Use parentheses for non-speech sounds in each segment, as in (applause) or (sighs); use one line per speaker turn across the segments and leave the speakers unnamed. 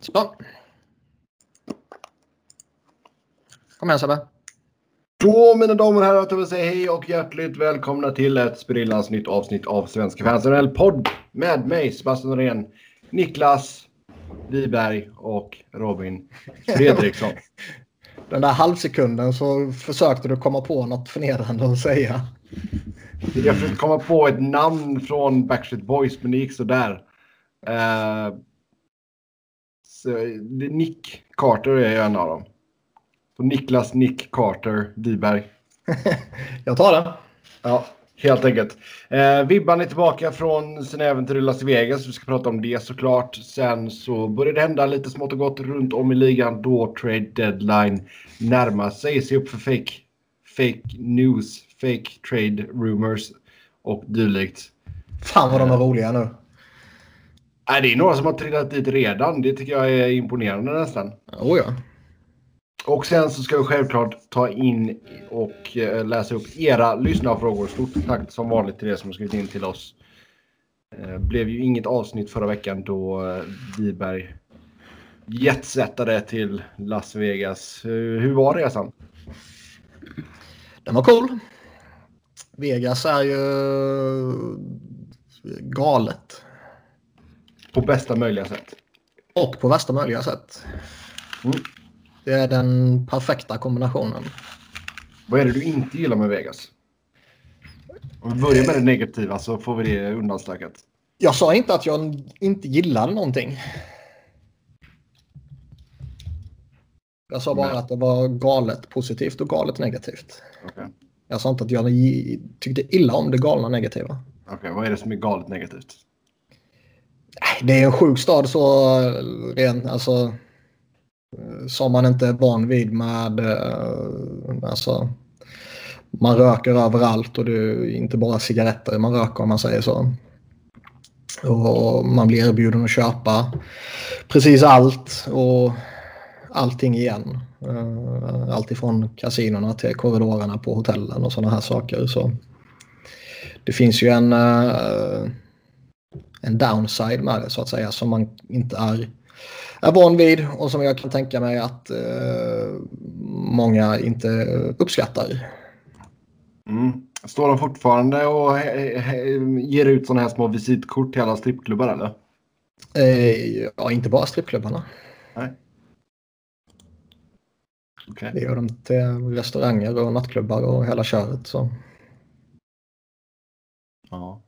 Så. Kom igen Sebbe.
Då mina damer och herrar, jag vill säga hej och hjärtligt välkomna till ett sprillans nytt avsnitt av Svenska fans podd med mig Sebastian Norén, Niklas Wiberg och Robin Fredriksson. (laughs)
Den där halvsekunden så försökte du komma på något förnedrande att säga.
Jag försökte komma på ett namn från Backstreet Boys men det gick sådär. Uh, så, Nick Carter är en av dem. Så Niklas Nick Carter Wiberg. (laughs)
Jag tar den.
Ja, helt enkelt. Eh, Vibban är tillbaka från sina äventyr i Las Vegas. Vi ska prata om det såklart. Sen så börjar det hända lite smått och gott runt om i ligan då trade deadline närmar sig. Se upp för fake, fake news, fake trade rumors och dylikt.
Fan vad de är roliga nu.
Nej, det är några som har trillat dit redan. Det tycker jag är imponerande nästan.
Oh ja.
Och sen så ska vi självklart ta in och eh, läsa upp era lyssnarfrågor. Stort tack som vanligt till er som har skrivit in till oss. Det blev ju inget avsnitt förra veckan då eh, Wiberg jetsettade till Las Vegas. Hur var resan?
Den var cool. Vegas är ju galet.
På bästa möjliga sätt.
Och på värsta möjliga sätt. Mm. Det är den perfekta kombinationen.
Vad är det du inte gillar med Vegas? Om vi börjar med det negativa så får vi det undanstökat.
Jag sa inte att jag inte gillade någonting. Jag sa bara Men. att det var galet positivt och galet negativt. Okay. Jag sa inte att jag tyckte illa om det galna negativa.
Okej, okay, vad är det som är galet negativt?
Det är en sjuk stad så eh, rent, alltså eh, som man inte är van vid med eh, alltså, man röker överallt och det är inte bara cigaretter man röker om man säger så. Och man blir erbjuden att köpa precis allt och allting igen. Allt ifrån kasinorna till korridorerna på hotellen och sådana här saker. Så det finns ju en, en downside med det så att säga som man inte är är van vid och som jag kan tänka mig att eh, många inte uppskattar.
Mm. Står de fortfarande och ger ut sådana här små visitkort till alla strippklubbar eller?
Eh, ja, inte bara strippklubbarna.
Nej.
Okay. Det gör de till restauranger och nattklubbar och hela köret. Så.
Ja.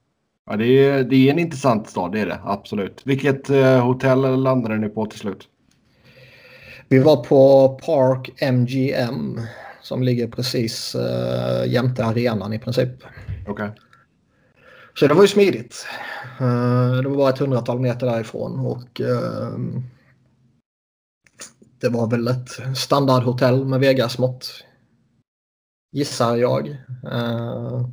Ja, det är, det är en intressant stad, det är det absolut. Vilket eh, hotell landade ni på till slut?
Vi var på Park MGM som ligger precis eh, jämte arenan i princip.
Okej. Okay.
Så det var ju smidigt. Uh, det var bara ett hundratal meter därifrån och uh, det var väl ett standardhotell med Vegas-mått. Gissar jag. Uh,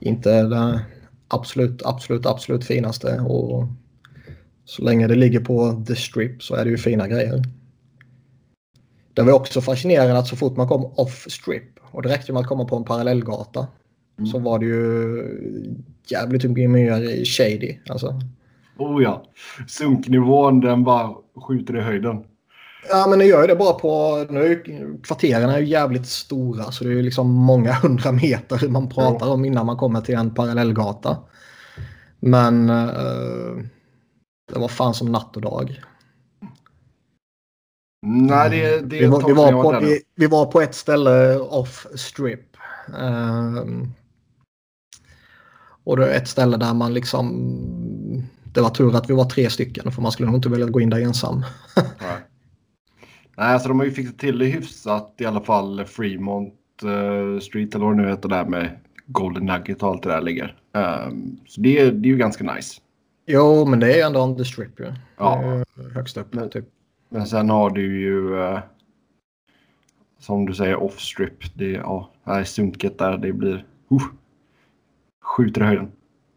inte det absolut, absolut, absolut finaste. Och så länge det ligger på The Strip så är det ju fina grejer. Det var också fascinerande att så fort man kom off strip och det räckte med att komma på en parallellgata mm. så var det ju jävligt mycket mer shady. Alltså.
Oh ja, sunknivån den bara skjuter i höjden.
Ja, men det gör ju det bara på... Nu är kvarteren är ju jävligt stora så det är ju liksom många (laughs) hundra meter man pratar om innan man kommer till en parallellgata. Men uh, det var fan som natt och dag.
Nej, det, det
vi, var, vi, var på, vi, vi, var på ett ställe off strip. Uh, och det är ett ställe där man liksom... Det var tur att vi var tre stycken för man skulle nog inte vilja gå in där ensam.
Nej, alltså de har ju fixat till det hyfsat i alla fall Fremont uh, Street eller vad det nu heter där med Golden Nugget och allt det där ligger. Um, så det, är, det är ju ganska nice.
Jo, men det är ju ändå on the strip ju. Ja. Högst upp
men,
typ.
Men sen har du ju uh, som du säger off strip. Det ja, är sunket där. Det blir uh, skjuter i höjden.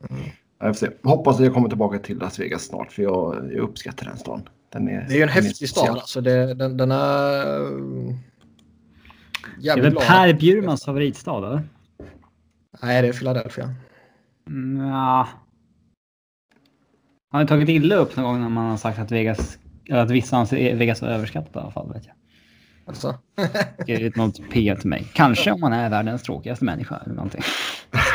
Mm. Jag får se. Hoppas att jag kommer tillbaka till Las Vegas snart för jag, jag uppskattar den stan.
Den är, det är ju en häftig stad. Alltså. Det, den, den är...
Det är väl Per Bjurmans favoritstad eller?
Nej, det är Philadelphia.
Mm, ja. Har ni tagit illa upp någon gång när man har sagt att Vegas att vissa anser Vegas vara överskattat i alla fall. Vet jag.
Alltså.
Det är något P till mig. Kanske om man är världens tråkigaste människa eller någonting. (laughs)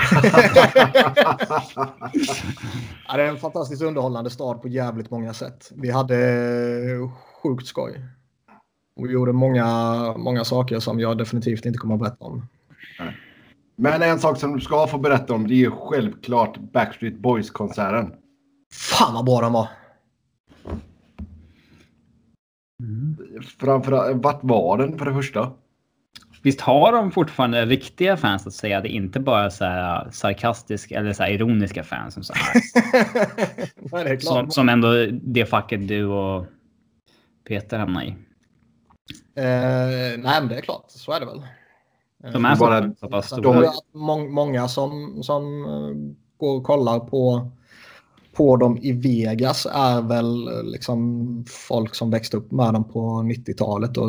ja, det är en fantastiskt underhållande stad på jävligt många sätt. Vi hade sjukt skoj. Vi gjorde många, många saker som jag definitivt inte kommer att berätta om.
Men en sak som du ska få berätta om det är ju självklart Backstreet Boys-konserten.
Fan vad bra den var.
Mm. Framförallt, vart var den för det första?
Visst har de fortfarande riktiga fans att säga? Det är inte bara så här sarkastiska eller så här ironiska fans som så här. (laughs)
Nej, det är klart.
Som, som ändå det facket du och Peter hamnar i.
Eh, nej, men det är klart. Så är det väl.
De är bara så pass stora.
De, må, många som, som uh, går och kollar på, på dem i Vegas är väl liksom folk som växte upp med dem på 90-talet och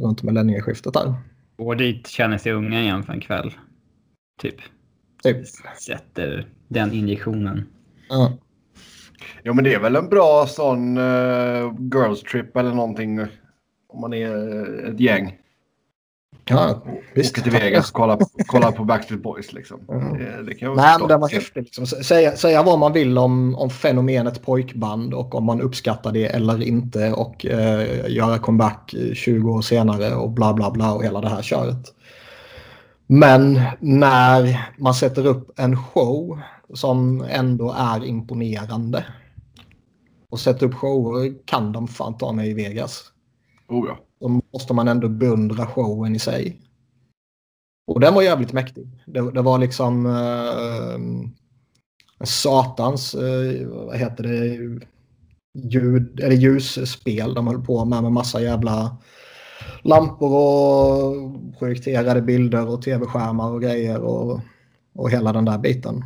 runt millennieskiftet där.
Går dit, känner sig unga igen för en kväll. Typ.
Typ.
Sätter den injektionen.
Ja.
Ja, men det är väl en bra sån uh, girls trip eller någonting om man är ett gäng.
Ja, visst.
Åka till Vegas och kolla, kolla på Backstreet Boys. Liksom.
Mm.
Det, det kan
Nej, men var. Liksom. Säga, säga vad man vill om, om fenomenet pojkband och om man uppskattar det eller inte och eh, göra comeback 20 år senare och bla bla bla och hela det här köret. Men när man sätter upp en show som ändå är imponerande och sätter upp shower kan de fan ta mig i Vegas.
Oh ja.
Då måste man ändå beundra showen i sig. Och den var jävligt mäktig. Det, det var liksom eh, satans, eh, vad heter det, ljud, eller ljusspel de höll på med med massa jävla lampor och projekterade bilder och tv-skärmar och grejer och, och hela den där biten.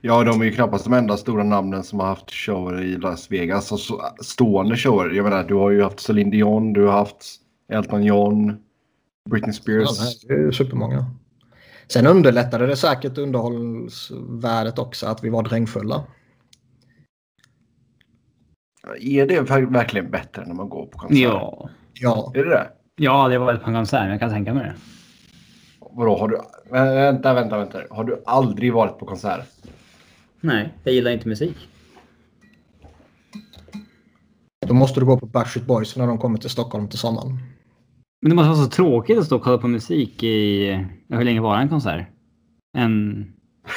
Ja, de är ju knappast de enda stora namnen som har haft shower i Las Vegas. Alltså, stående shower. Jag menar, du har ju haft Celine Dion, du har haft Elton John, Britney Spears.
Ja, det är supermånga. Sen underlättade det säkert underhållsvärdet också att vi var drängfulla.
Är det verkligen bättre när man går på konsert?
Ja.
Ja.
Är det det?
Ja, det var väl på en konsert, men jag kan tänka mig det.
Vadå, har du... Vänta, vänta, vänta. Har du aldrig varit på konsert?
Nej, jag gillar inte musik.
Då måste du gå på Backstreet Boys när de kommer till Stockholm till sommaren.
Men det måste vara så tråkigt att stå och kolla på musik i... Hur länge var en konsert? En...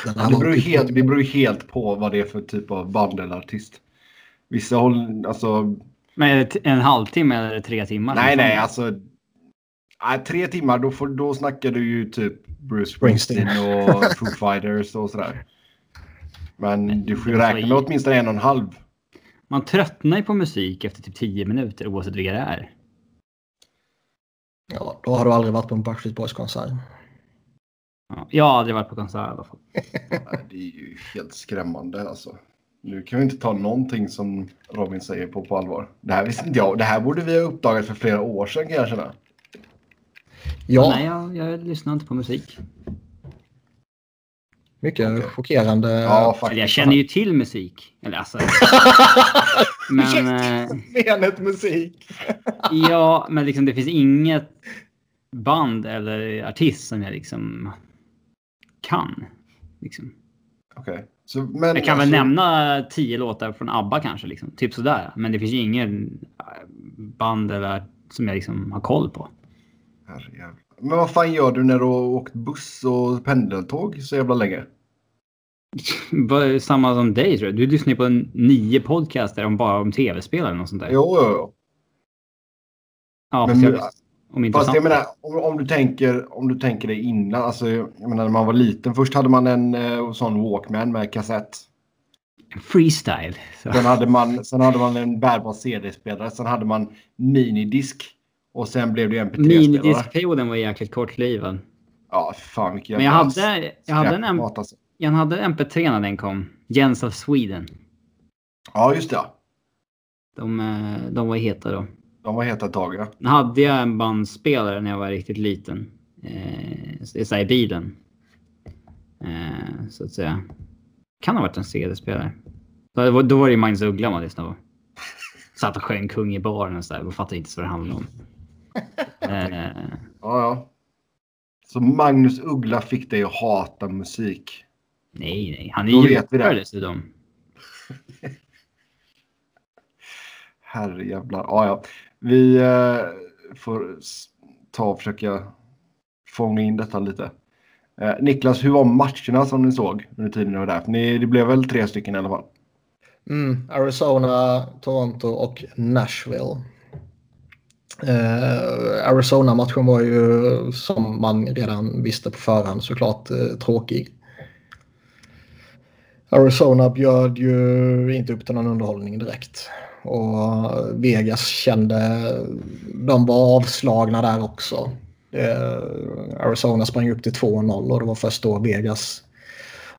Det beror, ju helt, det beror helt på vad det är för typ av band eller artist. Vissa håller... Alltså...
Men är det en halvtimme eller tre timmar?
Nej, nej, alltså... Nej, tre timmar, då, får, då snackar du ju typ Bruce Springsteen och (laughs) Foo Fighters och sådär. Men du får ju räkna med åtminstone en och en halv.
Man tröttnar ju på musik efter typ tio minuter oavsett vilka det är.
Ja, då har du aldrig varit på en Backstreet Boys-konsert.
Ja, jag har aldrig varit på konsert i alla fall. (laughs)
det är ju helt skrämmande alltså. Nu kan vi inte ta någonting som Robin säger på på allvar. Det här visste inte jag. Det här borde vi ha uppdagat för flera år sedan kan jag känna.
Ja. Nej, jag, jag lyssnar inte på musik.
Mycket okay. chockerande.
Ja,
faktiskt. Jag känner ju till musik. Eller alltså. (laughs) men...
Menet musik. (laughs)
ja, men liksom det finns inget band eller artist som jag liksom kan. Liksom.
Okej. Okay.
jag kan väl alltså- nämna tio låtar från ABBA kanske, liksom. typ sådär. Men det finns ju ingen band eller som jag liksom har koll på.
Herrejävlar. Men vad fan gör du när du har åkt buss och pendeltåg så jävla länge? (laughs)
Samma som dig tror jag. Du lyssnar på en nio podcaster om bara om tv-spel eller något sånt där.
Jo, jo, jo.
Ja, men, jag, om inte
fast jag menar, om, om, du tänker, om du tänker dig innan. Alltså, jag menar när man var liten. Först hade man en uh, sån Walkman med kassett.
Freestyle.
Så. Sen, hade man, (laughs) sen hade man en bärbar CD-spelare. Sen hade man minidisk. Och sen blev det MP3-spelare.
Minidiskperioden var jäkligt kortlivad.
Ja, fan vilken
Men jag hade, jag hade en, alltså. jag hade en MP3 när den kom. Jens of Sweden.
Ja, just det.
De, eh, de var heta då.
De var heta ett tag, ja.
Hade jag en bandspelare när jag var riktigt liten. Eh, så i bilen. Eh, så att säga. Kan ha varit en CD-spelare. Då, då var det ju Magnus Uggla man lyssnade på. Satt och sjöng kung i baren och sådär. Jag fattar inte vad det handlar om. Eh,
Ja, ja. Så Magnus Uggla fick dig att hata musik.
nej, nej. Han är
Då
ju
vet vi det.
djupare dessutom. (laughs)
Herrejävlar. Ja, ja. Vi eh, får ta och försöka fånga in detta lite. Eh, Niklas, hur var matcherna som ni såg under tiden ni var där? Ni, det blev väl tre stycken i alla fall?
Mm, Arizona, Toronto och Nashville. Eh, Arizona-matchen var ju som man redan visste på förhand såklart eh, tråkig. Arizona bjöd ju inte upp till någon underhållning direkt. Och Vegas kände, de var avslagna där också. Eh, Arizona sprang upp till 2-0 och det var först då Vegas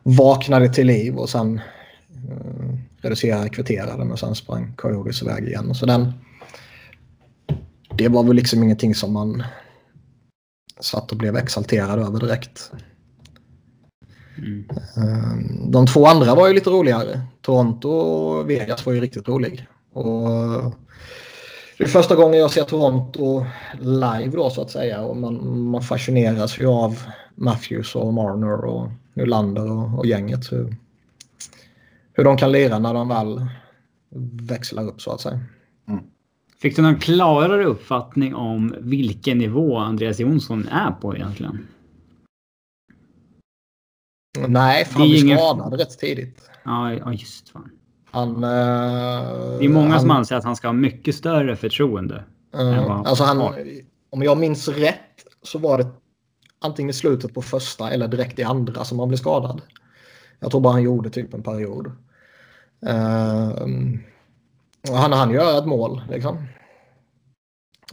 vaknade till liv och sen eh, reducerade, kvitterade men sen sprang Coyotes iväg igen. Så den, det var väl liksom ingenting som man satt och blev exalterad över direkt.
Mm.
Eh, De två andra var ju lite roligare. Toronto och Vegas var ju riktigt rolig. Och det är första gången jag ser Toronto live då så att säga. Och man, man fascineras ju av Matthews och Marner och Nylander och, och gänget. Hur, hur de kan lira när de väl växlar upp så att säga.
Fick du någon klarare uppfattning om vilken nivå Andreas Jonsson är på egentligen?
Nej, för han blev
ingen-
skadad rätt tidigt.
Ja, ja just fan.
Han, eh,
Det är många
han,
som anser att han ska ha mycket större förtroende. vad
alltså han,
har.
om jag minns rätt så var det antingen i slutet på första eller direkt i andra som han blev skadad. Jag tror bara han gjorde typ en period. Och han hann göra ett mål liksom.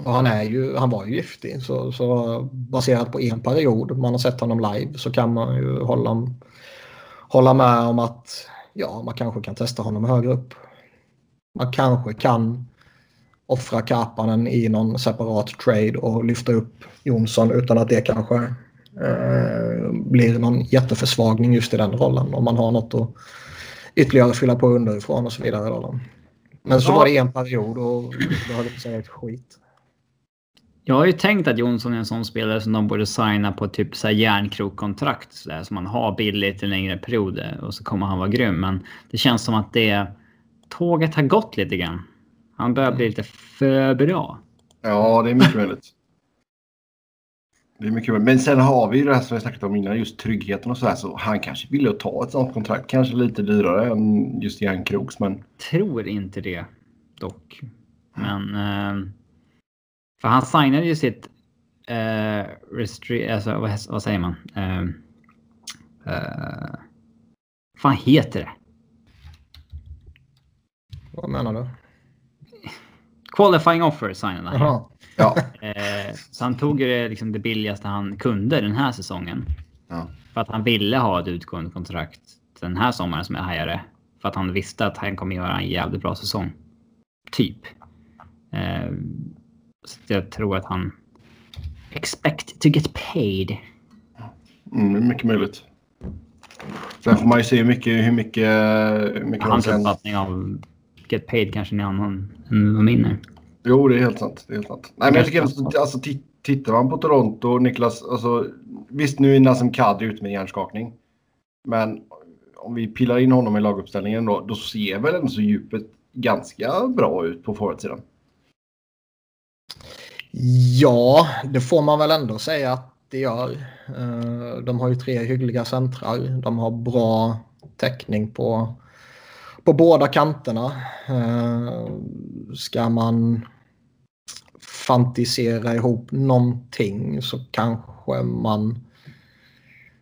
Och han, är ju, han var ju giftig så, så baserat på en period man har sett honom live så kan man ju hålla, hålla med om att ja, man kanske kan testa honom högre upp. Man kanske kan offra Kapanen i någon separat trade och lyfta upp Jonsson utan att det kanske eh, blir någon jätteförsvagning just i den rollen. Om man har något att ytterligare fylla på underifrån och så vidare. Då. Men så
Ja.
var det en period och då att säga ett skit.
Jag har ju tänkt att Jonsson är en sån spelare som de borde signa på typ så här järnkrokkontrakt så där, som man har billigt i längre perioder och så kommer han vara grym. Men det känns som att det tåget har gått lite grann. Han börjar bli lite för bra.
Ja, det är mycket möjligt. Det är mycket möjligt. Men sen har vi ju det här som vi snackat om innan, just tryggheten och så här. Så han kanske ville ta ett sånt kontrakt. Kanske lite dyrare än just Jan Kroks, men
Tror inte det dock. Men... Eh, för han signade ju sitt... Eh, restri- alltså, vad, vad säger man? Eh, eh, fan heter det?
Vad menar du?
Qualifying offer signade han.
Ja.
Eh, så han tog ju det, liksom det billigaste han kunde den här säsongen.
ja.
För att han ville ha ett utgående kontrakt den här sommaren som jag hajade. För att han visste att han kommer göra en jävligt bra säsong. Typ. Eh, så jag tror att han... Expect to get paid.
Mm, är mycket möjligt. Sen får man ju se hur mycket, hur mycket, hur mycket
Hans uppfattning av get paid kanske en annan än vad min är.
Jo, det är helt sant. Det är helt sant. Nej, men jag tycker att, alltså, ti- tittar man på Toronto, Niklas, alltså, visst nu är Nassim Kadri ute med hjärnskakning. Men om vi pillar in honom i laguppställningen då, då ser väl ändå så djupet ganska bra ut på forwardsidan.
Ja, det får man väl ändå säga att det gör. Eh, De har ju tre hyggliga centrar. De har bra täckning på, på båda kanterna. Eh, Ska man fantisera ihop någonting så kanske man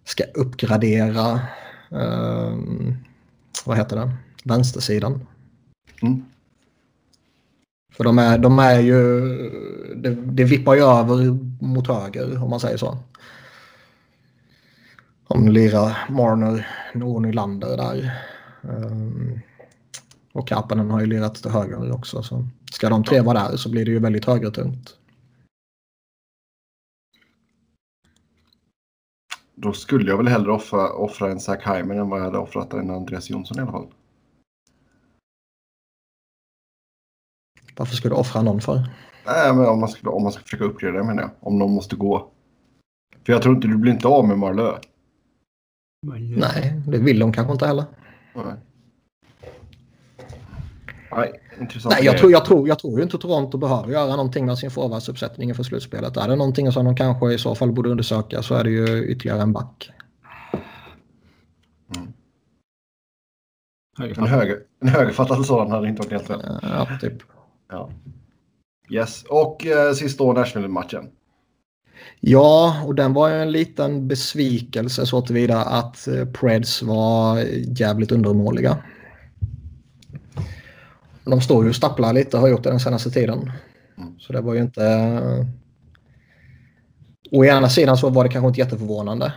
ska uppgradera eh, vad heter det? vänstersidan.
Mm.
För de är, de är ju... Det, det vippar ju över mot höger om man säger så. Om lirar Marner, och Nylander där. Um, och Kapanen har ju lirat till höger också. Så ska de tre vara där så blir det ju väldigt högertungt.
Då skulle jag väl hellre offra, offra en Zach Hyman än vad jag hade offrat en Andreas Jonsson i alla fall.
Varför skulle du offra någon för?
Nej, men om man ska, om man ska försöka uppgradera menar jag. Om någon måste gå. För jag tror inte du blir inte av med Marlö.
Nej, det vill de kanske inte heller.
Nej. Nej, intressant.
Nej, jag tror, jag, tror, jag tror ju inte Toronto behöver göra någonting med sin forwardsuppsättning inför slutspelet. Är det någonting som de kanske i så fall borde undersöka så är det ju ytterligare en back.
En, höger, en högerfattad sådan hade inte varit helt fel.
Ja, typ.
Ja. Yes, och eh, sista år Nashville-matchen.
Ja, och den var ju en liten besvikelse så tillvida att eh, Preds var jävligt undermåliga. De står ju och stapplar lite och har gjort det den senaste tiden.
Mm.
Så det var ju inte... Å ena sidan så var det kanske inte jätteförvånande.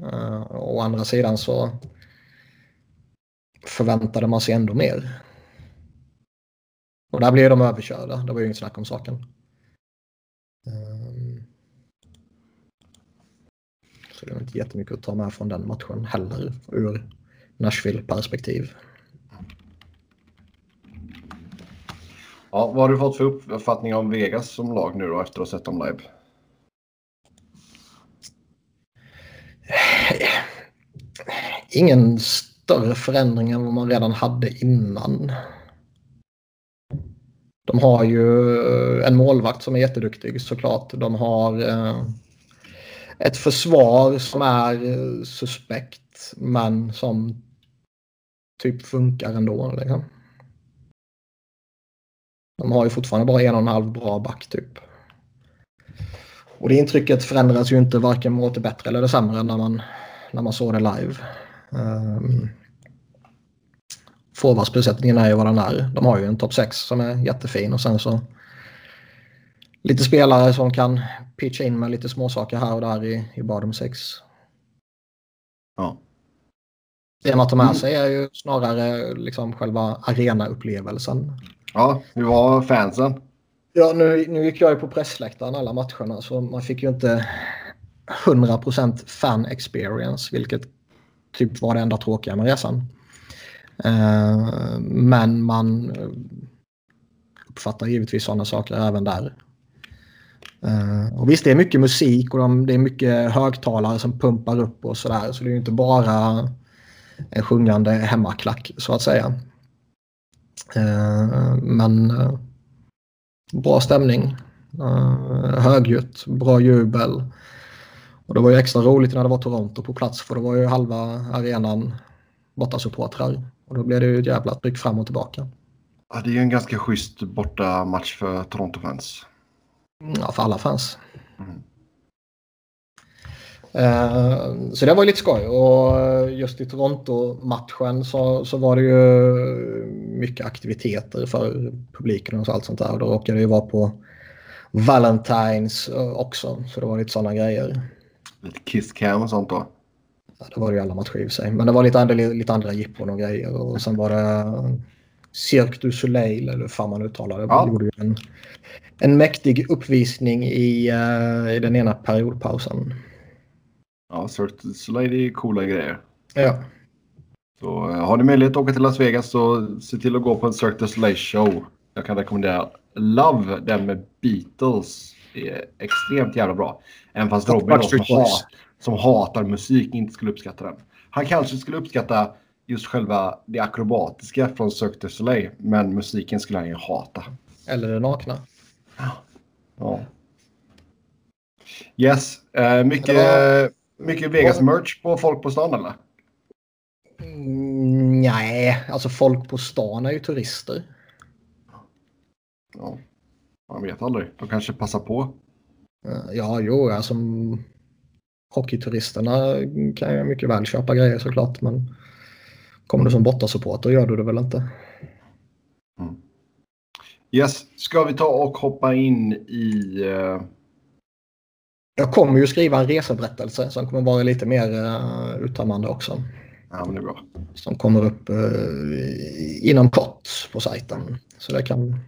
Uh, å andra sidan så förväntade man sig ändå mer. Och där blev de överkörda. Det var ju inget snack om saken. Um, så det var inte jättemycket att ta med från den matchen heller ur Nashville-perspektiv.
Ja, vad har du fått för uppfattning om Vegas som lag nu då efter att ha sett dem live?
Ingen större förändring än vad man redan hade innan. De har ju eh, en målvakt som är jätteduktig såklart. De har eh, ett försvar som är eh, suspekt men som typ funkar ändå. Liksom. De har ju fortfarande bara en och en halv bra back typ. Och det intrycket förändras ju inte varken mot det bättre eller det sämre när man, när man såg det live. Um, Forwardsbesättningen är ju vad den är. De har ju en topp 6 som är jättefin och sen så lite spelare som kan pitcha in med lite småsaker här och där i, i bottom 6.
Ja.
Det man tar med sig är ju snarare liksom själva arenaupplevelsen.
Ja, hur var fansen?
Ja, nu, nu gick jag ju på pressläktaren alla matcherna så man fick ju inte 100% fan experience vilket typ var det enda tråkiga med resan. Uh, men man eh, uppfattar givetvis sådana saker även där. Uh, och visst, det är mycket musik och de, det är mycket högtalare som pumpar upp och sådär. Så det är ju inte bara en sjungande hemmaklack så att säga. Uh, men bra stämning. högljutt, bra jubel. Och det var ju extra roligt när det var Toronto på plats för då var ju halva arenan bortasupportrar. Och då blev det ju ett jävla tryck fram och tillbaka.
Ja, det är ju en ganska schysst borta match för Toronto-fans.
Ja, för alla fans. Mm. Uh, så det var lite skoj och just i Toronto-matchen så, så var det ju mycket aktiviteter för publiken och allt sånt där. Och då råkade det ju vara på Valentines också. Så det var lite sådana grejer.
Lite kiss cam och sånt då?
Ja, det var det ju alla matcher i och för sig. Men det var lite andra, lite andra jippon och grejer. Och sen var det Cirque du Soleil, eller hur fan man uttalar det. Ja. gjorde ju en, en mäktig uppvisning i, i den ena periodpausen.
Ja, Cirque du Soleil är coola grejer.
Ja.
Så uh, har ni möjlighet att åka till Las Vegas så se till att gå på en Cirque du Soleil show. Jag kan rekommendera Love, den med Beatles. Det är extremt jävla bra. Även fast Robin då, som, hat, som hatar musik inte skulle uppskatta den. Han kanske skulle uppskatta just själva det akrobatiska från Cirque du Soleil. Men musiken skulle han ju hata.
Eller det nakna.
Ja. Yes. Uh, mycket. Mycket Vegas-merch på folk på stan eller?
Mm, nej, alltså folk på stan är ju turister.
Ja, man vet aldrig. De kanske passar på.
Ja, jo, alltså hockeyturisterna kan ju mycket väl köpa grejer såklart. Men kommer du som bortasupporter gör du det väl inte.
Mm. Yes, ska vi ta och hoppa in i... Uh...
Jag kommer ju skriva en reseberättelse som kommer vara lite mer uh, uttömmande också.
Ja, men det är bra.
Som kommer upp uh, inom kort på sajten. Så det kan,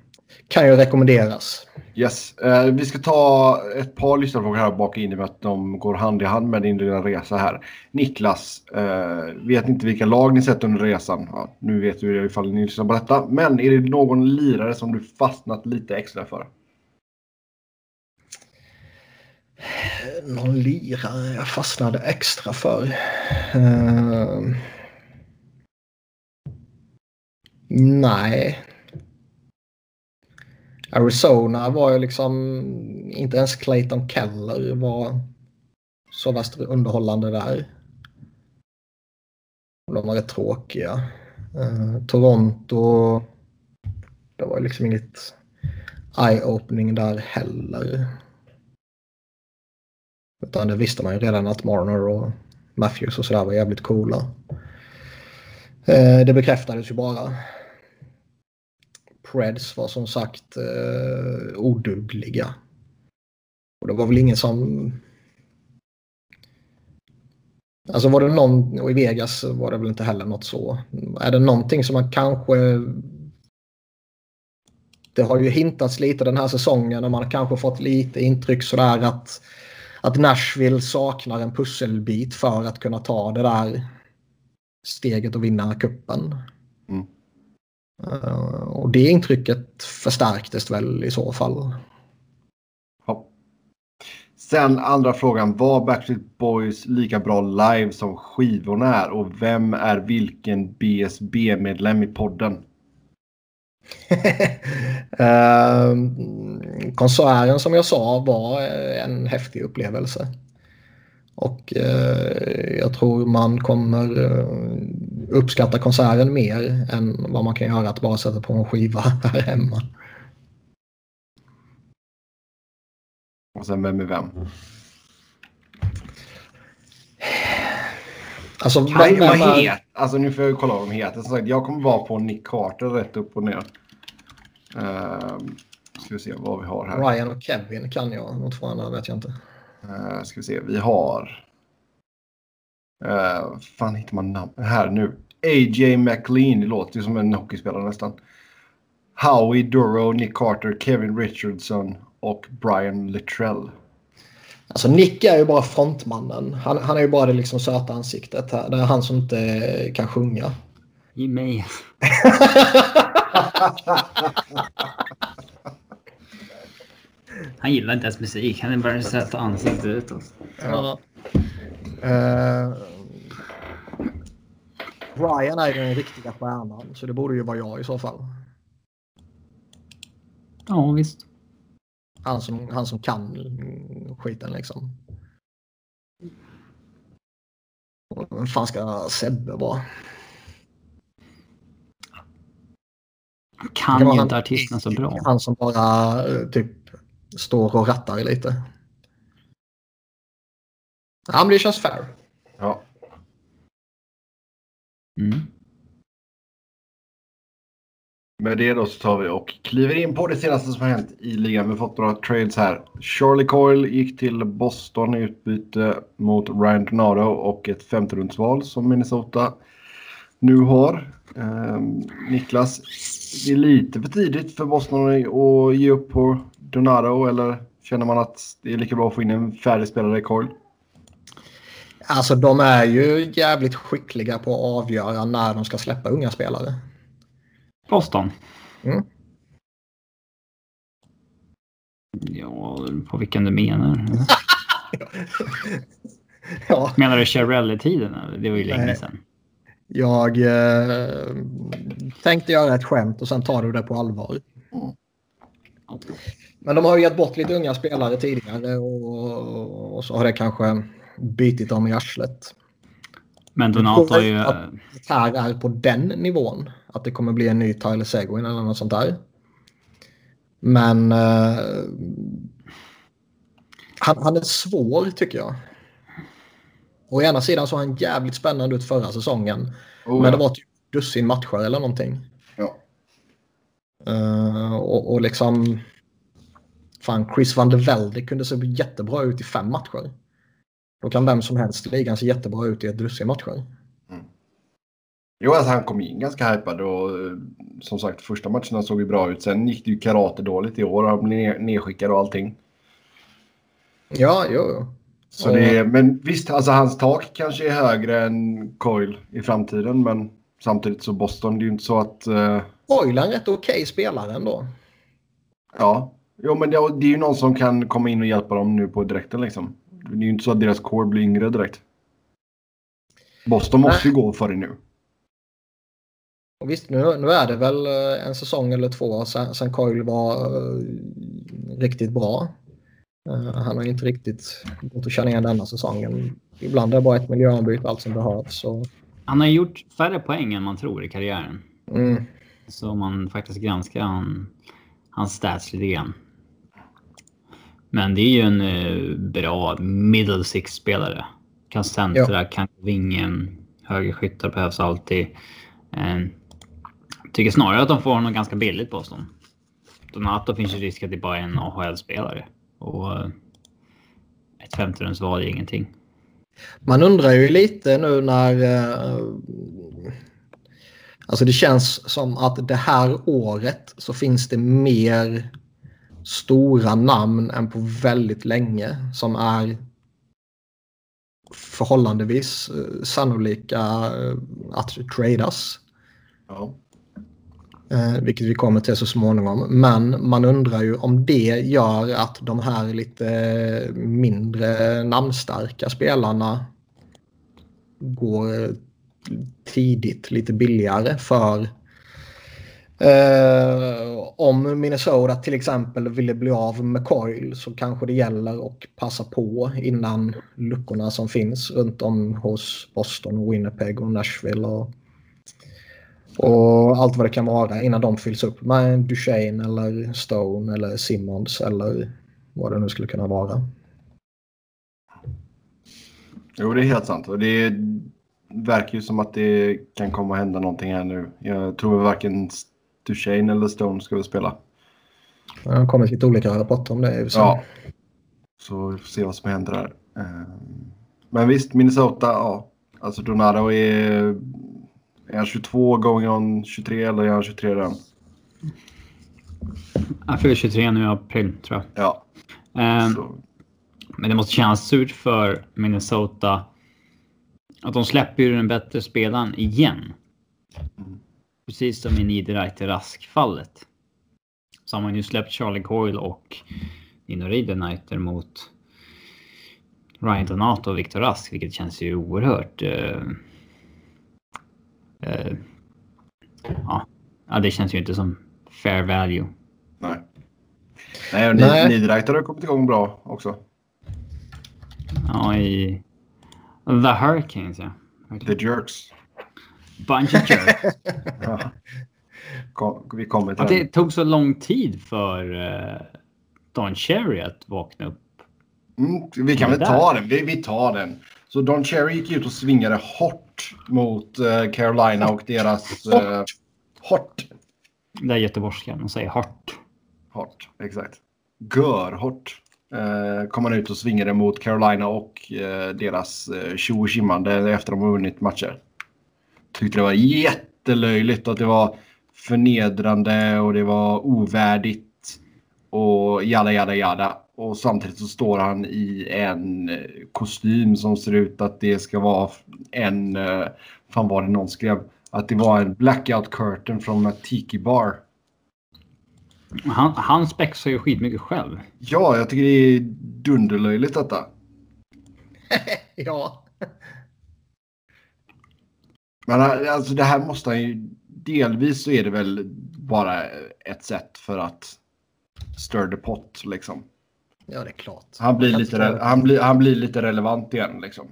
kan ju rekommenderas.
Yes. Eh, vi ska ta ett par lyssnarfrågor här och baka in i att de går hand i hand med din lilla resa här. Niklas, eh, vet inte vilka lag ni sett under resan. Ja, nu vet du ifall ni lyssnar på detta. Men är det någon lirare som du fastnat lite extra för?
Någon lirare jag fastnade extra för. Uh... Nej. Arizona var ju liksom inte ens Clayton Keller var så värst underhållande där. De var rätt tråkiga. Uh, Toronto. Det var liksom inget eye-opening där heller. Utan det visste man ju redan att Marner och Matthews och sådär var jävligt coola. Eh, det bekräftades ju bara. Preds var som sagt eh, odugliga. Och det var väl ingen som... Alltså var det någon, och i Vegas var det väl inte heller något så. Är det någonting som man kanske... Det har ju hintats lite den här säsongen och man har kanske fått lite intryck sådär att, att Nashville saknar en pusselbit för att kunna ta det där steget och vinna kuppen. Mm. Uh, och det intrycket förstärktes väl i så fall.
Ja. Sen andra frågan. Var Backstreet Boys lika bra live som skivorna är? Och vem är vilken BSB-medlem i podden?
Uh, (laughs) konserten som jag sa var en häftig upplevelse. Och uh, jag tror man kommer uh, uppskatta konserten mer än vad man kan göra att bara sätta på en skiva (laughs) här hemma.
Och sen vem är vem?
Alltså,
vem, vem het? Alltså nu får jag kolla vad de heter. Som sagt, jag kommer vara på Nick Carter rätt upp och ner. Uh, ska vi se vad vi har här.
Ryan och Kevin kan jag. Något två andra vet jag inte.
Uh, ska vi se. Vi har... Uh, fan hittar man namn? Här nu. A.J. McLean. Det låter ju som en hockeyspelare nästan. Howie Duro, Nick Carter, Kevin Richardson och Brian Littrell.
Alltså Nick är ju bara frontmannen. Han, han är ju bara det liksom söta ansiktet. Här. Det är han som inte kan sjunga.
I mig. han gillar inte ens musik. Han är bara det söta ansiktet utåt. Ja. Uh,
Brian är den riktiga stjärnan så det borde ju vara jag i så fall.
Ja visst.
Han som, han som kan skiten liksom. Vem fan ska Sebbe vara?
Kan ju inte artisterna så bra.
Han som bara typ står och rattar lite. Ja, men det känns fair.
Ja.
Mm.
Med det då så tar vi och kliver in på det senaste som har hänt i ligan. Vi har fått några trades här. Charlie Coyle gick till Boston i utbyte mot Ryan Donato och ett femterumsval som Minnesota nu har. Um, Niklas, det är lite för tidigt för Boston att ge upp på Donato eller känner man att det är lika bra att få in en färdig spelare i Coyle?
Alltså de är ju jävligt skickliga på att avgöra när de ska släppa unga spelare.
Boston?
Mm.
Ja, på vilken du menar. (laughs) ja. Menar du Cherrelli-tiden? Det var ju länge sedan.
Jag eh, tänkte göra ett skämt och sen tar du det på allvar. Mm. Men de har ju gett bort lite unga spelare tidigare och, och så har det kanske bitit dem i arslet.
Men Donato är ju...
Att det här är på den nivån. Att det kommer bli en ny Tyler Seguin eller något sånt där. Men uh, han, han är svår tycker jag. Å ena sidan så har han jävligt spännande ut förra säsongen. Oh, men det var typ dussin matcher eller någonting.
Ja.
Uh, och, och liksom... Fan, Chris van der Velde kunde se jättebra ut i fem matcher. Då kan vem som helst i ligan se jättebra ut i ett dussin matcher. Mm.
Jo, alltså han kom in ganska hypad och eh, som sagt första matcherna såg ju bra ut. Sen gick det ju karate dåligt i år. Han blev nedskickad och allting.
Ja, jo, jo.
Så det är, men visst, alltså hans tak kanske är högre än Coil i framtiden. Men samtidigt så Boston, det är ju inte så att... Uh...
Coil är en rätt okej okay spelare ändå.
Ja, jo, men det, det, är ju någon som kan komma in och hjälpa dem nu på direkten liksom. Det är ju inte så att deras core blir yngre direkt. Boston måste ju gå för det nu.
Och visst, nu, nu är det väl eh, en säsong eller två sen, sen Coil var uh, riktigt bra. Uh, han har inte riktigt gått att känna igen denna säsongen. Ibland är det bara ett miljöombyte allt som behövs. Och...
Han har gjort färre poäng än man tror i karriären.
Mm.
Så om man faktiskt granskar han, hans stats lite grann. Men det är ju en uh, bra middle six-spelare. Kan centra, ja. kan vingen. Högerskyttar behövs alltid. Uh, tycker snarare att de får honom ganska billigt på Boston. Donato finns ju risk att det bara är en AHL-spelare. Och uh, ett femterumsval är ingenting.
Man undrar ju lite nu när... Uh, alltså det känns som att det här året så finns det mer stora namn än på väldigt länge som är förhållandevis eh, sannolika eh, att tradas.
Ja.
Eh, vilket vi kommer till så småningom. Men man undrar ju om det gör att de här lite eh, mindre namnstarka spelarna går eh, tidigt lite billigare för Eh, om Minnesota till exempel ville bli av med Coil så kanske det gäller att passa på innan luckorna som finns runt om hos Boston, Winnipeg och Nashville och, och allt vad det kan vara innan de fylls upp med Duchene eller Stone eller Simmons eller vad det nu skulle kunna vara.
Jo, det är helt sant. Och det verkar ju som att det kan komma att hända någonting här nu. Jag tror varken Duchene eller Stone ska väl spela.
Det har kommit lite olika rapporter om det.
Ja. Så vi får se vad som händer där. Ehm, men visst, Minnesota, ja. Alltså Donato är... Är han 22 going on 23 eller är han 23 redan?
Han fyller 23 nu i april tror
jag. Ja.
Um, men det måste kännas surt för Minnesota att de släpper ju den bättre spelaren igen. Precis som i Niederreiter Rask-fallet. Så har man ju släppt Charlie Coyle och Nino Ridderneiter mot Ryan Donato och Victor Rask, vilket känns ju oerhört... Uh, uh, ja. ja, det känns ju inte som fair value.
Nej. Nej, Nej. Niederreiter har kommit igång bra också.
Ja, i The Hurricanes, ja.
The Jerks.
Bunch of jerks. (laughs)
ja. Vi kommer till
Att det tog så lång tid för uh, Don Cherry att vakna upp.
Mm, vi kan väl ta den. Vi, vi tar den. Så Don Cherry gick ut och svingade hårt mot uh, Carolina och deras... Uh, (laughs) hårt.
Det är göteborgska. De säger hårt.
Hårt, exakt. Gör hårt. Uh, kom han ut och svingade mot Carolina och uh, deras uh, tjo och efter att de har vunnit matcher tyckte det var jättelöjligt att det var förnedrande och det var ovärdigt och jada jada jada. Och samtidigt så står han i en kostym som ser ut att det ska vara en, eh, fan var det någon skrev, att det var en blackout curtain från en tiki bar.
Han, han spexar ju skitmycket själv.
Ja, jag tycker det är dunderlöjligt detta. (laughs)
ja.
Men alltså det här måste han ju... Delvis så är det väl bara ett sätt för att stir the pot liksom.
Ja, det är klart.
Han blir, lite, han blir, han blir lite relevant igen liksom.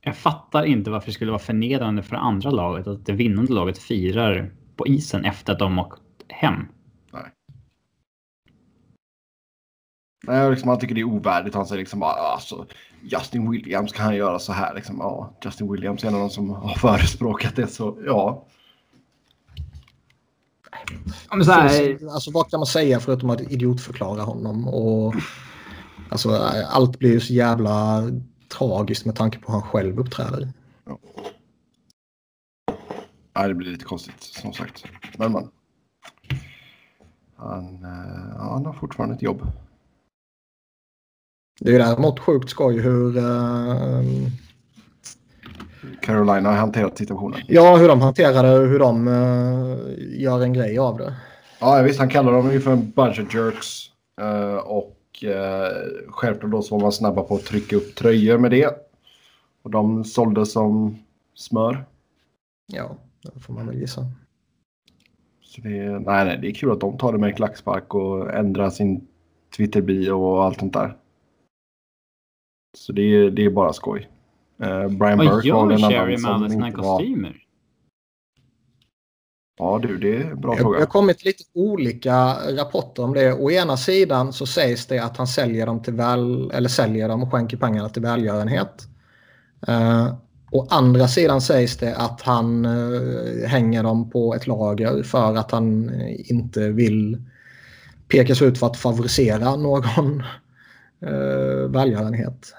Jag fattar inte varför det skulle vara förnedrande för andra laget att det vinnande laget firar på isen efter att de åkt hem.
Nej. Nej, liksom, han tycker det är ovärdigt. Han säger liksom alltså, Justin Williams kan han göra så här. Liksom, ja, Justin Williams är en av de som har förespråkat det. Så ja.
Men så här, alltså, vad kan man säga förutom att idiotförklara honom? Och, alltså, allt blir ju så jävla tragiskt med tanke på hur han själv uppträder.
Ja, det blir lite konstigt som sagt. Men man. Han, eh, ja, han har fortfarande ett jobb.
Det är däremot sjukt skoj hur... Uh,
Carolina har hanterat situationen.
Ja, hur de hanterar det och hur de uh, gör en grej av det.
Ja, visst. Han kallar dem ju för en bunch of jerks. Uh, och uh, självklart då så var man snabba på att trycka upp tröjor med det. Och de sålde som smör.
Ja, det får man väl gissa.
Så det, nej, nej, det är kul att de tar det med en klackspark och ändrar sin Twitter-bio och allt sånt där. Så det är, det är bara skoj. Uh, Brian
Vad
Burke
gör
annan
med alla sina
var...
kostymer?
Ja du, det är en bra
Det har
fråga.
kommit lite olika rapporter om det. Å ena sidan så sägs det att han säljer dem, till väl, eller säljer dem och skänker pengarna till välgörenhet. Uh, å andra sidan sägs det att han uh, hänger dem på ett lager för att han uh, inte vill pekas ut för att favorisera någon uh, välgörenhet.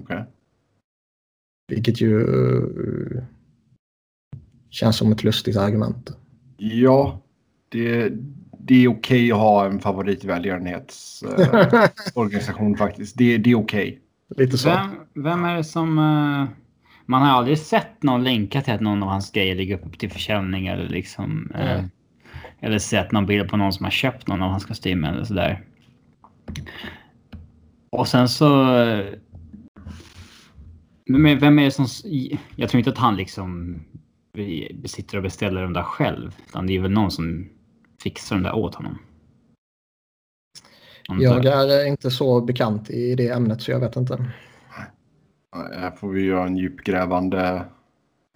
Okej.
Vilket ju uh, känns som ett lustigt argument.
Ja, det, det är okej att ha en favoritvälgörenhetsorganisation (laughs) faktiskt. Det, det är okej.
Lite så.
Vem, vem är det som... eh, man har aldrig sett någon länka till att någon av hans grejer ligger upp till försäljning eller liksom... eh, eller sett någon bild på någon som har köpt någon av hans kostymer eller sådär. Och sen så... Men vem är det som... Jag tror inte att han liksom sitter och beställer dem där själv. Utan det är väl någon som fixar dem där åt honom.
Jag är inte så bekant i det ämnet så jag vet inte.
Här får vi göra en djupgrävande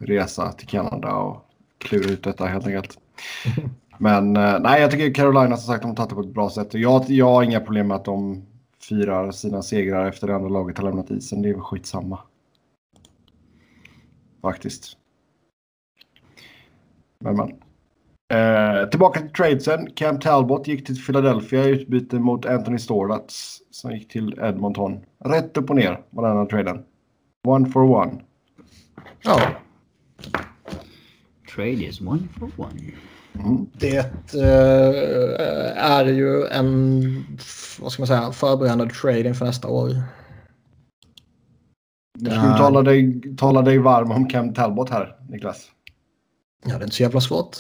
resa till Kanada och klura ut detta helt enkelt. (laughs) Men eh, nej, jag tycker Carolina som sagt de har tagit det på ett bra sätt. Jag, jag har inga problem med att de firar sina segrar efter det andra laget har lämnat isen. Det är väl skitsamma. Faktiskt. Men men. Eh, tillbaka till tradesen. Cam Talbot gick till Philadelphia i utbyte mot Anthony Storlats som gick till Edmonton. Rätt upp och ner var den här traden. One for one.
Ja,
Trade is one for one.
Mm.
det eh, är ju en vad ska man säga, förberedande trade inför nästa år.
Nu ska du tala dig, tala dig varm om Cam Talbot här, Niklas.
Ja, det är inte så jävla svårt.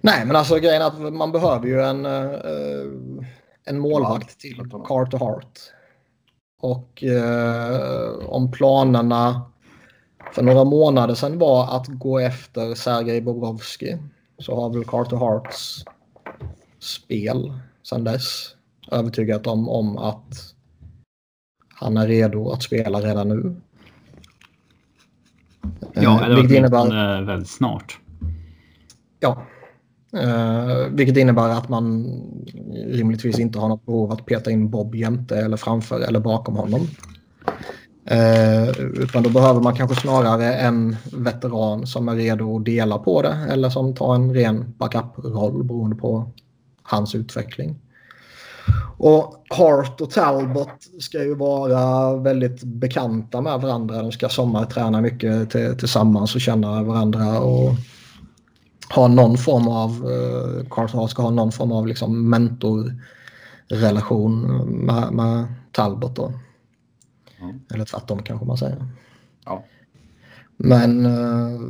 Nej, men alltså grejen är att man behöver ju en, eh, en målvakt till Carter Hart. Och eh, om planerna för några månader sedan var att gå efter Sergej Bobrovski så har väl Carter Harts spel sedan dess övertygat dem om att han är redo att spela redan nu.
Ja,
Eh,
eller
vilket innebär...
väldigt snart.
Ja. Eh, vilket innebär att man rimligtvis inte har något behov att peta in Bob jämte eller framför eller bakom honom. Eh, utan då behöver man kanske snarare en veteran som är redo att dela på det eller som tar en ren backup-roll beroende på hans utveckling. Och Hart och Talbot ska ju vara väldigt bekanta med varandra. De ska sommarträna mycket till, tillsammans och känna varandra och ha någon form av, eh, Hart ska ha någon form av liksom mentorrelation med, med Talbot då.
Mm.
Eller tvärtom kanske man säger.
Ja.
Men eh,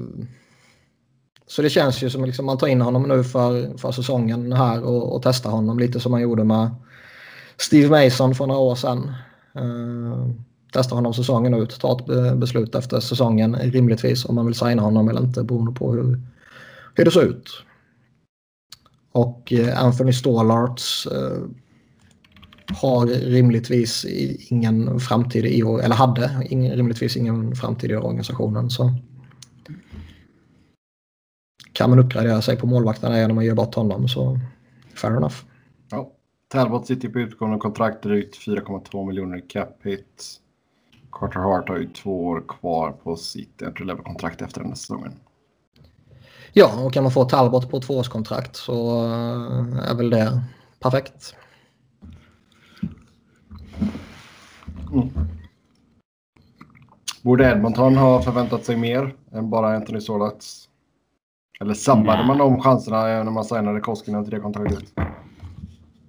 så det känns ju som liksom man tar in honom nu för, för säsongen här och, och testar honom lite som man gjorde med Steve Mason för några år sedan. Uh, testar honom säsongen ut, tar ett beslut efter säsongen rimligtvis om man vill signa honom eller inte beroende på hur, hur det ser ut. Och eh, Anthony Stollarts uh, har rimligtvis ingen framtid i år, eller hade ingen, rimligtvis ingen framtid i organisationen. Så kan man uppgradera sig på målvakterna genom att ge bort honom så fair enough.
Talbot sitter på utgående kontrakt drygt 4,2 miljoner cap hit. Carter Hart har ju två år kvar på sitt entry level-kontrakt efter den här säsongen.
Ja, och kan man få Talbot på tvåårskontrakt så eh, är väl det perfekt.
Borde Edmonton ha förväntat sig mer än bara Anthony Solats? Eller sabbade
Nej.
man de chanserna när man signade Koskinen till det kontraktet?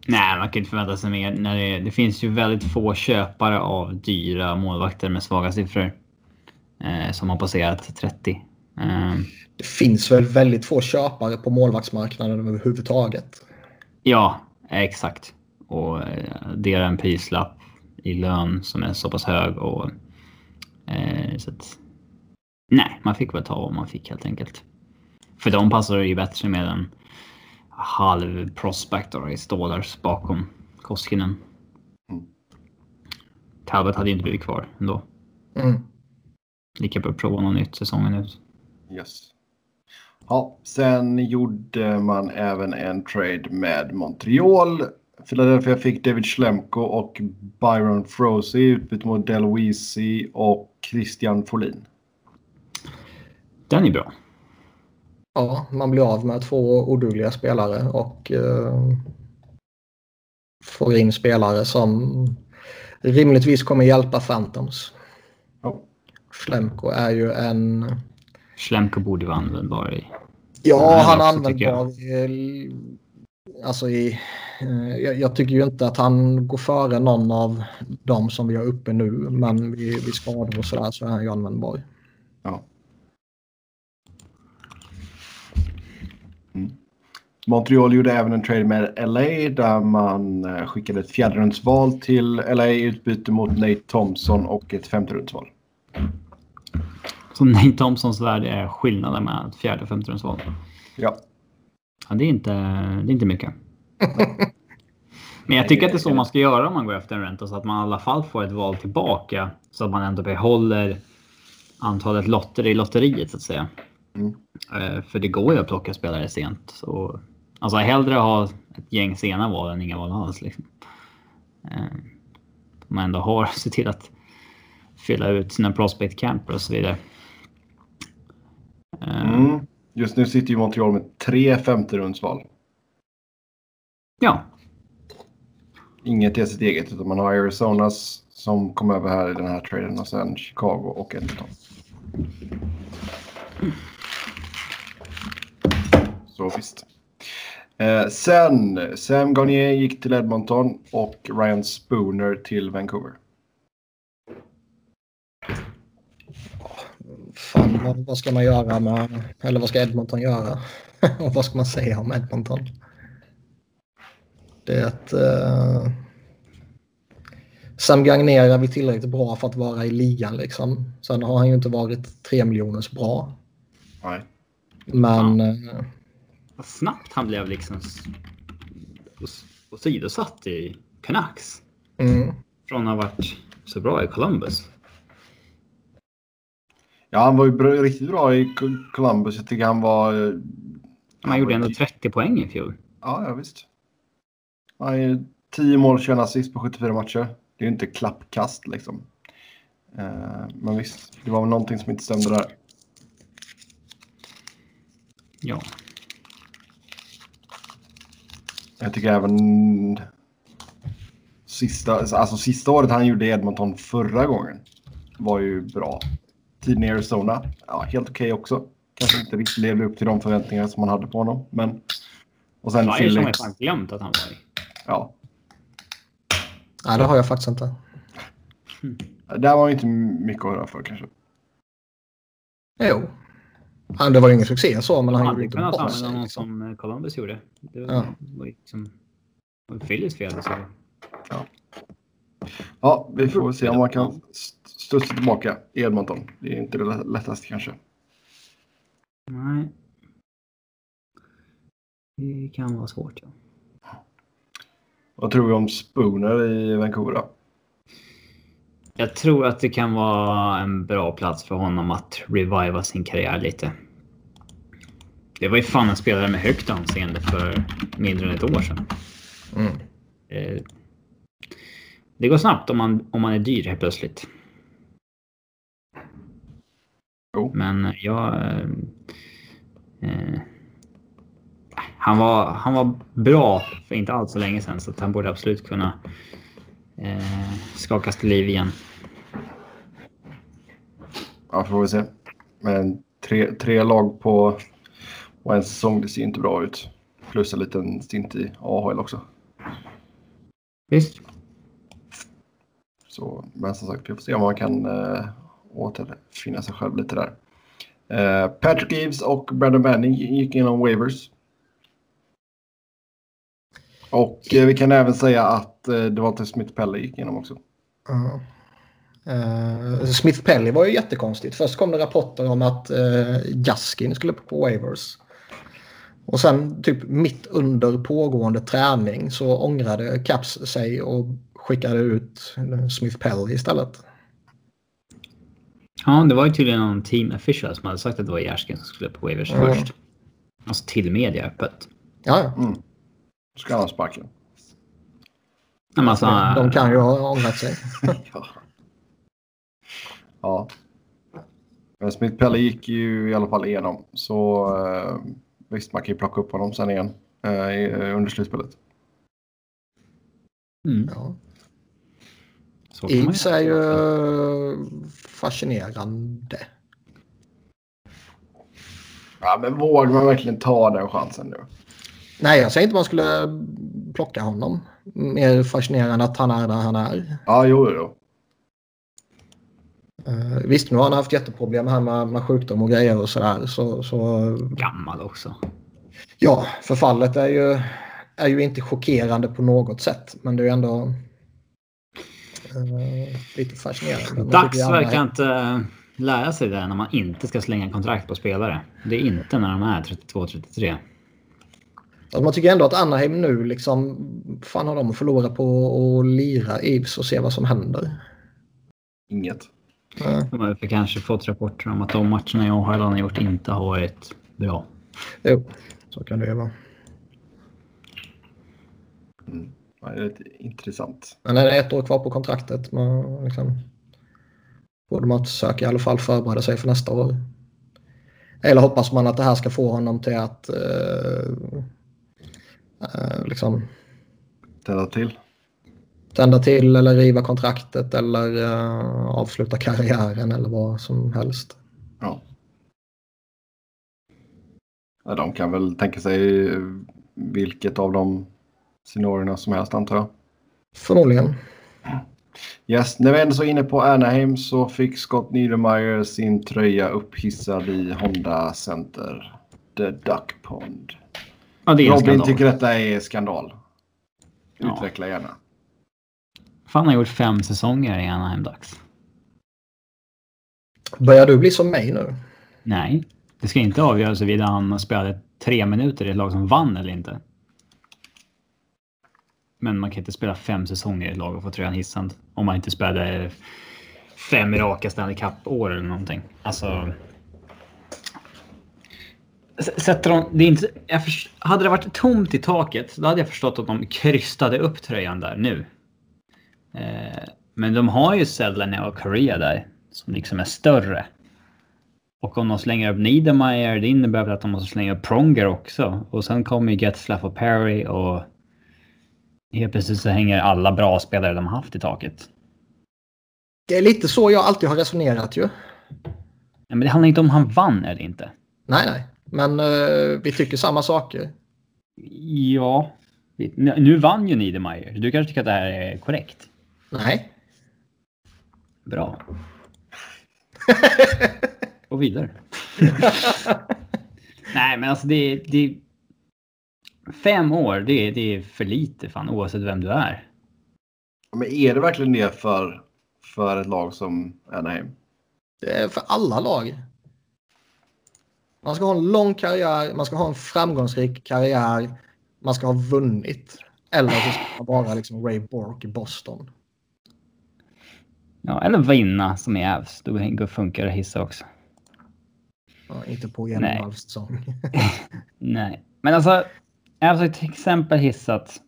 Nej, man kan inte förvänta sig mer. När det, det finns ju väldigt få köpare av dyra målvakter med svaga siffror. Eh, som har passerat 30. Eh,
Det finns väl väldigt få köpare på målvaktsmarknaden överhuvudtaget.
ja, exakt. Och eh, det är en prislapp i lön som är så pass hög. Och, eh, så att, nej, man fick väl ta vad man fick helt enkelt. För de passar ju bättre med en halv prospect då, i Stålars bakom Koskinen.
Mm.
Talbot hade ju inte blivit kvar ändå.
Mm.
Lika bra att prova något nytt säsongen ut.
Yes. Ja, sen gjorde man även en trade med Montreal. Philadelphia fick David Schlemko och Byron Frozy i utbyte mot Del Weezy och Christian Folin.
Den är bra.
Ja, man blir av med två odugliga spelare och eh, får in spelare som rimligtvis kommer hjälpa Phantoms.
Ja.
Schlemko är ju en...
Schlemko borde vara användbar i...
Ja, han är användbar i... Alltså i... eh, Jag, jag tycker ju inte att han går före någon av dem som vi har uppe nu. Men vid, vid skador och sådär så är han ju användbar.
Ja. Mm. Montreal gjorde även en trade med LA där man eh, skickade ett fjärderumsval till LA i utbyte mot Nate Thompson och ett femterumsval.
Så Nate Thompsons värde är skillnaden mellan ett fjärde och femte rundsval.
Ja.
Ja, det är inte, det är inte mycket. Men jag tycker att det är så man ska göra om man går efter en ränta så att man i alla fall får ett val tillbaka. Så att man ändå behåller antalet lotter i lotteriet så att säga.
Mm.
Eh, För det går ju att plocka spelare sent. Så, alltså hellre ha ett gäng sena val än inga val alls. Liksom. Eh, Man ändå har (laughs) se till att fylla ut sina prospect camper och så vidare. Eh,
Mm. Just nu sitter ju Montreal med tre femterumsval.
Ja,
Inget till sitt eget utan man har Arizonas som kom över här i den här traden och sen Chicago och Edmonton. Så visst. Eh, sen Sam Garnier gick till Edmonton och Ryan Spooner till Vancouver.
Fan, vad, vad ska man göra med... Eller vad ska Edmonton göra? (laughs) och vad ska man säga om Edmonton? Det är ett... Uh... Sam Gagner är tillräckligt bra för att vara i ligan liksom. Sen har han ju inte varit tre miljoners bra.
Nej.
Men... eh,
vad snabbt han blev liksom åsidosatt i Canucks.
mm,
Från att ha varit så bra i Columbus.
Ja, han var ju bra, riktigt bra i Co- Columbus. Jag tycker han var... eh,
Han gjorde
var-
ändå 30 poäng i fjol.
Ja, ja visst. Han ju 10 mål, 21 assist på 74 matcher. Det är ju inte klappkast liksom. Eh, men visst, det var väl någonting som inte stämde där.
Ja.
Jag tycker även sista, alltså sista året han gjorde Edmonton förra gången var ju bra. Tiden i Arizona, ja helt okej också. Kanske inte riktigt levde upp till de förväntningar som man hade på honom. Men... Och sen
Flyers har man fan glömt att han var i.
Ja,
nej, det har jag faktiskt inte.
där var ju inte mycket att höra för kanske.
Jo. Han, det var ju ingen succé så, men han
hade
gjorde inte
använda
sig.
någon
Liksom.
som Columbus gjorde. Det var,
Ja.
var liksom... Det var Phillies fel. Så.
Ja, vi får väl se om man kan st- studsa tillbaka i Edmonton. Det är inte det lä- lättaste kanske.
Nej. Det kan vara svårt. Ja.
Vad tror vi om Spooner i Vancouver då?
Jag tror att det kan vara en bra plats för honom att reviva sin karriär lite. Det var ju fan en spelare med högt anseende för mindre än ett år sedan.
Mm.
Eh, Det går snabbt om man, om man är dyr helt plötsligt.
Jo.
Men jag... eh, Eh, han, var, han var bra för inte alls så länge sedan så han borde absolut kunna eh, skakas till liv igen.
Ja, får vi se. Men tre, tre lag på, på en säsong, det ser inte bra ut. Plus en liten stint i AHL också.
Visst.
Så, men som sagt, vi får se om man kan äh, återfinna sig själv lite där. Äh, Patrick Eves och Brandon Manning gick igenom waivers. Och äh, vi kan även säga att äh, det var inte Smith Pelle gick igenom också.
Uh. Uh, Smith Pelly var ju jättekonstigt. Först kom det rapporter om att uh, Jaskin skulle på waivers. Och sen typ mitt under pågående träning så ångrade Caps sig och skickade ut Smith Pelly istället.
Ja, det var ju tydligen någon team official som hade sagt att det var Jaskin som skulle på waivers mm. först. Alltså till media öppet.
Ja, ja.
Mm. Ska han ha sparken?
Alltså,
de kan ju ha ångrat sig. (laughs)
ja. Ja. Men Smith Pelle gick ju i alla fall igenom. Så eh, visst, man kan ju plocka upp honom sen igen eh, under slutspelet.
Mm. Ja. Eves är ju fascinerande.
Ja, men vågar man verkligen ta den chansen nu?
Nej, jag säger inte man skulle plocka honom. Mer fascinerande att han är där han är.
Ja, jo, jo.
Uh, visst, nu har han haft jätteproblem här med, med sjukdom och grejer och sådär. Så, så...
Gammal också.
Ja, förfallet är ju, är ju inte chockerande på något sätt. Men det är ju ändå uh, lite fascinerande.
Dags verkar inte lära sig det när man inte ska slänga kontrakt på spelare. Det är inte när de är 32-33.
Alltså man tycker ändå att Anaheim nu liksom, fan har de att förlora på att lira Ibs och se vad som händer?
Inget.
De har kanske fått rapporter om att de matcherna jag har gjort inte har varit bra.
Jo, så kan det ju vara.
Mm. Ja, det är intressant.
Men det är ett år kvar på kontraktet. Man, liksom, borde man försöka i alla fall förbereda sig för nästa år. Eller hoppas man att det här ska få honom till att uh, uh, liksom...
Tända till?
Tända till eller riva kontraktet eller uh, avsluta karriären eller vad som helst.
Ja. ja. De kan väl tänka sig vilket av de scenarierna som helst antar jag.
Förmodligen.
Yes, när vi ändå så inne på Anaheim så fick Scott Niedermayer sin tröja upphissad i Honda Center. The Duck Pond.
Ja,
Robin tycker detta är skandal. Utveckla ja. gärna.
Fan har gjort fem säsonger i Anaheim Ducks.
Börjar du bli som mig nu?
Nej, det ska inte avgöras huruvida han spelade tre minuter i ett lag som vann eller inte. Men man kan inte spela fem säsonger i ett lag och få tröjan hissad om man inte spelade fem raka Stanley Cup-år eller någonting. Alltså. Sätter de, det inte, för, hade det varit tomt i taket, då hade jag förstått att de krystade upp tröjan där nu. Eh, men de har ju Sedlane och Korea där som liksom är större. Och om de slänger upp Niedermeyer, det innebär att de måste slänga upp Pronger också. Och sen kommer ju Getzlaff och Perry och helt plötsligt så hänger alla bra spelare de har haft i taket.
Det är lite så jag alltid har resonerat ju.
Ja, men det handlar inte om han vann eller inte.
Nej, nej. Men uh, vi tycker samma saker.
Ja. Nu vann ju Niedermeyer. Du kanske tycker att det här är korrekt?
Nej.
Bra. (laughs) Och vidare. (laughs) Nej, men alltså det, det... Fem år, det, det är för lite fan oavsett vem du är.
Men är det verkligen det för, för ett lag som Anaheim?
Det är för alla lag. Man ska ha en lång karriär, man ska ha en framgångsrik karriär, man ska ha vunnit. Eller så ska man vara liksom Ray Bork i Boston.
Ja, eller vinna som i Avs. Då funkar det hissa också.
Ja, inte på en halv säsong. (laughs)
Nej, men alltså Avs har till exempel hissat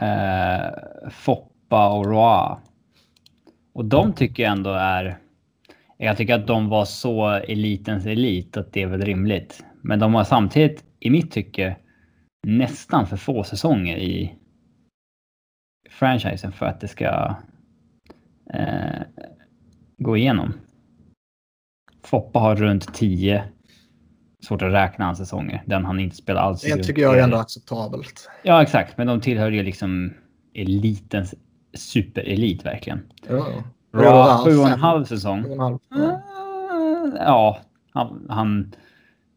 eh, Foppa och Roa. Och de tycker jag ändå är... Jag tycker att de var så elitens elit att det är väl rimligt. Men de har samtidigt, i mitt tycke, nästan för få säsonger i franchisen för att det ska eh, gå igenom. Foppa har runt 10. Svårt att räkna hans säsonger. Den han inte spelar alls.
Det tycker jag är ändå acceptabelt.
Ja, exakt. Men de tillhör ju liksom elitens superelit verkligen.
Ja.
Bra, sju och en halv säsong.
Och en halv. Ja.
Eh, Ja, han, han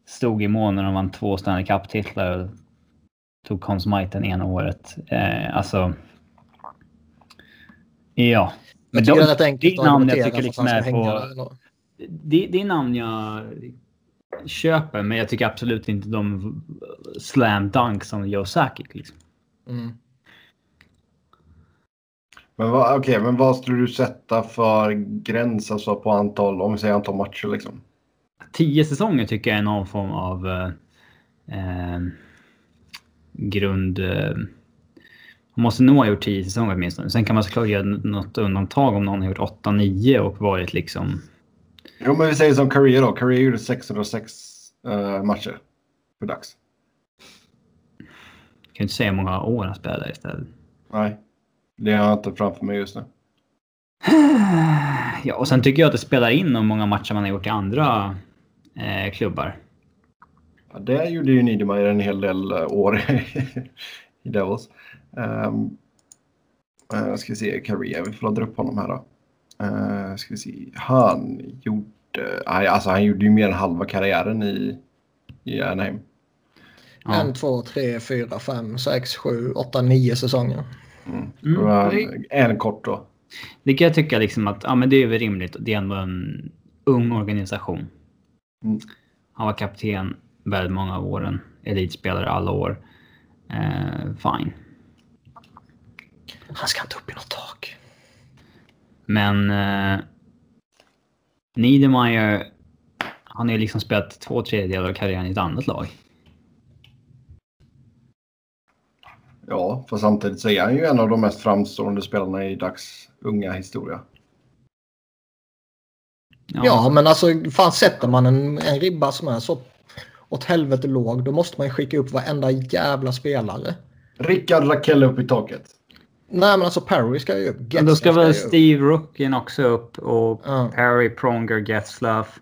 stod i när de vann två Stanley Cup-titlar och tog Conn Smythe ena året. Eh, alltså. Ja.
Jag tycker
de-
det är rätt enkelt
det är namn jag tycker liksom är på. Det, det är namn jag köper, men jag tycker absolut inte de slam dunk som Joe Sakic. Liksom.
Mm.
Men, vad, okej, men vad skulle du sätta för gräns alltså på antal, om vi säger antal matcher liksom?
Tio säsonger tycker jag är någon form av eh, eh, grund... Eh, måste nog ha gjort tio säsonger åtminstone. Sen kan man såklart göra något undantag om någon har gjort 8-9 och varit liksom...
Jo, men vi säger som Korea då. Korea gjorde 606 eh, matcher för dags.
Jag kan inte säga hur många år han spelade istället.
Nej, det har jag inte framför mig just nu. (sighs)
Ja, och sen tycker jag att det spelar in hur många matcher man har gjort i andra eh, klubbar.
Ja, det gjorde ju Niedermayer en hel del eh, år (laughs) i Devils. Um, uh, ska vi se, Korea, vi får dra upp honom här då. Uh, ska vi se, han gjorde, nej, alltså han gjorde ju mer än halva karriären i, i Anaheim.
Ja.
En, två, tre, fyra, fem, sex, sju, åtta, nio säsonger.
Mm.
Mm, det-
En kort då.
Det kan jag tycka liksom att ja, men det är väl rimligt. Det är ändå en ung organisation.
Mm.
Han var kapten väldigt många av åren. Elitspelare alla år. Eh, fine.
Han ska inte upp i något tak.
Men eh, Niedermayer, han har ju liksom spelat två tredjedelar av karriären i ett annat lag.
Ja, för samtidigt så är han ju en av de mest framstående spelarna i dags unga historia.
Ja, men alltså fan sätter man en, en ribba som är så åt helvete låg då måste man ju skicka upp varenda jävla spelare.
Rickard Rakell upp i taket.
Nej men alltså Perry ska ju upp.
Men då ska väl. Steve Rookin också upp och
Ja.
Perry Pronger Getzlaff.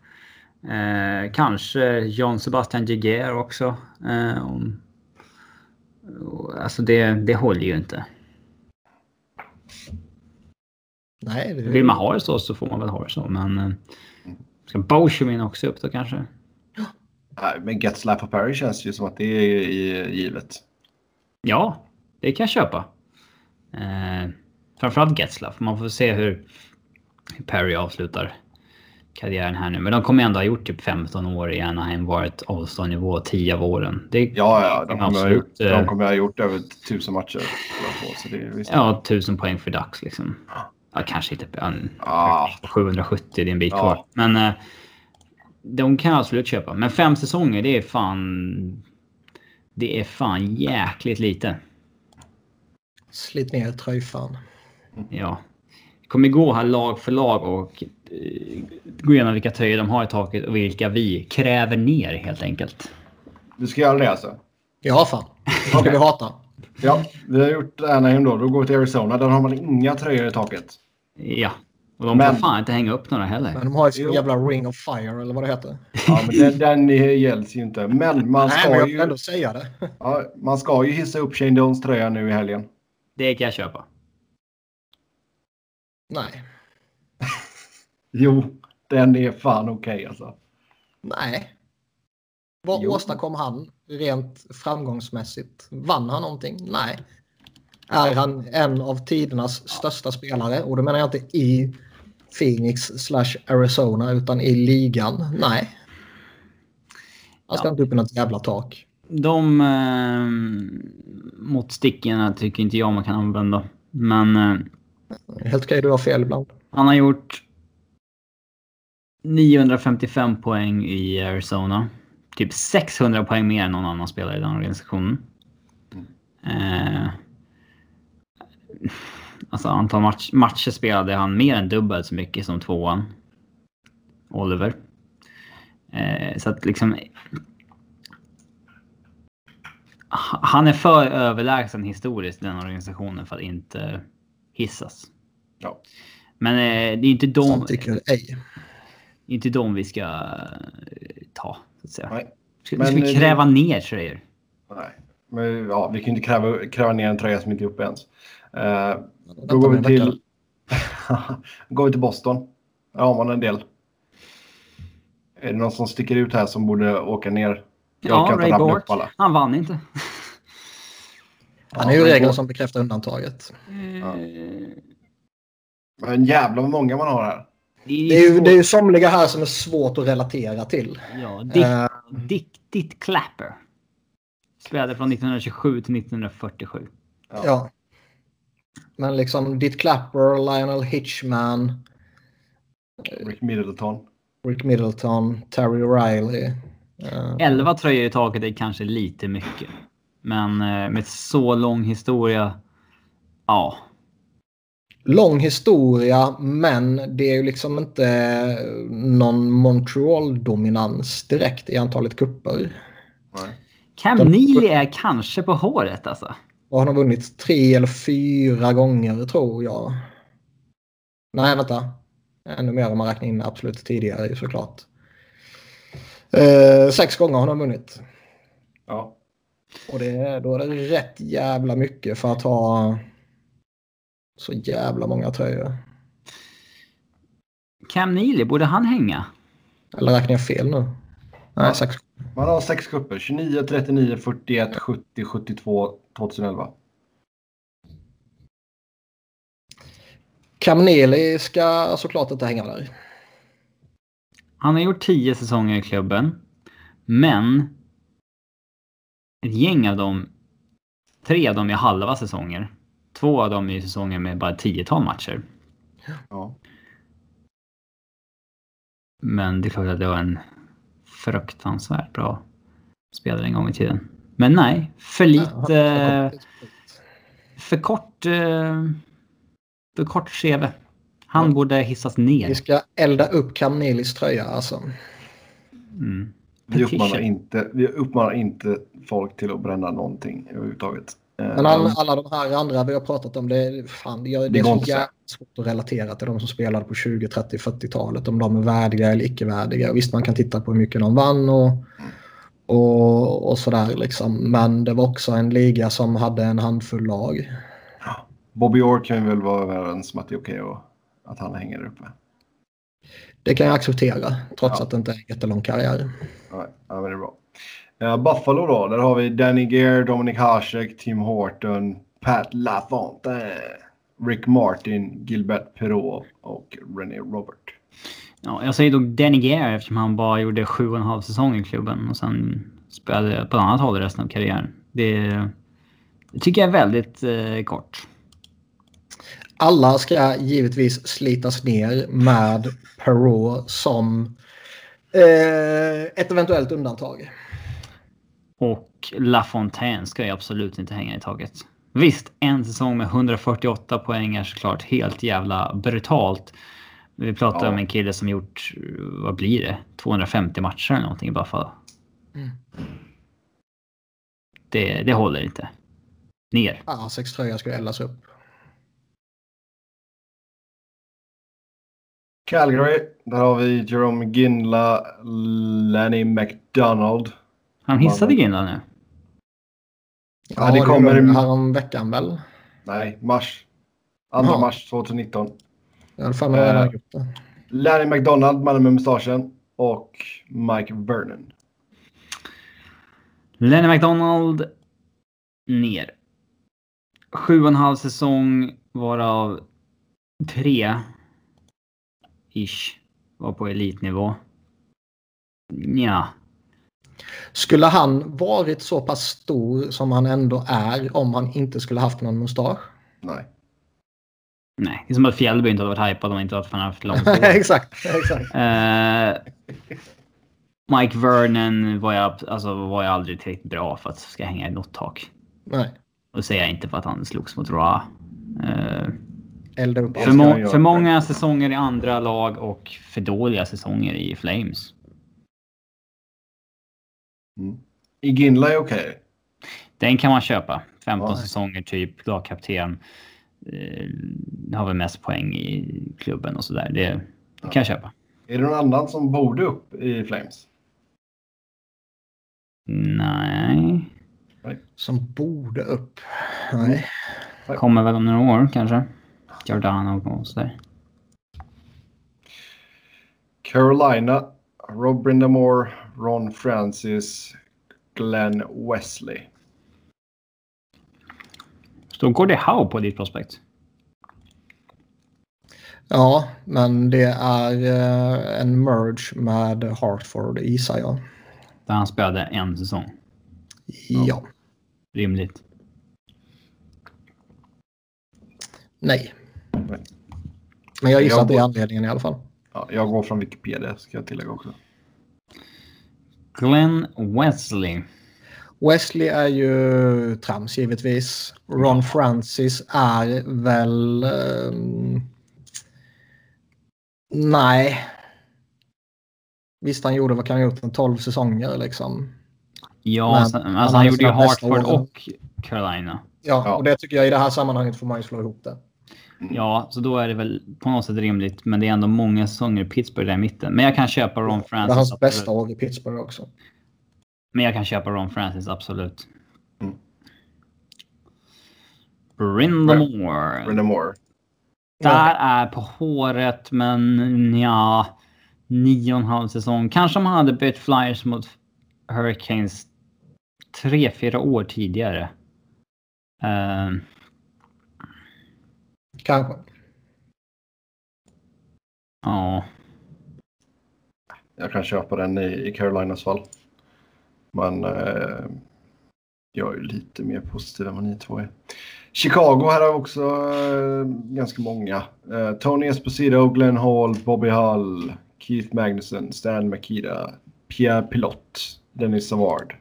Eh, kanske John Sebastian Giguère också. Eh, om, alltså det, det håller ju inte.
Nej, det
Vill man ha det så så får man väl ha det så. Men eh, ska Boschemin också upp då kanske?
Nej, men Getzlaff och Perry känns ju som att det är i- givet.
Ja, det kan jag köpa. Eh, framförallt Getzlaff. Man får se hur, Perry avslutar karriären här nu. Men de kommer ändå ha gjort typ 15 år i Anaheim. Varit All-star-nivå 10 av åren. Det,
Ja, ja, de kommer, ha
Absolut,
gjort,
eh.
de kommer ha gjort över tusen matcher. Så det är.
Ja, 1000 poäng för Dax liksom. Ja, kanske inte.
Ah.
770, det är en bit
Ja.
kvar. Men eh, de kan jag absolut köpa. Men fem säsonger, det är fan... Det är fan jäkligt lite.
Slit ner tröjfan.
Ja. Vi kommer gå här lag för lag och eh, gå igenom vilka tröjor de har i taket och vilka vi kräver ner helt enkelt.
Du ska göra det alltså?
Ja fan. Ska vi hata?
Ja, vi har gjort Anaheim då. Då går vi till Arizona. Där har man inga tröjor i taket.
Ja. Och de
Men-
får fan inte hänga upp några heller.
Men de har ju sin jävla ring of fire eller vad det heter.
Ja, men den, den gälls ju inte. Men man
Nej
ska,
men jag
ju,
ändå säga det.
ja, man ska ju hissa upp Shane Jones tröja nu i helgen.
Det kan jag köpa.
Nej. (laughs)
Jo, den är fan okej alltså.
Nej. Vad
Jo.
åstadkom han rent framgångsmässigt? Vann han någonting? Nej. Är han en av tidernas största spelare? Och då menar jag inte i Phoenix slash Arizona utan i ligan? Nej. Han ska
Ja.
inte upp i något jävla tak.
De eh, måttstickorna tycker inte jag man kan använda. Men eh,
Helt okej, du har fel ibland.
han har gjort 955 poäng i Arizona. Typ 600 poäng mer än någon annan spelare i den organisationen. Eh, alltså antal match, matcher spelade han mer än dubbelt så mycket som tvåan. Oliver. Eh, så att liksom... Ha- Han är för överlägsen historiskt den organisationen för att inte hissas.
Ja.
Men eh, det är inte de...
Som tycker ej.
inte de vi ska eh, ta. Så att säga.
Nej.
Ska,
Men,
ska vi kräva ner tröjor?
Nej. Men, ja, vi kan inte kräva, kräva ner en tröja som inte är uppe ens. Eh, då går vi till... (laughs) går vi till Boston. Där har man en del. Är det någon som sticker ut här som borde åka ner? Jag
Ja, Ray
alla.
Han vann inte.
Han är ju
Ja,
regeln som bekräftar undantaget.
Eh,
Men jävlar vad många man har här.
Det är, ju, det är ju somliga här som är svårt att relatera till.
Ja, Dick,
Eh,
Dick, Dick Clapper. Spelade från 1927 till 1947.
ja. Men liksom Ditt Clapper, Lionel Hitchman,
Rick Middleton.
Rick Middleton, Terry O'Reilly. Eh,
11 tröjor i taket är kanske lite mycket. Men eh, med så lång historia. Ja,
lång historia, men det är ju liksom inte någon Montreal-dominans direkt i antalet kupper.
Nej.
Cam Neely är kanske på håret alltså.
Och han har vunnit tre eller fyra gånger tror jag. Nej, vänta. Ännu mer om man räknar in absolut tidigare ju såklart. Eh, sex gånger har han vunnit.
Ja.
Och det, då är det rätt jävla mycket för att ha så jävla många tröjor.
Cam Neely, borde han hänga?
Eller räknar jag fel nu? Nej,
Ja.
sex.
Man har sex kupper. 29, 39, 41, 70, 72, 2011.
Cam Neely ska såklart inte hänga där.
Han har gjort 10 säsonger i klubben. Men ett gäng av dem, tre av dem är halva säsonger. Två av dem är säsonger med bara tiotal matcher.
Ja.
Men det är klart att det var en fruktansvärt bra spelare en gång i tiden. Men nej, för lite... För kort... eh, För kort CV. Han borde hissas
Vi
ner.
ska elda upp Cam Neelys tröja alltså.
Mm.
Vi uppmanar, inte, vi uppmanar inte folk till att bränna någonting överhuvudtaget. Eh,
Men alla, alla de här andra vi har pratat om, det, är- fan, det, det
Det
är så jävla svårt att relatera till de som spelade på 20, 30, 40-talet. Om de är värdiga eller icke värdiga. Visst, man kan titta på hur mycket de vann och, och, och sådär liksom. Men det var också en liga som hade en handfull lag.
Bobby Orr kan vi väl vara överens om att det är okej och att han hänger där uppe.
Det kan jag acceptera, trots
Ja.
att det inte är en jättelång karriär.
Ja, men det är bra. Eh, Buffalo då, där har vi Danny Gare, Dominic Hasek, Tim Horton, Pat LaFontaine, Rick Martin, Gilbert Perrault och René Robert.
Ja, jag säger dock Danny Gare eftersom han bara gjorde sju och en halv säsong i klubben och sen spelade på ett annat håll resten av karriären. Det, det tycker jag är väldigt eh, kort.
Alla ska givetvis slitas ner med Perrault som eh, ett eventuellt undantag.
Och LaFontaine ska ju absolut inte hänga i taget. Visst, en säsong med 148 poäng är såklart helt jävla brutalt. Vi pratar
Ja.
om en kille som gjort, vad blir det? 250 matcher eller någonting i Buffalo.
Mm.
Det, det håller inte. Ner.
Ja, sex tröjor ska eldas upp.
Calgary, där har vi Jerome Ginla, Lenny McDonald.
Han hissade Ginla nu.
Ja, det kommer-
gjorde de här om veckan väl?
Nej, mars. 2
Jaha.
mars 2019.
Jag hade för mig
Eh. McDonald, mannen med mustaschen. Och Mike Vernon.
Lenny McDonald ner. Sju och en halv säsong varav tre ish var på elitnivå. Ja,
Skulle han varit så pass stor som han ändå är om han inte skulle haft någon mustasch?
Nej.
nej. Det är som att Fjällby inte hade varit hypad om inte varit för att han haft långt hår. (laughs)
exakt, exakt.
Eh, Mike Vernon var jag, alltså, var jag aldrig tillräckligt bra för att ska hänga i något tak.
Nej.
Och säger jag inte för att han slogs mot Ra. Eh,
Elda upp
för, må- för många säsonger i andra lag och för dåliga säsonger i Flames.
Mm. I Ginla är okej.
Den kan man köpa. 15
Ja.
säsonger typ, lagkapten. Eh, har väl mest poäng i klubben och sådär. Det, det kan jag köpa.
Är det någon annan som borde upp i Flames?
Nej.
Som borde upp. Nej.
Kommer väl om några år kanske. Giordano och sådär.
Carolina, Rob Brindamore, Ron Francis, Glenn Wesley.
Står Gordie Howe på ditt prospekt?
Ja, men det är eh, en merge med Hartford gissar jag.
Där han spelade en säsong.
Ja.
Rimligt.
Nej.
Nej.
Men jag gissar
Jag
att det är anledningen i alla fall.
Ja, jag går från Wikipedia ska jag tillägga också.
Glenn Wesley.
Wesley är ju trams givetvis. Ron Francis är väl... ehm, nej. Visst han gjorde, vad kan han ha gjort, en 12 säsonger liksom.
Ja,
Men
sen,
han
alltså han gjorde ju Hartford och Carolina.
Ja,
Ja.
och det tycker jag i det här sammanhanget får man ju slå ihop det.
Ja, så då är det väl på något sätt rimligt. Men det är ändå många säsonger i Pittsburgh där i mitten. Men jag kan köpa Ron
Det är
Francis.
hans
absolut.
bästa år i Pittsburgh också.
Men jag kan köpa Ron Francis, absolut.
Mm.
Brindamore.
Brindamore.
Där är på håret, men ja. Nio och en halv säsong. Kanske om han hade bytt Flyers mot Hurricanes tre, fyra år tidigare. Ehm,
Kanske.
Ja,
Jag kan köpa den i, i Carolinas fall. Men eh, jag är ju lite mer positiv än vad ni två är. Chicago här har också eh, ganska många. Eh, Tony Esposito, Glenn Hall, Bobby Hull, Keith Magnuson, Stan Makita, Pierre Pilotte, Dennis Savard.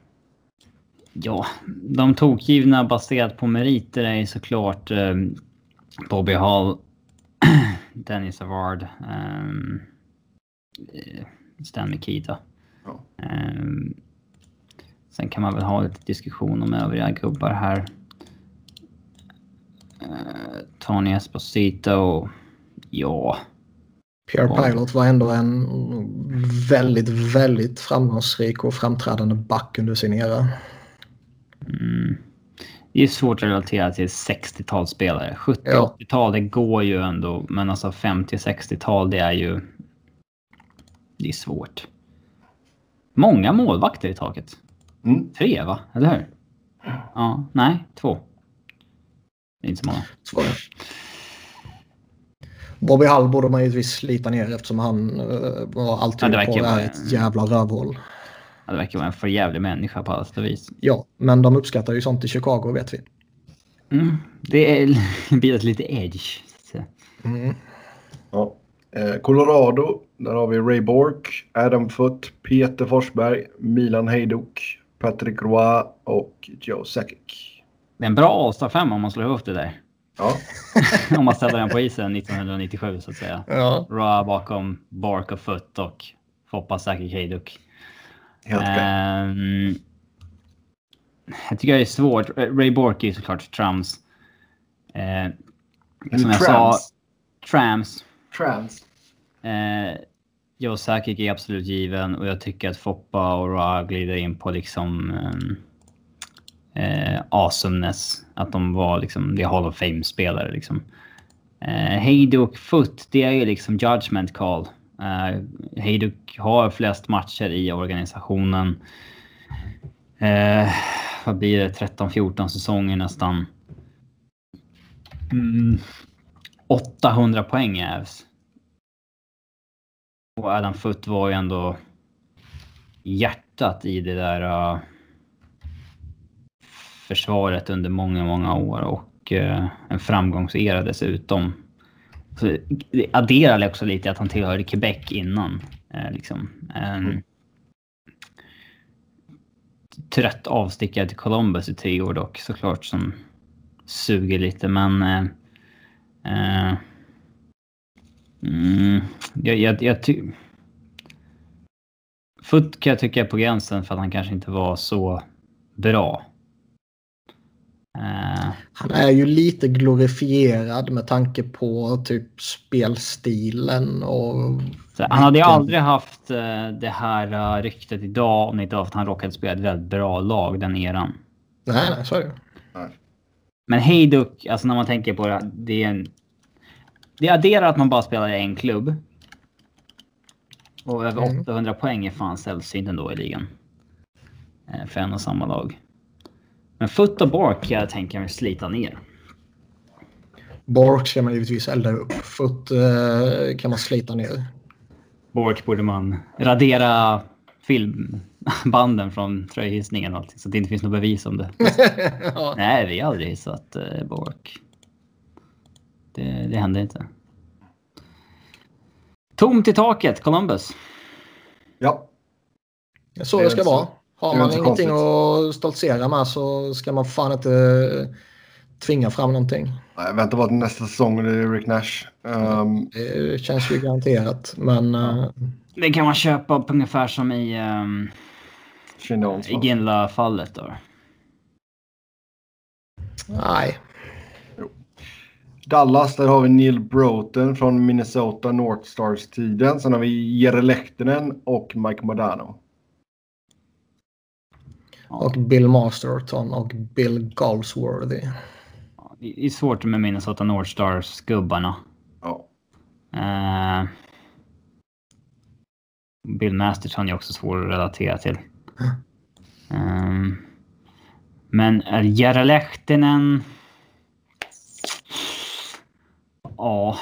Ja, de tokgivna baserat på meriter är såklart eh, Bobby Hall, (clears throat) Dennis Savard, um, Stan Mikita.
Ja.
Ehm, sen kan man väl ha lite diskussion om övriga gubbar här. Uh, Tony Esposito. Ja,
Pierre. Pilot var ändå en väldigt, väldigt framgångsrik och framträdande back under sin era.
Det är svårt att relatera till 60-talsspelare. 70
Ja.
80-tal, det går ju ändå. Men alltså 50 60-tal, det är ju... Det är svårt. Många målvakter i taket.
Mm.
Tre, va? Eller hur? Ja, nej, två. Det är inte så många.
Var det. Bobby Hall borde man givetvis slita ner eftersom han uh, var alltid
Ja, det
på
vara
är ett jävla rövhål.
Det verkar vara en förjävlig människa på alla sätt och vis.
Ja, men de uppskattar ju sånt i Chicago vet vi.
Mm. Det är (laughs) blir lite edge.
Mm.
Ja. Eh, Colorado, där har vi Ray Bork, Adam Foote, Peter Forsberg, Milan Hejduk, Patrick Roy och Joe Sakic.
Det är en bra All-Star 5 om man slår ihop det där.
Ja, (laughs)
om man ställer den på isen 1997 så att säga.
Ja,
Ra bakom Bark och Foot och Foppa säkert Hejduk.
Helt
Eh. Ehm, jag tycker det är svårt. Ray Bork är såklart trams. Eh, som jag sa,
Trams.
trams. Eh, Joe Sakic är absolut given och jag tycker att Foppa och Ra glider in på liksom ehm, eh, awesomeness. Att de var liksom, det är Hall of Fame-spelare liksom. Eh, Hejduk Foot, det är ju liksom judgment call. Eh, Hejduk har flest matcher i organisationen. Eh, vad blir det? 13-14 säsonger nästan. Mm, 800 poäng i Ävs. Och Adam Foot var ju ändå hjärtat i det där uh, försvaret under många, många år och uh, en framgångsera dessutom. Så det adderar också lite att han tillhörde Quebec innan. Uh, liksom. En
Mm.
Trött avstickare till Columbus i tre år dock såklart som suger lite men uh, uh, Mm, jag, jag, jag ty- Foot kan jag tycka är på gränsen för att han kanske inte var så bra. Eh,
Han är ju lite glorifierad med tanke på typ spelstilen och...
Så han hade ju aldrig haft eh, det här uh, ryktet idag om det inte var för att han råkade spela ett väldigt bra lag den eran.
Nej, nej, så är det
Men Hejduk, alltså när man tänker på det, det är en... Det adderar att man bara spelar i en klubb. Och över
Mm.
800 poäng är fan sällsynt ändå i ligan. Eh, För en och samma lag. Men Foot och Bork kan jag tänka mig slita ner.
Bork ska man givetvis elda upp. Foot eh, kan man slita ner.
Bork borde man radera filmbanden från tröjhissningen och allting så att det inte finns något bevis om det. (laughs)
ja.
Nej, vi har aldrig hissat eh, Bork. Det, det hände inte. Tomt i taket, Columbus.
Ja,
så
Det
ska vara. Har man ingenting
konstigt.
att stoltsera med så ska man fan inte tvinga fram någonting.
Nej, vänta bara till nästa säsong det är Rick Nash. Um,
Det känns ju garanterat. Men eh,
Det kan man köpa på ungefär som i, um,
Dawns,
i? Ginla-fallet. då.
nej.
Dallas, där har vi Neil Broughton från Minnesota North Stars-tiden. Sen har vi Jere Lehtinen och Mike Modano.
Och Bill Masterton och Bill Galsworthy.
Det är svårt med Minnesota North Stars-gubbarna.
Ja.
Eh, Bill Masterton är också svår att relatera till. Ehm, men är Jere Lehtinen... Ja.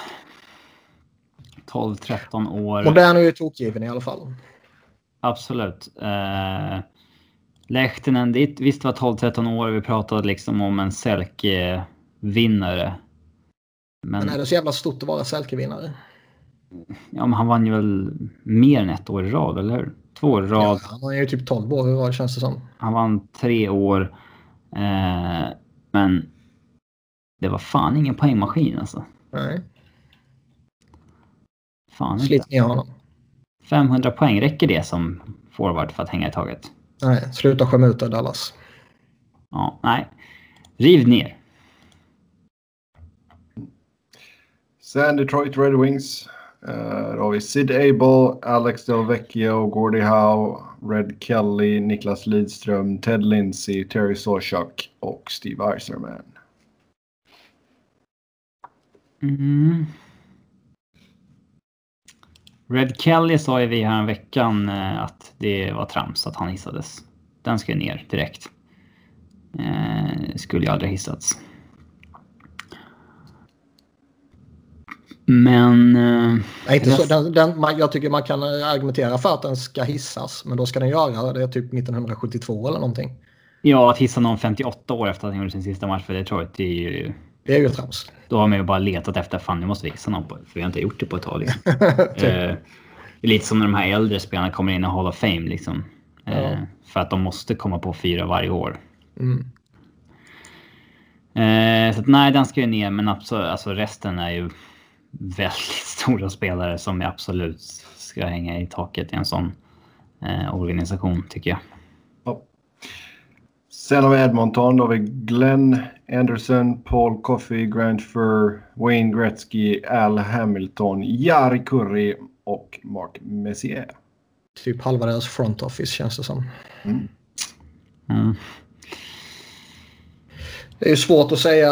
12-13 år.
Modern är ju tokgiven i alla fall.
Absolut. Uh, Lehtinen, det, visst det var 12-13 år. Vi pratade liksom om en Selke-vinnare. Men,
Men är det så jävla stort att vara Selke-vinnare?
ja, men han vann ju väl mer än ett år i rad, eller hur? Två år i
Ja,
rad.
han har ju typ 12 år i rad känns det som.
Han vann tre år. Eh, men det var fan ingen poängmaskin alltså.
Nej,
Fan
slit
inte.
ner honom.
500 poäng, räcker det som forward för att hänga i taget?
Nej, sluta skämma ut det, Dallas.
Ja, nej. Riv ner.
Sen Detroit Red Wings. Uh, då har vi Sid Abel, Alex Delvecchio, Gordie Howe, Red Kelly, Niklas Lidström, Ted Lindsay, Terry Sawchuk och Steve Eiserman.
Mm. Red Kelly sa ju vi här en veckan eh, att det var trams att han hissades. Den ska ner direkt. Eh, skulle ju aldrig hissats. Men... Eh,
Nej, inte så, den, den, man, jag tycker man kan argumentera för att den ska hissas. Men då ska den göra det typ 1972 eller någonting.
ja, att hissa någon 58 år efter att han gjorde sin sista match för Detroit, det är ju...
Det är ju trams.
Då har man ju bara letat efter, fan nu måste vi hissa någon på för vi har inte gjort det på ett tag. Liksom. (laughs)
Typ.
Eh, lite som när de här äldre spelarna kommer in i Hall of Fame liksom. Eh,
Ja.
För att de måste komma på fyra varje år.
Mm.
Eh, så att, nej, den ska ju ner, men absolut, alltså resten är ju (laughs) väldigt stora spelare som absolut ska hänga i taket i en sån eh, organisation tycker jag.
Sen har vi Edmonton. Då har vi Glenn Anderson, Paul Coffey, Grant Fur, Wayne Gretzky, Al Hamilton, Jari Kurri och Mark Messier.
Typ halva deras front office känns det som.
Mm.
Mm.
Det är ju svårt att säga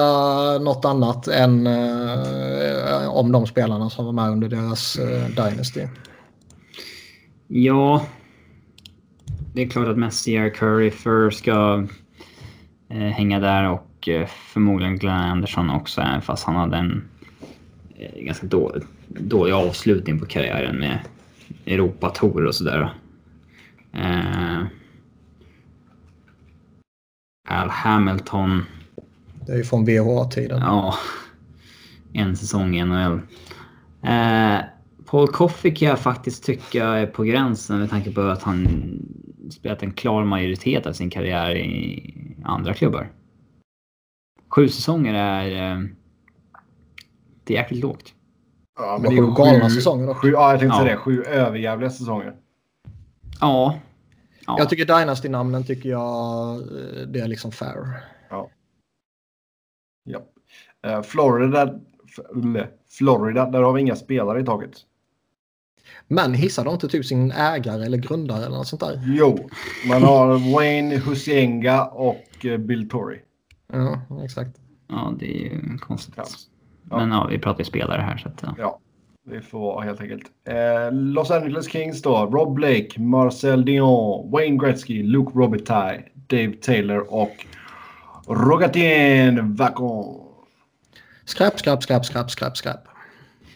något annat än eh, om de spelarna som var med under deras eh, Dynasty.
Ja. Det är klart att Messier, Curry, Fur ska hänga där och eh, förmodligen Glenn Anderson också, även fast han hade en eh, ganska då, dålig avslutning på karriären med Europatour och sådär. Eh, Al Hamilton,
Det är ju från VHA-tiden.
ja, en säsong i NHL. Eh, Paul Coffey kan jag faktiskt tycka är på gränsen med tanke på att han spelat en klar majoritet av sin karriär i andra klubbar. Sju säsonger är... Eh, det är jäkligt lågt.
Ja,
Det var sju galna säsonger dock.
Sju, ja, jag tänkte
Ja.
det. Sju överjävliga säsonger.
Ja. ja.
Jag tycker Dynasty-namnen tycker jag eh, det är liksom fair.
Ja. Ja. Eh, Florida, Florida, där har vi inga spelare i taget.
Men hissar de inte typ sin ägare eller grundare eller något sånt där?
Jo, man har Wayne Husienga och eh, Bill Torrey.
Ja, exakt.
Ja, det är ju konstigt.
Ja.
Men ja, vi pratar ju spelare här så att, ja.
Ja, det får vara helt enkelt. Eh, Los Angeles Kings då. Rob Blake, Marcel Dion, Wayne Gretzky, Luke Robitaille, Dave Taylor och Rogatien Vacon.
Skräp, skräp, skräp, skräp, skräp, skräp.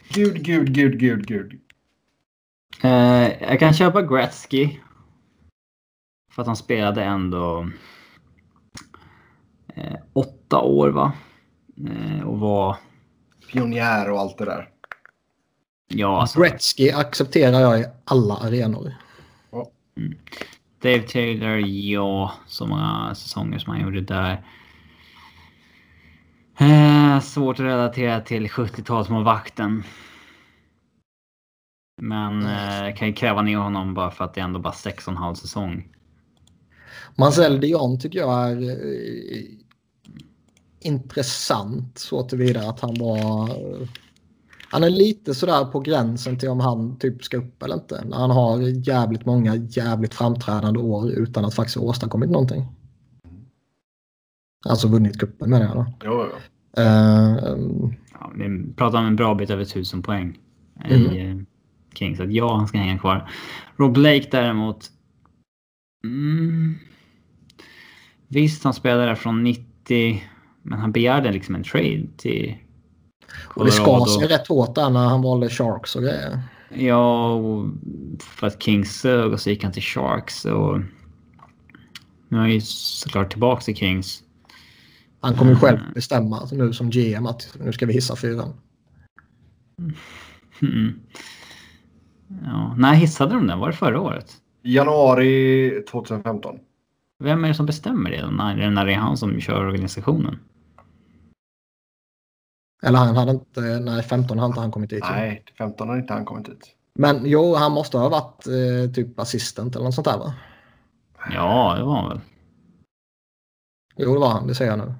Gud, gud, gud, gud, gud.
Eh, jag kan köpa Gretzky. För att han spelade ändå eh, åtta år va? Eh, och var...
Pionjär och allt det där.
Ja, alltså,
Gretzky accepterar jag i alla arenor.
Dave Taylor, ja. Så många säsonger som han gjorde där. Eh, svårt att relatera till 70-talsmålvakten. Men eh, kan ju kräva ner honom bara för att det är ändå bara 6,5 säsong.
Marcel Dion tycker jag är eh, intressant så tillvida att han var... Han är lite sådär på gränsen till om han typ ska upp eller inte. När han har jävligt många jävligt framträdande år utan att faktiskt ha åstadkommit någonting. Alltså vunnit cupen menar jag då.
Jo, jo.
Eh,
Ja, vi pratar om en bra bit över 1000 poäng
Mm.
i Kings. Så att ja, han ska hänga kvar. Rob Blake däremot. Mm, visst, han spelade från 90. Men han begärde liksom en trade till
och det skar sig
Colorado.
rätt hårt där när han valde Sharks och grejer.
Ja, och för att Kings sög och så gick han till Sharks. Och nu är han ju såklart tillbaka till Kings.
Han kommer ju själv bestämma nu som GM att nu ska vi hissa fyran.
Mm. Ja, när hissade de den? Var det förra året?
Januari 2015.
Vem är det som bestämmer det? När, när det är han som kör organisationen?
Eller han hade inte, nej 15 hade inte han kommit dit.
Nej, till 15 har inte han kommit hit.
Men jo, han måste ha varit eh, typ assistent eller något sånt där va?
Ja, det var han väl.
Jo, det var han, det säger jag nu.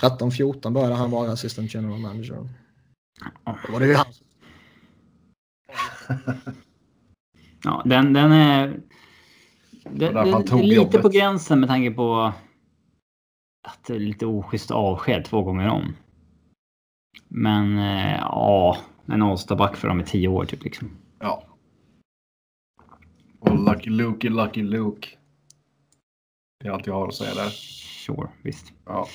13-14 började han vara assistant general manager. Då var det ju han.
Ja, den, den är... Den, den, är lite
jobbet.
på gränsen med tanke på att det är lite oschysst avsked två gånger om. Men eh, ja, en All-star-back för dem i tio år typ liksom.
Ja. Och Lucky Luke Lucky Luke. Det är allt jag har att säga där.
Sure, visst.
Ja.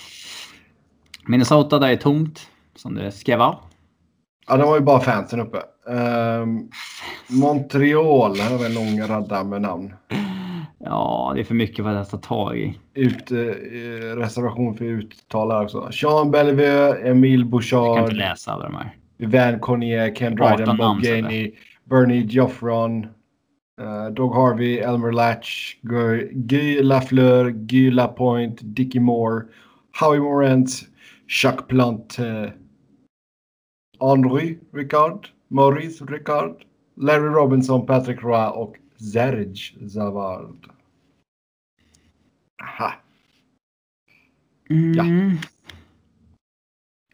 Minnesota, där är tomt. Som det skrev av.
Ja, de var ju bara fansen uppe. Ehm, Montreal, har vi en lång radda med namn.
Ja, det är för mycket för att ta tag i.
Ut, eh, reservation för uttal här också. Sean Bellevue, Emile
Jag kan
Bouchard,
inte läsa alla de här.
Van Cornier, Ken
18
Dryden, Bob Gainey, Bernie Joffron, eh, Doug Harvey, Elmer Latch, Guy, Lafleur, Guy Lapointe, Dickie Moore, Howie Morant, Jacques Plante, Henri Ricard, Maurice Ricard, Larry Robinson, Patrick Roy och Serge Zavard. Aha. Ja.
Mm.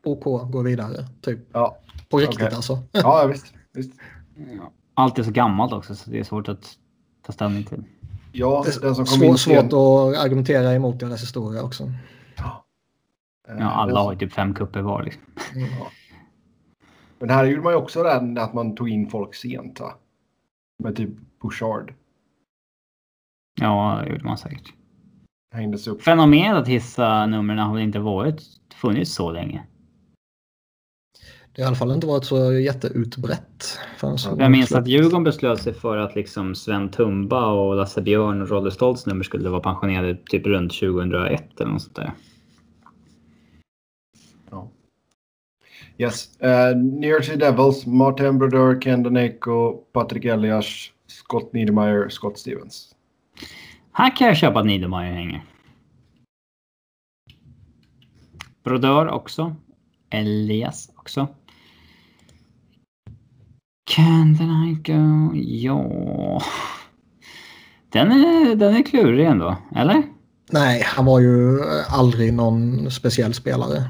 OK, gå vidare. Typ.
Ja,
På riktigt
Okej.
alltså. (laughs)
ja visst. visst.
Allt är så gammalt också så det är svårt att ta ställning till.
Ja,
Det
den som
är
kom
svår,
in
svårt att argumentera emot deras historia också.
Ja, alla har ju typ fem kupper var. Liksom.
Men här gjorde man ju också den att man tog in folk sent va? Med typ Bouchard.
Ja, det gjorde man säkert.
Hängdes upp.
Fenomenet att hissa numren har väl inte varit funnits så länge.
Det har i alla fall inte varit så jätteutbrett. så-
Jag minns att Djurgården beslöt sig för att liksom Sven Tumba och Lasse Björn och Rolle Stoltz nummer skulle vara pensionerade typ runt 2001 eller något sånt där.
Ja. Yes. Eh, New Jersey Devils, Martin Brodeur, Ken Daneko, Patrik Elias, Scott Niedermayer, Scott Stevens.
Här kan jag köpa att Niedermayer hänger. Brodör också. Elias också. Can I go? Ja. Den är, den är klurig ändå, eller?
Nej, han var ju aldrig någon speciell spelare.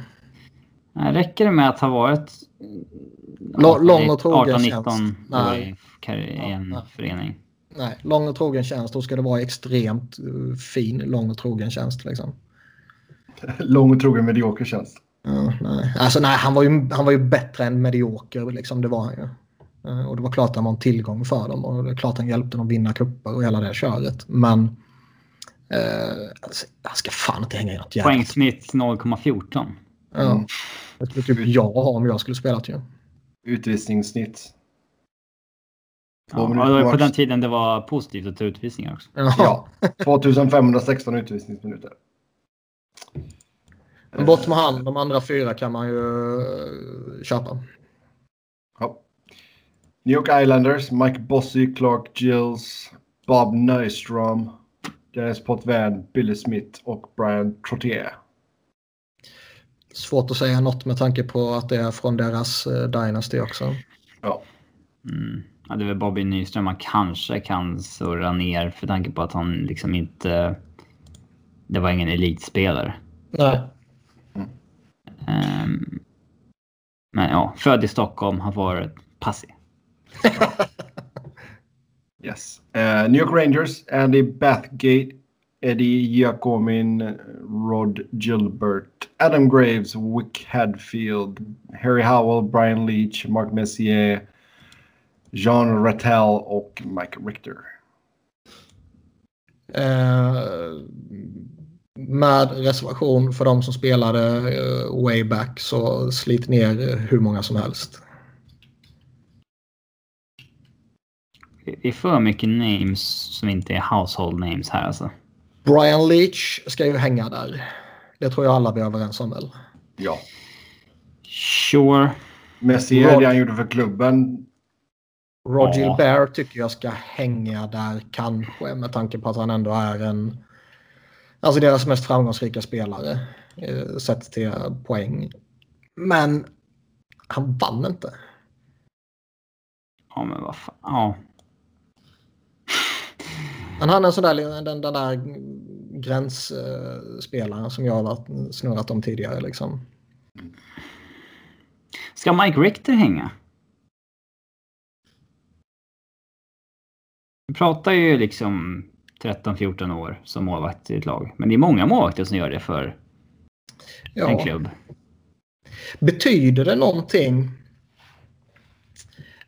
Nej, räcker det med att ha varit
Lå- lång och trogen
18-19
tjänst.
år
Nej.
i en
Ja,
förening?
Nej, lång och trogen tjänst, då ska det vara extremt eh, fin lång och trogen tjänst. Liksom. (laughs)
Lång och trogen medioker tjänst.
Ja, nej. Alltså, nej, han, var ju, han var ju bättre än medioker, liksom, det var han ju. Eh, Och det var klart att han var en tillgång för dem och det är klart han hjälpte dem att vinna cuper och hela det köret. Men eh, alltså, han ska fan inte hänga i något jävla...
Poängsnitt 0,14.
Ja. Det skulle typ jag ha om jag skulle spelat ju.
Utvisningssnitt.
Ja, det var på den tiden det var positivt att ta utvisningar också.
Ja, 2516 utvisningsminuter.
Men bort med han, de andra fyra kan man ju eh, köpa.
Ja. New York Islanders, Mike Bossy, Clark Gills, Bob Nystrom, Dennis Potvin, Billy Smith och Brian Trottier.
Svårt att säga något med tanke på att det är från deras eh, Dynasty också.
Ja.
Mm. Ja, det är väl Bobby Nyström man kanske kan surra ner för tanke på att han liksom inte... Det var ingen elitspelare.
Nej.
Ehm, men ja, född i Stockholm, har varit passiv. (laughs)
Yes. Eh, New York Rangers, Andy Bathgate, Eddie Giacomin, Rod Gilbert, Adam Graves, Wick Hadfield, Harry Howell, Brian Leach, Mark Messier, Jean Rattel och Mike Richter.
Eh, med reservation för de som spelade eh, way back så slit ner hur många som helst.
Det är för mycket names som inte är household names här alltså.
Brian Leach ska ju hänga där. Det tror jag alla vi är överens om väl.
Ja.
Sure.
Messier,
Rod-
det han gjorde för klubben.
Rod
Ja.
Gilbert tycker jag ska hänga där kanske med tanke på att han ändå är en alltså deras mest framgångsrika spelare eh, sett till poäng. Men han vann inte.
Ja, men vad fan. Ja.
Men han är en sån där, den, den där gränsspelaren som jag har snurrat om tidigare. Liksom.
Ska Mike Richter hänga? Vi pratar ju liksom 13-14 år som målvakt i ett lag. Men det är många målvakter som gör det för en
Ja.
klubb.
Betyder det någonting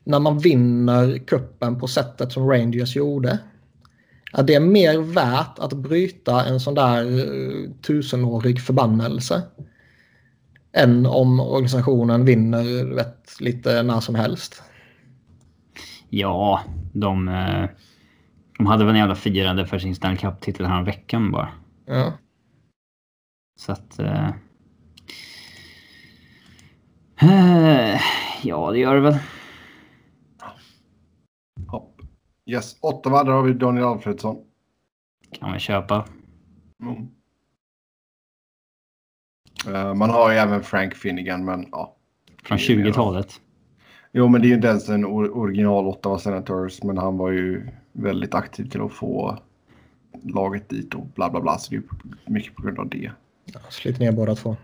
när man vinner kuppen på sättet som Rangers gjorde? Är det mer värt att bryta en sån där eh, tusenårig förbannelse? Än om organisationen vinner vet, lite när som helst?
Ja, de, eh, de hade väl en jävla firande för sin Stanley Cup-titel här veckan bara.
Ja.
Så att... Eh, eh, ja, det gör det väl.
Hopp. Yes. Ottawa, där har vi Daniel Alfredsson.
Kan man köpa.
Mm. Eh, man har ju även Frank Finnegan, men ja.
Från
Det är mer
20-talet.
Jo, men det är ju inte ens en or- original Ottawa Senators, men han var ju väldigt aktiv till att få laget dit och bla bla bla. Så det är ju mycket på grund av det.
Ja, Slit ner båda två.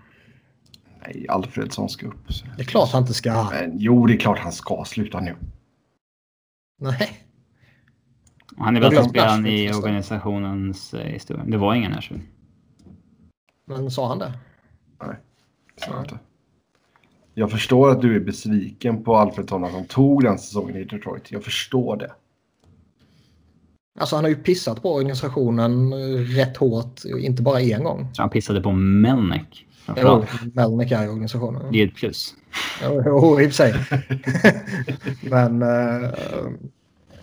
Nej, Alfredsson ska upp. Så.
Det är klart han inte ska.
Men, jo, det är klart han ska sluta nu.
Nej.
Och Han är bästa
glömde
spelaren i organisationens eh, historia. Det var ingen Nashville.
Men sa han det?
Nej, det ska jag inte. Jag förstår att du är besviken på Alfredsson att han tog den säsongen i Detroit. Jag förstår det.
Alltså han har ju pissat på organisationen rätt hårt, inte bara en gång.
Så han pissade på Melnick.
Jo. Melnick är i organisationen.
Det är ett plus.
Jo, jo, i och för sig. (laughs) (laughs) Men eh,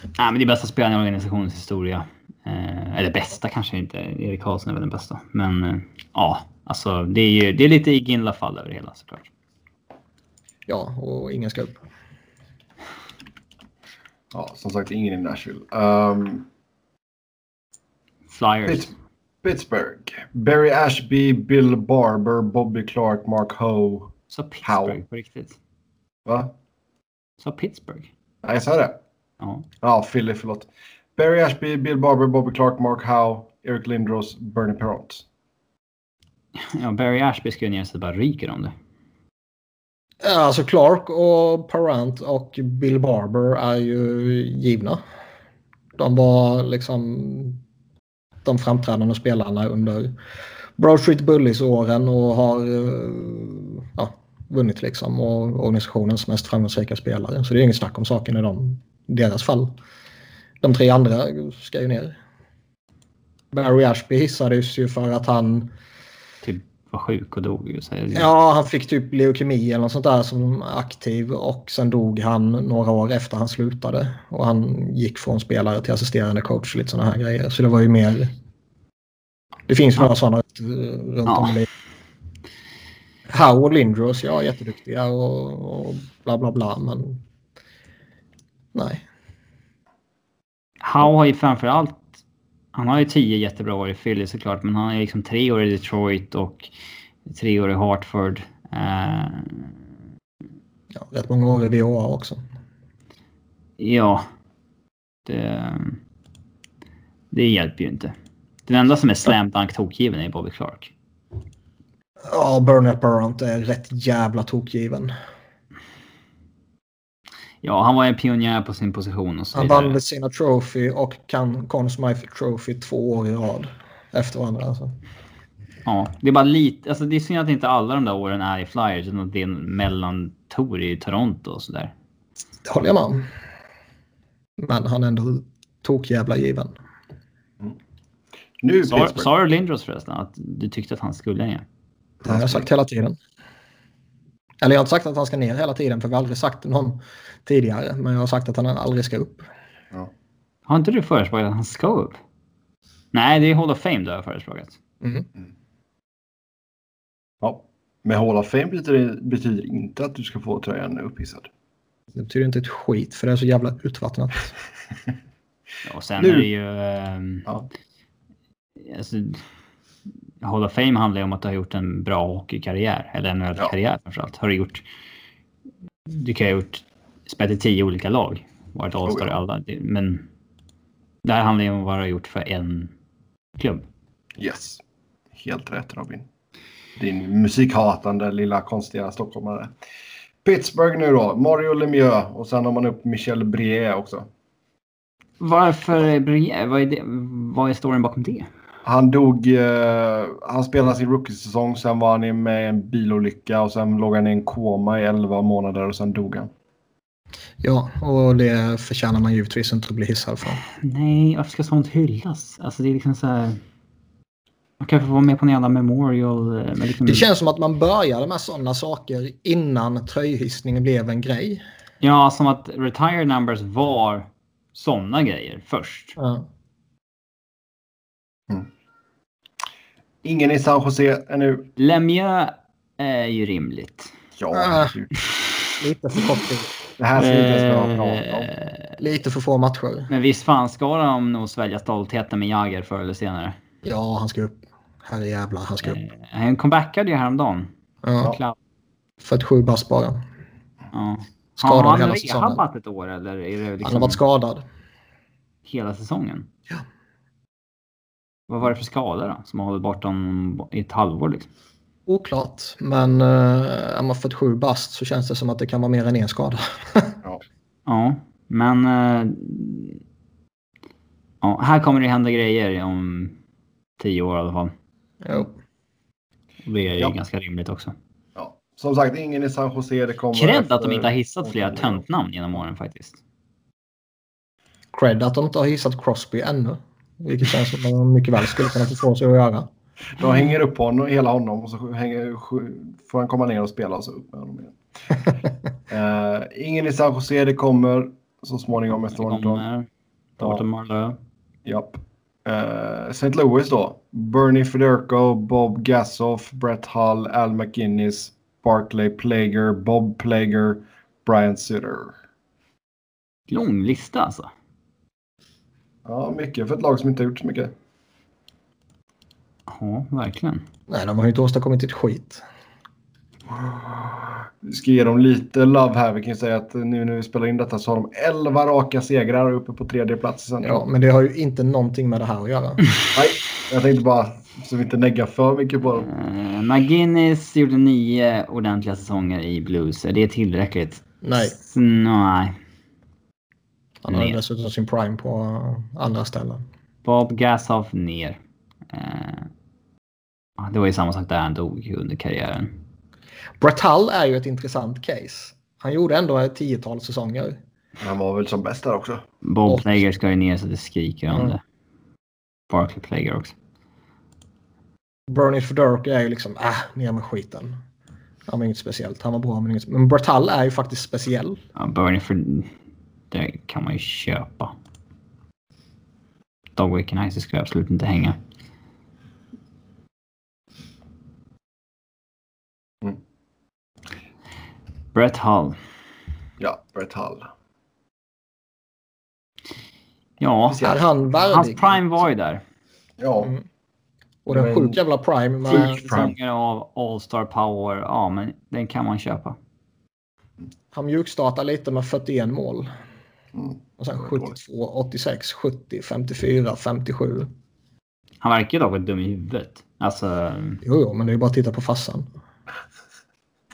Nej, men det är bästa spelaren i organisationens historia. Eh, eller bästa kanske inte. Erik Karlsson är väl den bästa. Men eh, ja, alltså det är ju det är lite Ginla fall över det hela såklart.
ja, och ingen ska upp.
Ja, som sagt, ingen i Nashville. Um,
Flyers.
Pitt- Pittsburgh. Barry Ashby, Bill Barber, Bobby Clark, Mark Ho.
Så Pittsburgh
How?
på riktigt.
Va?
Så Pittsburgh.
Nej, jag sa det.
Ja.
Ja, Philly, förlåt. Barry Ashby, Bill Barber, Bobby Clark, Mark Howe, Eric Lindros, Bernie Perront.
Ja, Barry Ashby så det bara ryker om det.
Ja, Alltså Clark och Parent och Bill Barber är ju givna. De var liksom de framträdande spelarna under Broad Street Bullies-åren och har eh, ja, vunnit liksom och organisationens mest framgångsrika spelare. Så det är inget snack om saken i dem, deras fall. De tre andra ska ju ner. Barry Ashby hissades ju för att han
Typ var sjuk och dog. ju.
Ja, han fick typ leukemi eller något sånt där som aktiv och sen dog han några år efter han slutade. Och han gick från spelare till assisterande coach och lite sådana här grejer. Så det var ju mer... Det finns ju några sådana runt
Ja.
om i. Howe och Lindros, ja jätteduktiga och, och bla bla bla men... Nej.
Howe har ju framförallt... Han har ju tio jättebra år i Philly såklart, men han har ju liksom tre år i Detroit och tre år i Hartford. Eh,
Ja, rätt många år i VOA också.
ja. Det, det hjälper ju inte. Den enda som är slam dunk tokgiven är Bobby Clark.
Ja, Burnett Burrant är rätt jävla tokgiven.
Ja, han var en pionjär på sin position och så
Han
vidare.
vann Vesina Trophy och kan Conn Smythe Trophy två år i rad efter varandra. Alltså.
Ja, det är bara lite... Alltså det är synd att inte alla de där åren är i Flyers utan att det är en mellantor i Toronto och sådär.
Det håller jag med om. Men han är ändå tokjävla given.
Nu
Sa sa du Lindros förresten att du tyckte att han skulle ner?
Det har jag sagt hela tiden. Eller jag har inte sagt att han ska ner hela tiden för vi har aldrig sagt någon tidigare. Men jag har sagt att han aldrig ska upp.
Har inte du förespråkat att han ska upp? Nej, det är Hall of Fame du har förespråkat.
Mm.
Ja. Men Hall of Fame betyder, betyder inte att du ska få tröjan upphissad.
Det betyder inte ett skit för det är så jävla utvattnat.
Ja, (laughs) Och sen
Nu-
är det ju... ehm,
Ja.
alltså, Hall of Fame handlar ju om att du har gjort en bra hockeykarriär. Eller en
Ja.
karriär framförallt. Har du gjort... Du kan ha gjort... Spelat i tio olika lag. Varit All-Star i
Oh, ja.
alla. Men... Det här handlar ju om vad du har gjort för en klubb.
Yes. Helt rätt Robin. Din musikhatande lilla konstiga stockholmare. Pittsburgh nu då. Mario Lemieux och sen har man upp Michel Brier också.
Varför Brier? Vad är, det, vad är storyn bakom det?
Han dog, eh, han spelade sin rookie-säsong, sen var han med i en bilolycka och sen låg han i en koma i 11 månader och sen dog han.
Ja, och det förtjänar man givetvis inte att bli hissad för.
Nej, varför ska sånt hyllas? Alltså det är liksom så här... Man kan få vara med på en jävla memorial. eh, liksom,
Det känns som att man började med sådana saker innan tröjhissningen blev en grej.
Ja, som att retire numbers var såna grejer först.
Ja.
Ingen i San Jose ännu.
Lemieux är ju rimligt.
Ja,
Ah. (laughs) Lite för kort tid.
det här ska ens behöva prata om.
Eh,
Lite för få matcher.
Men visst fan ska de nog svälja stoltheten med Jagr förr eller senare.
Ja, han ska upp. Herre jävlar, han ska upp.
Eh, Han comebackade ju häromdagen.
Ja,
Klapp.
47 bast bara.
Ja.
Skadad
har han
hela säsongen.
rehabbat ett år eller är det
Han har
liksom
varit skadad.
hela säsongen?
Ja.
Vad var det för skada då? Som har hållit borta honom i ett halvår liksom?
Oklart, men uh, är man 47 bast så känns det som att det kan vara mer än en skada. (laughs)
Ja, men... eh, ja, här kommer det hända grejer om tio år i alla fall.
jo.
Det är ju
Ja.
ganska rimligt också.
Ja. Som sagt, ingen i San Jose. Det kommer
Cred
efter-
att de inte har hissat flera töntnamn genom åren faktiskt.
Cred att de inte har hissat Crosby ännu. Vilket känns som att de mycket väl skulle kunna få sig att göra.
De hänger upp honom, hela honom och så hänger, får han komma ner och spela och så upp med honom igen. (laughs) Eh, ingen i San Jose. Det kommer så småningom Thornton.
kommer Thornton Marlowe.
Japp. Uh, St. Louis då. Bernie Federico, Bob Gassoff, Brett Hull, Al McInnes, Barclay Plager, Bob Plager, Brian Sutter.
Lång lista alltså.
Ja, mycket för ett lag som inte har gjort så mycket.
Ja, verkligen.
Nej, de har ju inte åstadkommit ett skit.
Vi ska ge dem lite love här. Vi kan säga att nu när vi spelar in detta så har de 11 raka segrar uppe på tredje plats.
Ja, men det har ju inte någonting med det här att göra.
Nej, jag tänkte bara så vi inte neggar för mycket på dem.
Uh, McGinnis gjorde nio ordentliga säsonger i Blues. Är det tillräckligt?
Nej.
S nej.
Han har dessutom sin prime på andra ställen.
Bob Gassoff ner. Ja, det var ju samma sak där han dog under karriären.
Brett Hull är ju ett intressant case. Han gjorde ändå ett tiotal säsonger.
Han var väl som bäst där också.
Bob
Och-
Plager ska ju ner så det skriker om
Mm.
det. Barkley Plager också.
Bernie Fedork är ju liksom, äh, ner med skiten. Han var inget speciellt. Han var bra men inget... Men Hull är ju faktiskt speciell.
Ja, Bernie för det kan man ju köpa. Dog Wickenheiser ska absolut inte hänga.
Mm.
Brett Hull.
Ja, Brett Hull.
Ja,
Är han
hans prime var ju där.
Ja,
Mm. Och den
Men-
sjukt jävla prime med...
Prime.
av All-Star power. Ja, men den kan man köpa.
Han mjukstartar lite med 41 mål.
Mm.
Och sen
Det var
72, 86, 70, 54, 57.
Han verkar ju dock vara dum i huvudet. Alltså,
Jo, jo, men det är ju bara att titta på fassan.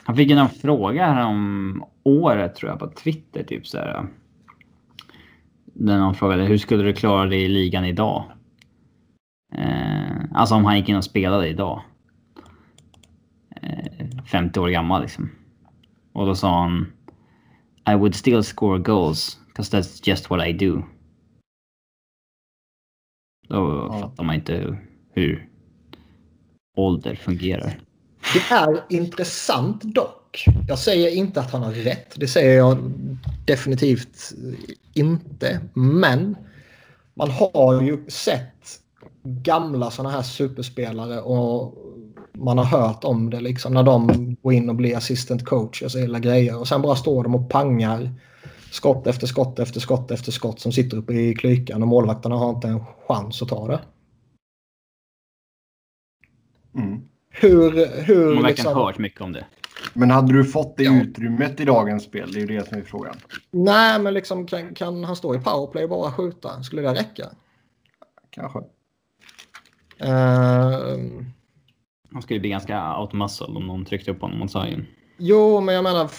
han fick någon fråga här om året tror jag på Twitter. Typ så här. Där någon frågade hur skulle du klara dig i ligan idag? Eh, alltså om han gick in och spelade idag. Eh, 50 år gammal liksom. Och då sa han I would still score goals because that's just what I do. Då
Ja.
fattar man inte hur ålder fungerar.
Det är intressant dock. Jag säger inte att han har rätt. Det säger jag definitivt inte. Men man har ju sett gamla sådana här superspelare och man har hört om det liksom när de går in och blir assistant coaches och hela grejer. Och sen bara står de och pangar skott efter skott efter skott efter skott som sitter uppe i klykan och målvakterna har inte en chans att ta det.
Mm.
Hur... hur
Man har verkligen
liksom,
hört mycket om det.
Men hade du fått det
Ja.
utrymmet i dagens spel? Det är ju det som är frågan.
Nej, men liksom kan, kan han stå i powerplay och bara skjuta? Skulle det räcka?
Kanske.
Uh,
Han skulle bli ganska out muscle om någon tryckte upp honom mot sargen.
jo, men jag menar...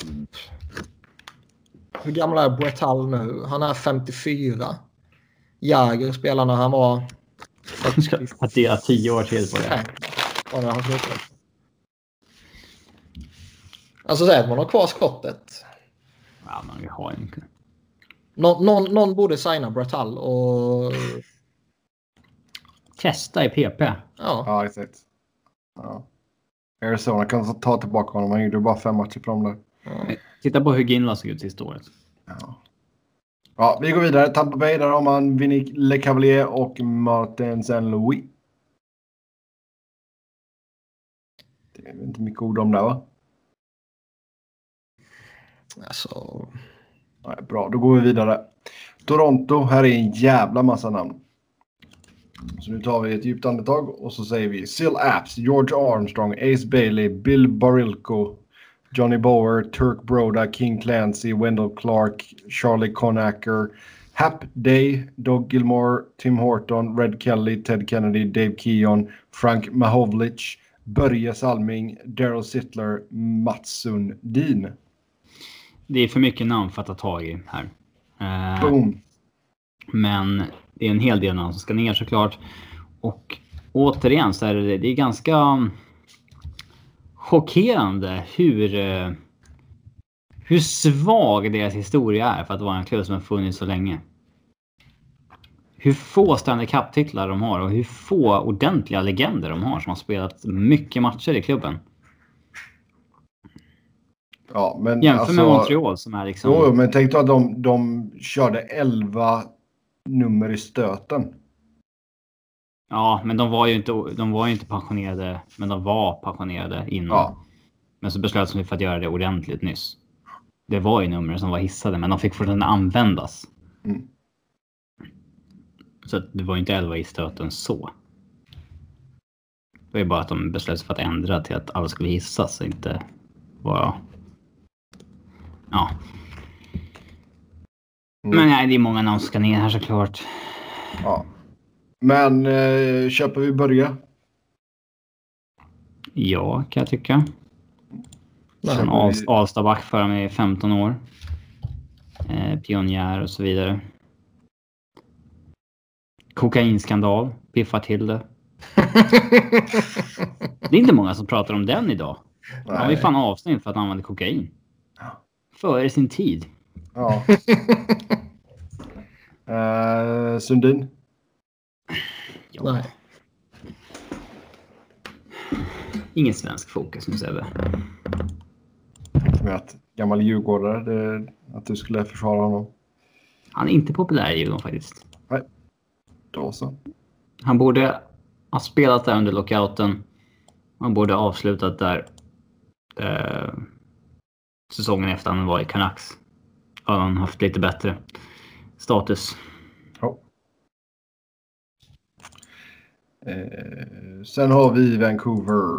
Hur gammal är Brett Hull nu? Han är 54. Jäger spelade när han var... (laughs)
Ska addera tio år till på det.
45. Var det han slutade. Alltså säg att man har kvar skottet.
Ja, men vi har ju...
Nå, någon, någon borde signa Brett Hull och...
Testa i PP.
Ja,
Ja, exakt. Ja. Arizona kan ta tillbaka honom. Han gjorde bara fem matcher på dem där.
ja.
Titta på hur Ginla såg ut sista året.
Ja. ja, vi går vidare. Tampa Bay, där har man Vinny LeCavalier och Martin Saint-Louis. Det är inte mycket ord om det va?
Alltså...
Nej, bra, då går vi vidare. Toronto, här är en jävla massa namn. Så nu tar vi ett djupt andetag och så säger vi Sil Apps, George Armstrong, Ace Bailey, Bill Barilko, Johnny Bower, Turk Broda, King Clancy, Wendell Clark, Charlie Conacher, Hap Day, Doug Gilmore, Tim Horton, Red Kelly, Ted Kennedy, Dave Keon, Frank Mahovlich, Börje Salming, Daryl Sittler, Mats Sundin.
Det är för mycket namn för att ta tag i här. Eh,
Boom!
men det är en hel del namn som ska ner såklart. Och återigen så är det, det är ganska chockerande hur, eh, hur svag deras historia är för att vara en klubb som har funnits så länge. Hur få Stanley Cup-titlar de har och hur få ordentliga legender de har som har spelat mycket matcher i klubben.
Ja, men
Jämför
alltså,
med Montreal som är liksom...
Jo, men tänk då att de, de körde 11 nummer i stöten.
Ja, men de var ju inte, de var inte passionerade, men de var passionerade innan.
Ja.
Men så beslöt de för att göra det ordentligt nyss. Det var ju nummer som var hissade, men de fick fortfarande användas.
Mm.
Så att det var ju inte 11 i stöten så. Det var ju bara att de beslöt sig för att ändra till att alla skulle hissas och inte vara Ja.
Mm.
Men nej, det är många namn som ska ner här såklart.
Ja. Men eh, köper vi börja?
Ja, kan jag tycka.
Nej.
Alst- Alstaback för mig i 15 år. Eh, pionjär och så vidare. Kokainskandal. Piffa till det. (laughs) Det är inte många som pratar om den idag. Han var ju fan avstängd för att han använde kokain.
Ja.
Före sin tid.
Ja. (laughs) eh, Sundin?
Ja.
Nej.
Ingen svensk fokus nu Sebbe.
Tänkte mig att gammal djurgårdare, det, att du skulle försvara honom.
Han är inte populär i Djurgården faktiskt.
Då så.
Han borde ha spelat där under lockouten. Han borde ha avslutat där eh, säsongen efter han var i Canucks. Hade han haft lite bättre status.
Ja. Eh, sen har vi Vancouver.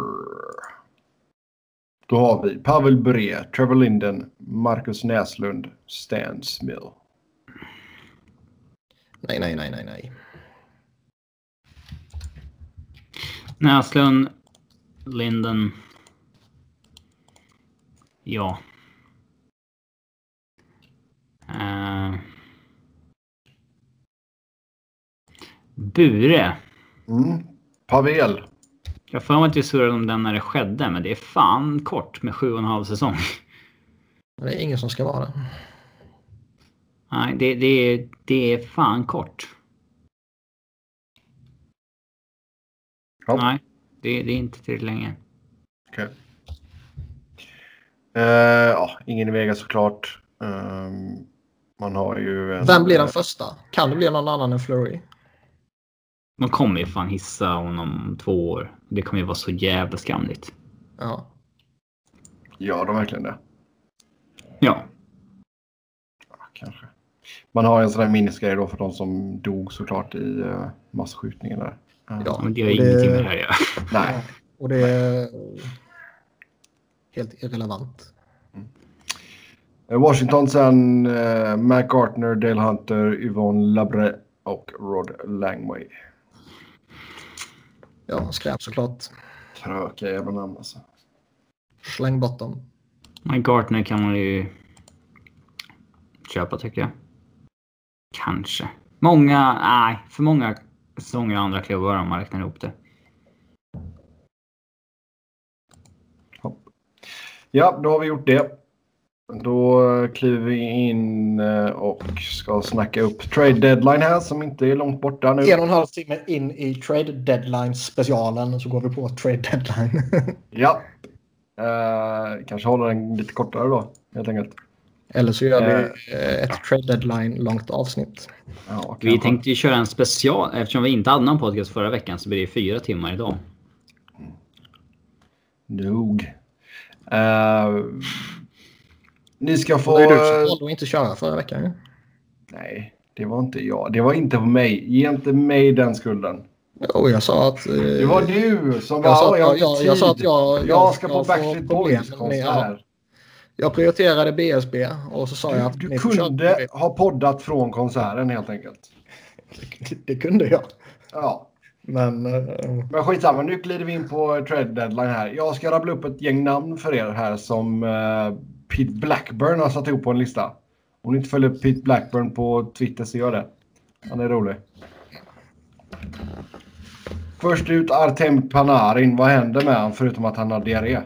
Då har vi Pavel Bure, Trevor Linden, Marcus Näslund, Stan Smill.
nej, nej, nej, nej, nej.
Näslund, Linden. Ja. Eh, Bure.
Mm. Pavel.
Jag får mig att vi surrade om den när det skedde, men det är fan kort med sju och en halv säsong.
Det är ingen som ska vara det.
Nej, det, det, är, det är fan kort.
Ja.
Nej, det, det är inte tillräckligt länge.
Okej. Eh, ja, ingen i Vegas såklart. Ehm, man har ju en...
Vem blir den första? Kan det bli någon annan än Flurry?
De kommer ju fan hissa honom om två år. Det kommer ju vara så jävla skamligt.
Ja.
Ja, de verkligen det.
Ja.
Ja, kanske. Man har en sån här minnesgrej då för de som dog såklart i uh, masskjutningen där. Eh,
Ja.
Men det har ingenting med det här att göra. (laughs)
Nej.
Och det är helt irrelevant.
Eh, Washington sen uh, Matt Gartner, Dale Hunter, Yvonne Labre och Rod Langway.
Ja, skräp såklart.
Tröka jävla namn alltså.
Släng bort dem.
Men Gartner kan man ju köpa tycker jag. Kanske. Många, nej, för många säsonger i andra klubbar om man räknar ihop det.
Ja, då har vi gjort det. Då eh, kliver vi in eh, och ska snacka upp trade deadline här som inte är långt borta nu.
En och en halv timme in i trade deadline specialen så går vi på trade deadline. (laughs)
Ja. Eh, kanske håller den lite kortare då, helt enkelt.
Eller så gör vi eh, ett trade deadline långt avsnitt.
Ja,
Vi tänkte ju köra en special. Eftersom vi inte hade någon podcast förra veckan så blir det fyra timmar idag.
Nog. Eh, ni ska få...
Det är du som valde att inte köra förra veckan.
Nej, det var inte jag. Det var inte på mig. Ge inte mig den skulden.
Jo, jag sa att... eh,
Det var du som
Jag sa
bara...
att
"Åh,
jag, jag, jag sa att
tid."
jag...
Jag
jag
ska på Backstreet
problem
Boys
med-
konsert.
Jag prioriterade BSB och så sa jag att...
Du kunde ha poddat från konserten helt enkelt. (laughs)
Det kunde jag.
Ja.
Men... eh,
Men skitsamma, nu glider vi in på trade deadline här. Jag ska rabbla upp ett gäng namn för er här som uh, Pete Blackburn har satt ihop på en lista. Om ni inte följer Pete Blackburn på Twitter så gör det. Han är rolig. Först ut Artem Panarin. Vad händer med honom förutom att han har diarré?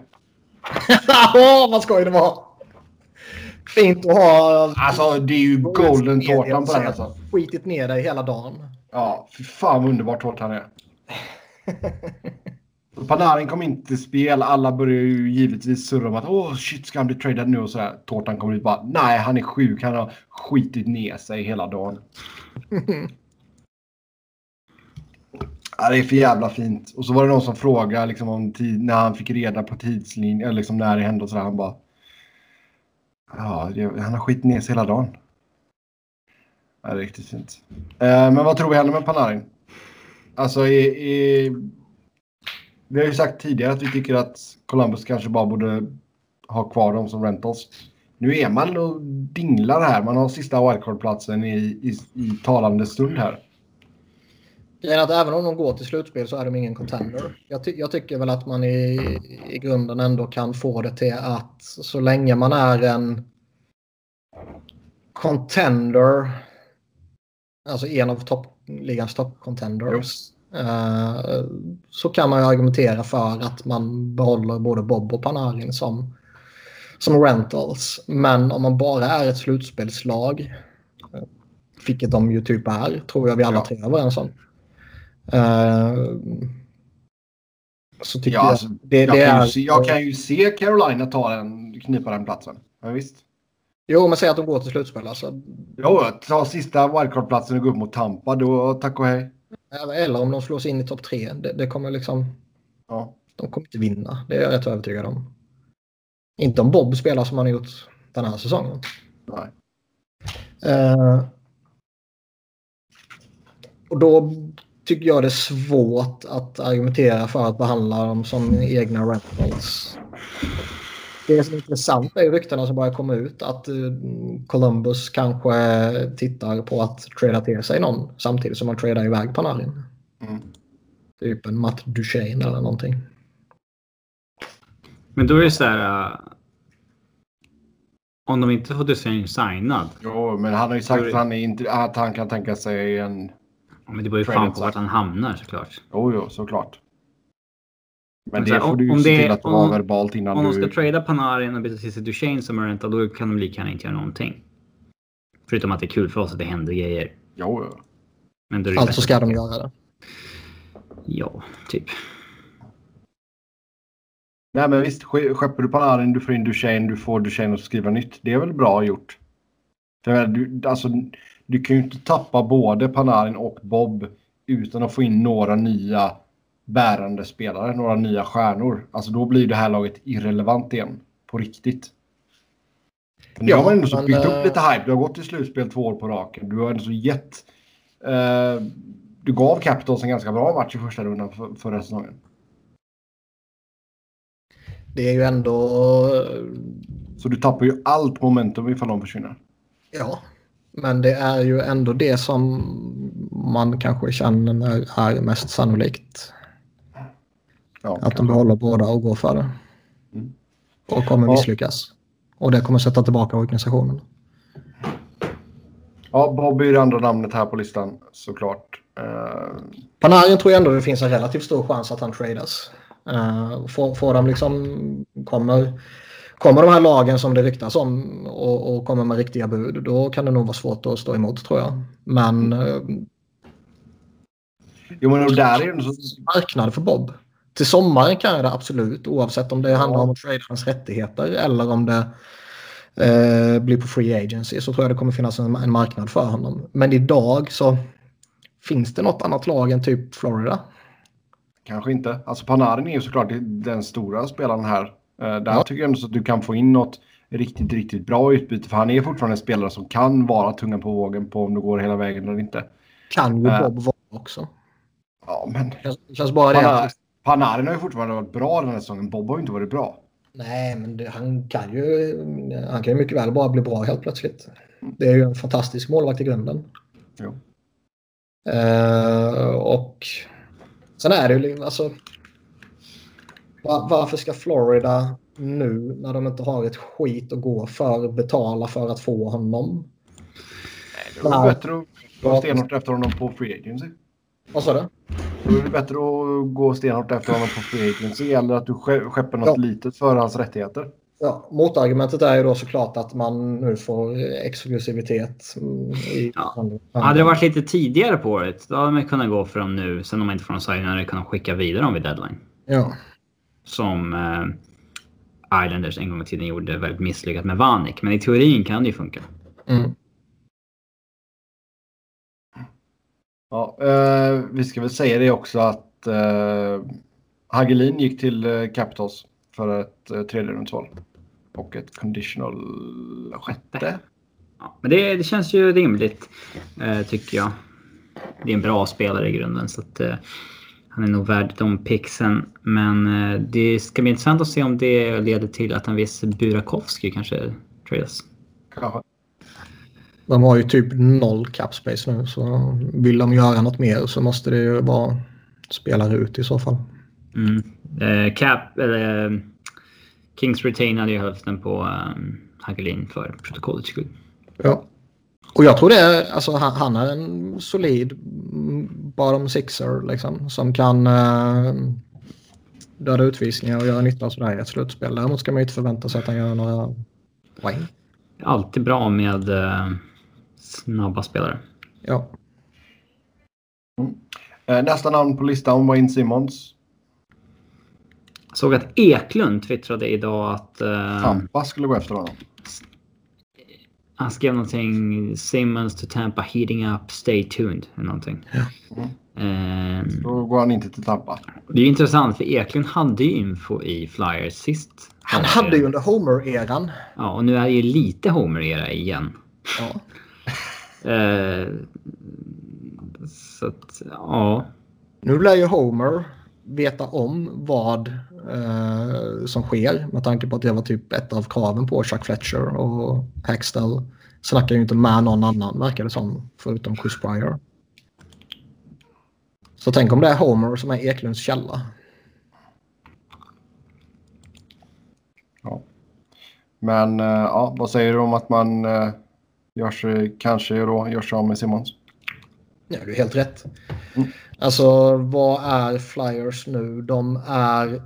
(laughs)
Åh, vad skoj det var! Fint att ha...
Alltså det är ju golden-tårtan på den alltså.
Skitit ner dig hela dagen.
Ja, fy fan vad underbar tårtan är. (laughs) Panarin kom inte till spel. Alla börjar ju givetvis surra om att åh shit ska han bli tradad nu och sådär. Tårtan kommer ut bara nej han är sjuk. Han har skitit ner sig hela dagen. (laughs) ja, det är för jävla fint. Och så var det någon som frågade liksom, om tid, när han fick reda på tidslinjen. Eller liksom när det hände och sådär. Han bara. Ja, det- han har skitit ner sig hela dagen. Ja, det är riktigt fint. Eh, men vad tror vi händer med Panarin? Alltså, i, i, vi har ju sagt tidigare att vi tycker att Columbus kanske bara borde ha kvar dem som rentals. nu är man och dinglar här. Man har sista wildcard-platsen i, i, i talande stund här.
Grejen att även om de går till slutspel så är de ingen contender. Jag, ty jag, tycker väl att man i, i grunden ändå kan få det till att så länge man är en contender, alltså en av toppligans toppcontenders, så kan man ju argumentera för att man behåller både Bob och Panarin som, som rentals. Men om man bara är ett slutspelslag, vilket de ju typ är, tror jag vi alla tre är överens om. Uh,
så tycker ja, jag, alltså, det, jag, det kan är, se, jag kan ju se Carolina ta den, knipa den platsen. Ja, visst.
Jo, men säg att de går till slutspel. Alltså.
Jo, ta sista wildcard-platsen och gå upp mot Tampa. Då tack och hej.
Eller om de slår sig in i topp tre. Det, det, kommer liksom... Ja. De kommer inte vinna. Det är jag rätt övertygad om. Inte om Bob spelar som han har gjort den här säsongen.
Nej.
Uh, och då tycker jag det är svårt att argumentera för att behandla dem som egna rentals. Det som är intressant är ryktena som börjar komma ut att eh, Columbus kanske tittar på att trada till sig någon samtidigt som man tradar iväg Panarin. Mm. Typ en Matt Duchene eller någonting.
Men då är det så här. Uh, om de inte får Duchene signad.
Jo, men han har ju sagt att han, inte, att han kan tänka sig en
men det beror ju fan på vart han hamnar såklart.
Jo, jo, såklart. Men, det får du ju se till att det var verbalt innan
om du... Om de ska trada Panarin och byta till sig Duchene som är rental, då kan de lika gärna inte göra någonting. Förutom att det är kul för oss att det händer grejer.
Jo, jo.
Men då alltså ska de göra det.
Ja, typ.
Nej, men visst. Skeppar du Panarin, du får in Duchene, du får Duchene att skriva nytt. Det är väl bra gjort. För du, alltså, du kan ju inte tappa både Panarin och Bob utan att få in några nya bärande spelare, några nya stjärnor. Alltså då blir det här laget irrelevant igen. På riktigt. Nu ja, har man ändå så byggt upp eh, lite hype. Du har gått till slutspel två år på raken. Du har ändå så gett... Uh, du gav Capitals en ganska bra match i första rundan för, förra säsongen.
Det är ju ändå...
Så du tappar ju allt momentum ifall de försvinner.
Ja, men det är ju ändå det som man kanske känner är mest sannolikt. Ja, att de behåller båda och går för det. Mm. Och kommer misslyckas. Och det kommer sätta tillbaka organisationen.
Ja, Bobby är det andra namnet här på listan såklart. Uh...
Panarin tror jag ändå det finns en relativt stor chans att han tradas. Uh, får, får de liksom, kommer kommer de här lagen som det ryktas om och, och, kommer med riktiga bud, då kan det nog vara svårt att stå emot tror jag. Men... Eh,
jo, men där är det
så... Marknad för Bob. Till sommaren kan jag det absolut, oavsett om det ja. handlar om hans rättigheter eller om det eh, blir på free agency så tror jag det kommer finnas en, en marknad för honom. Men idag så finns det något annat lag än typ Florida.
Kanske inte. Alltså Panarin är ju såklart den stora spelaren här. Uh, där ja. tycker jag ändå att du kan få in något riktigt, riktigt bra utbyte. För han är fortfarande en spelare som kan vara tungan på vågen på om det går hela vägen eller inte.
Kan ju uh, Bob vara också.
Ja, men...
Det känns bara det.
Panarin har ju fortfarande varit bra den här säsongen. Bob har ju inte varit bra.
Nej, men det, han kan ju han kan ju mycket väl bara bli bra helt plötsligt. Det är ju en fantastisk målvakt i grunden.
Jo.
Uh, och sen är det ju alltså varför ska Florida nu när de inte har ett skit att gå för betala för att få honom?
Nej, det är bättre att gå stenhårt efter honom på free agency.
Vad sa du?
Då är det bättre att gå stenhårt efter honom på free agency eller att du skeppar något ja. litet för hans rättigheter.
Ja, motargumentet är ju då såklart att man nu får exklusivitet.
I ja. Hade det varit lite tidigare på året, då hade man kunnat gå för dem nu. Sen om man inte får någon sign hade kunnat skicka vidare dem vid deadline.
Ja
som eh, Islanders en gång i tiden gjorde väldigt misslyckat med Vanik. Men i teorin kan det ju funka.
Mm.
Ja, eh, vi ska väl säga det också att eh, Hagelin gick till eh, Capitals för ett eh, tredje rundsval. Och ett conditional sjätte.
Ja, men det, det känns ju rimligt eh, tycker jag. Det är en bra spelare i grunden. Så att, eh, han är nog värd de pixen. Men eh, det ska bli intressant att se om det leder till att en viss Burakovsky kanske Trails.
Kanske.
De har ju typ noll cap space nu så vill de göra något mer så måste det ju vara spelare ut i så fall.
Mm. Eh, cap, eller, eh, Kings Retain hade ju hälften på um, Hagelin för protokollets skull.
Ja. Och jag tror det är, alltså han, han är en solid bottom sixer liksom som kan uh, döda utvisningar och göra nytta och sådär i ett slutspel. Däremot ska man ju inte förvänta sig att han gör några poäng.
Alltid bra med uh, snabba spelare.
Ja.
Mm. Eh, nästa namn på listan, Wayne Simmons.
Jag såg att Eklund twittrade idag att... Uh,
Tampa skulle gå efter honom.
Han skrev någonting. Simmons to Tampa heating up, stay tuned. Eller någonting.
Ja.
Mm. Um,
Då går han inte till Tampa.
det är intressant för Eklund hade ju info i Flyers sist.
Han hade ju under Homer-eran.
Ja, och nu är det ju lite Homer-era igen.
Ja.
Uh, (laughs) så att, ja.
Nu lär ju Homer veta om vad eh, som sker med tanke på att det var typ ett av kraven på Chuck Fletcher och Hextall snackar ju inte med någon annan verkar det som förutom Chris Pryor. Så tänk om det är Homer som är Eklunds källa.
Ja. Men uh, ja, vad säger du om att man uh, gör sig, kanske då gör sig av med Simmons?
Ja, det är helt rätt.
Mm.
Alltså vad är Flyers nu? De är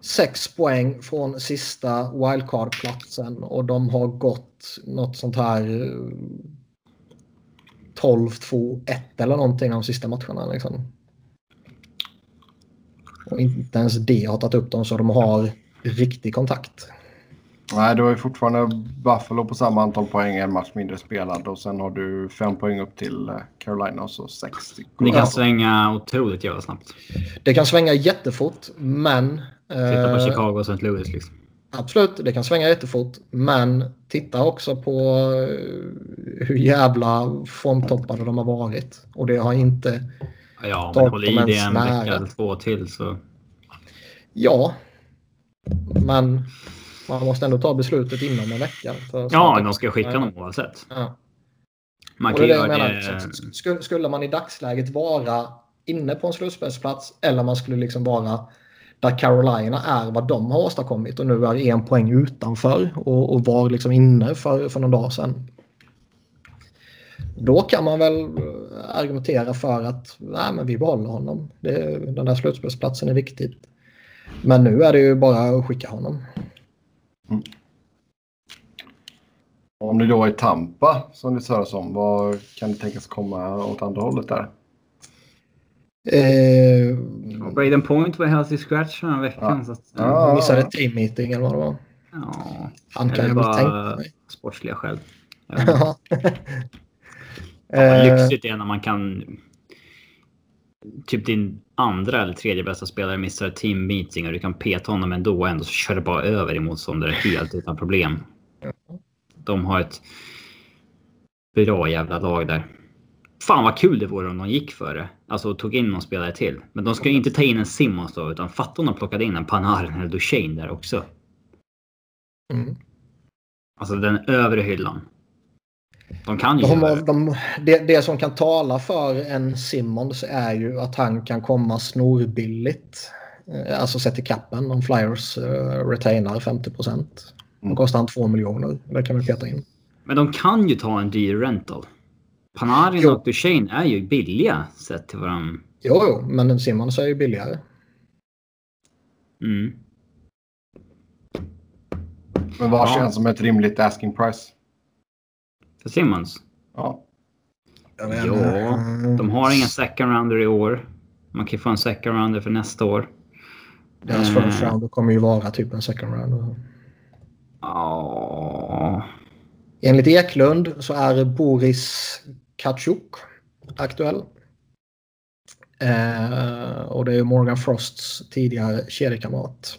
sex poäng från sista wildcard-platsen och de har gått något sånt här 12-2-1 eller någonting de sista matcherna. Liksom. Och inte ens det har tagit upp dem så de har riktig kontakt.
Nej, du har ju fortfarande Buffalo på samma antal poäng, en match mindre spelad och sen har du fem poäng upp till eh, Carolina och så 60.
Det kan svänga otroligt jävla snabbt.
Det kan svänga jättefort, men...
Titta på
eh,
Chicago och St. Louis liksom.
Absolut, det kan svänga jättefort. Men titta också på eh, hur jävla formtoppade de har varit. Och det har inte...
Ja, men håll i det en vecka eller två till så...
Ja. Men man måste ändå ta beslutet inom en vecka.
Ja, de ska skicka dem oavsett.
Ja.
Man kan
det
göra det...
Skulle, man i dagsläget vara inne på en slutspelsplats eller man skulle liksom vara där Carolina är vad de har åstadkommit och nu är en poäng utanför och, och var liksom inne för, för någon dag sedan. Då kan man väl eh, argumentera för att nej, men vi behåller honom. Det, den där slutspelsplatsen är viktig. Men nu är det ju bara att skicka honom.
Om det då är Tampa som det hörs om, vad kan det tänkas komma åt andra hållet där?
Eh,
Braden Point var healthy scratch den här veckan.
Ja.
Så att,
Ja.
missade ett team meeting eller vad det var.
ja.
Han kan väl
bara
tänka mig.
sportsliga skäl. (laughs)
Ja.
Ja,
Eh,
lyxigt är när man kan... Typ din andra eller tredje bästa spelare missar ett team meeting och du kan peta honom ändå och ändå så kör det bara över i motståndare helt utan problem. De har ett bra jävla lag där. Fan vad kul det vore om de gick för det. Alltså tog in någon spelare till. Men de ska ju inte ta in en Simmons då utan fatta om de plockade in en Panarin eller Duchene där också.
mm.
Alltså den övre hyllan. De kan ju
De,
det.
de, det, det som kan tala för en Simmons är ju att han kan komma snorbilligt. Eh, Alltså sett i kappen om Flyers uh, retainar 50 procent. Då
Mm.
kostar han 2 miljoner. Det kan vi peta in.
Men de kan ju ta en dyr rental. Panarin
Jo.
och Duchene är ju billiga sett till varandra.
Jo, jo, men en Simmons är ju billigare.
Mm.
Men vad
Ja.
känns som ett rimligt asking price?
För Simmons?
Ja.
Ja, de har inga second rounder i år. Man kan ju få en second rounder för nästa år.
Deras
Eh.
first round kommer ju vara typ en second round.
Ja.
Enligt Eklund så är Boris Kachuk aktuell. Eh, och det är Morgan Frosts tidigare kedjekamrat.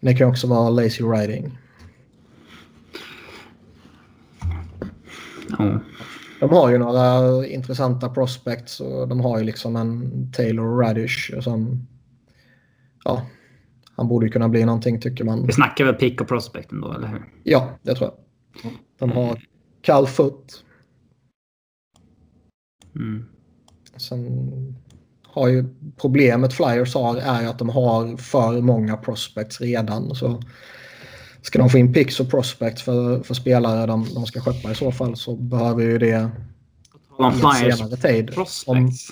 Det kan också vara lazy riding.
Ja.
De har ju några intressanta prospects och de har ju liksom en Taylor Radish som... Ja, Han borde ju kunna bli någonting tycker man.
Vi snackar väl pick och prospect ändå, eller hur?
Ja, det tror jag. De har kall fot.
Mm.
Sen har ju problemet Flyers har är att de har för många prospects redan. Så ska de få in picks och prospects för, för spelare de, de ska köpa i så fall så behöver ju det
om Flyers
senare tid.
Prospects.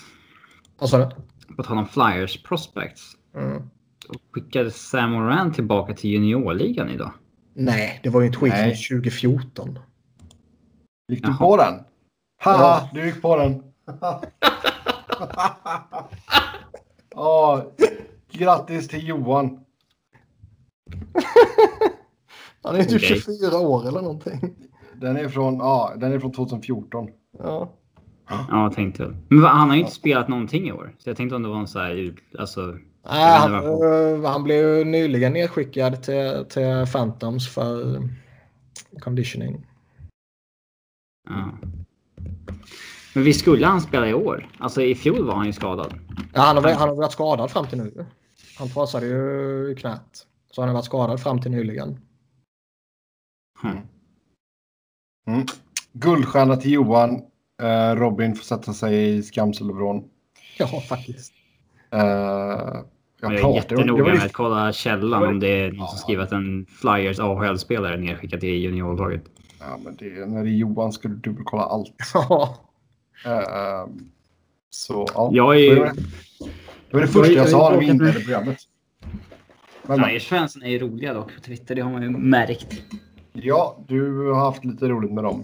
vad sa du?
På tal om Flyers prospects.
Mm.
Skickade Sam Moran tillbaka till juniorligan idag?
Nej, det var ju en tweet
Nej.
från 2014.
Gick du
Jaha.
på den? Haha,
Ja.
du gick på den. (laughs) Ja, grattis till Johan. (laughs)
Han är typ
Okej.
24 år eller någonting.
Den är från, ja, den är från 2014.
Ja.
Ja, jag tänkte väl. Men han har ju inte spelat någonting i år. Så jag tänkte om det var en så här... ut- Alltså,
Nej, han, eh, han blev ju nyligen nedskickad till, till Phantoms för conditioning.
ja. Men vi skulle han spela i år? Alltså i fjol var han ju skadad.
Ja, han, har, han har varit skadad fram till nu. Han trasade ju knät. Så han har varit skadad fram till nyligen.
Hmm.
Mm. Guldstjärna till Johan. Eh, Robin får sätta sig i skamselvrån.
Ja, faktiskt.
Eh, jag
Jag är jättenoga med att kolla källan om det är någon som skrivit att en Flyers AHL-spelare nedskickad till juniorlaget.
Ja, men det, när det är Johan ska du dubbelkolla allt. (laughs)
Ja.
Eh, så ja.
Jag är
Det var det, det första jag sa när vi inledde programmet. Men,
Flyers-fansen är ju roliga dock på Twitter. Det har man ju märkt.
Ja, du har haft lite roligt med dem.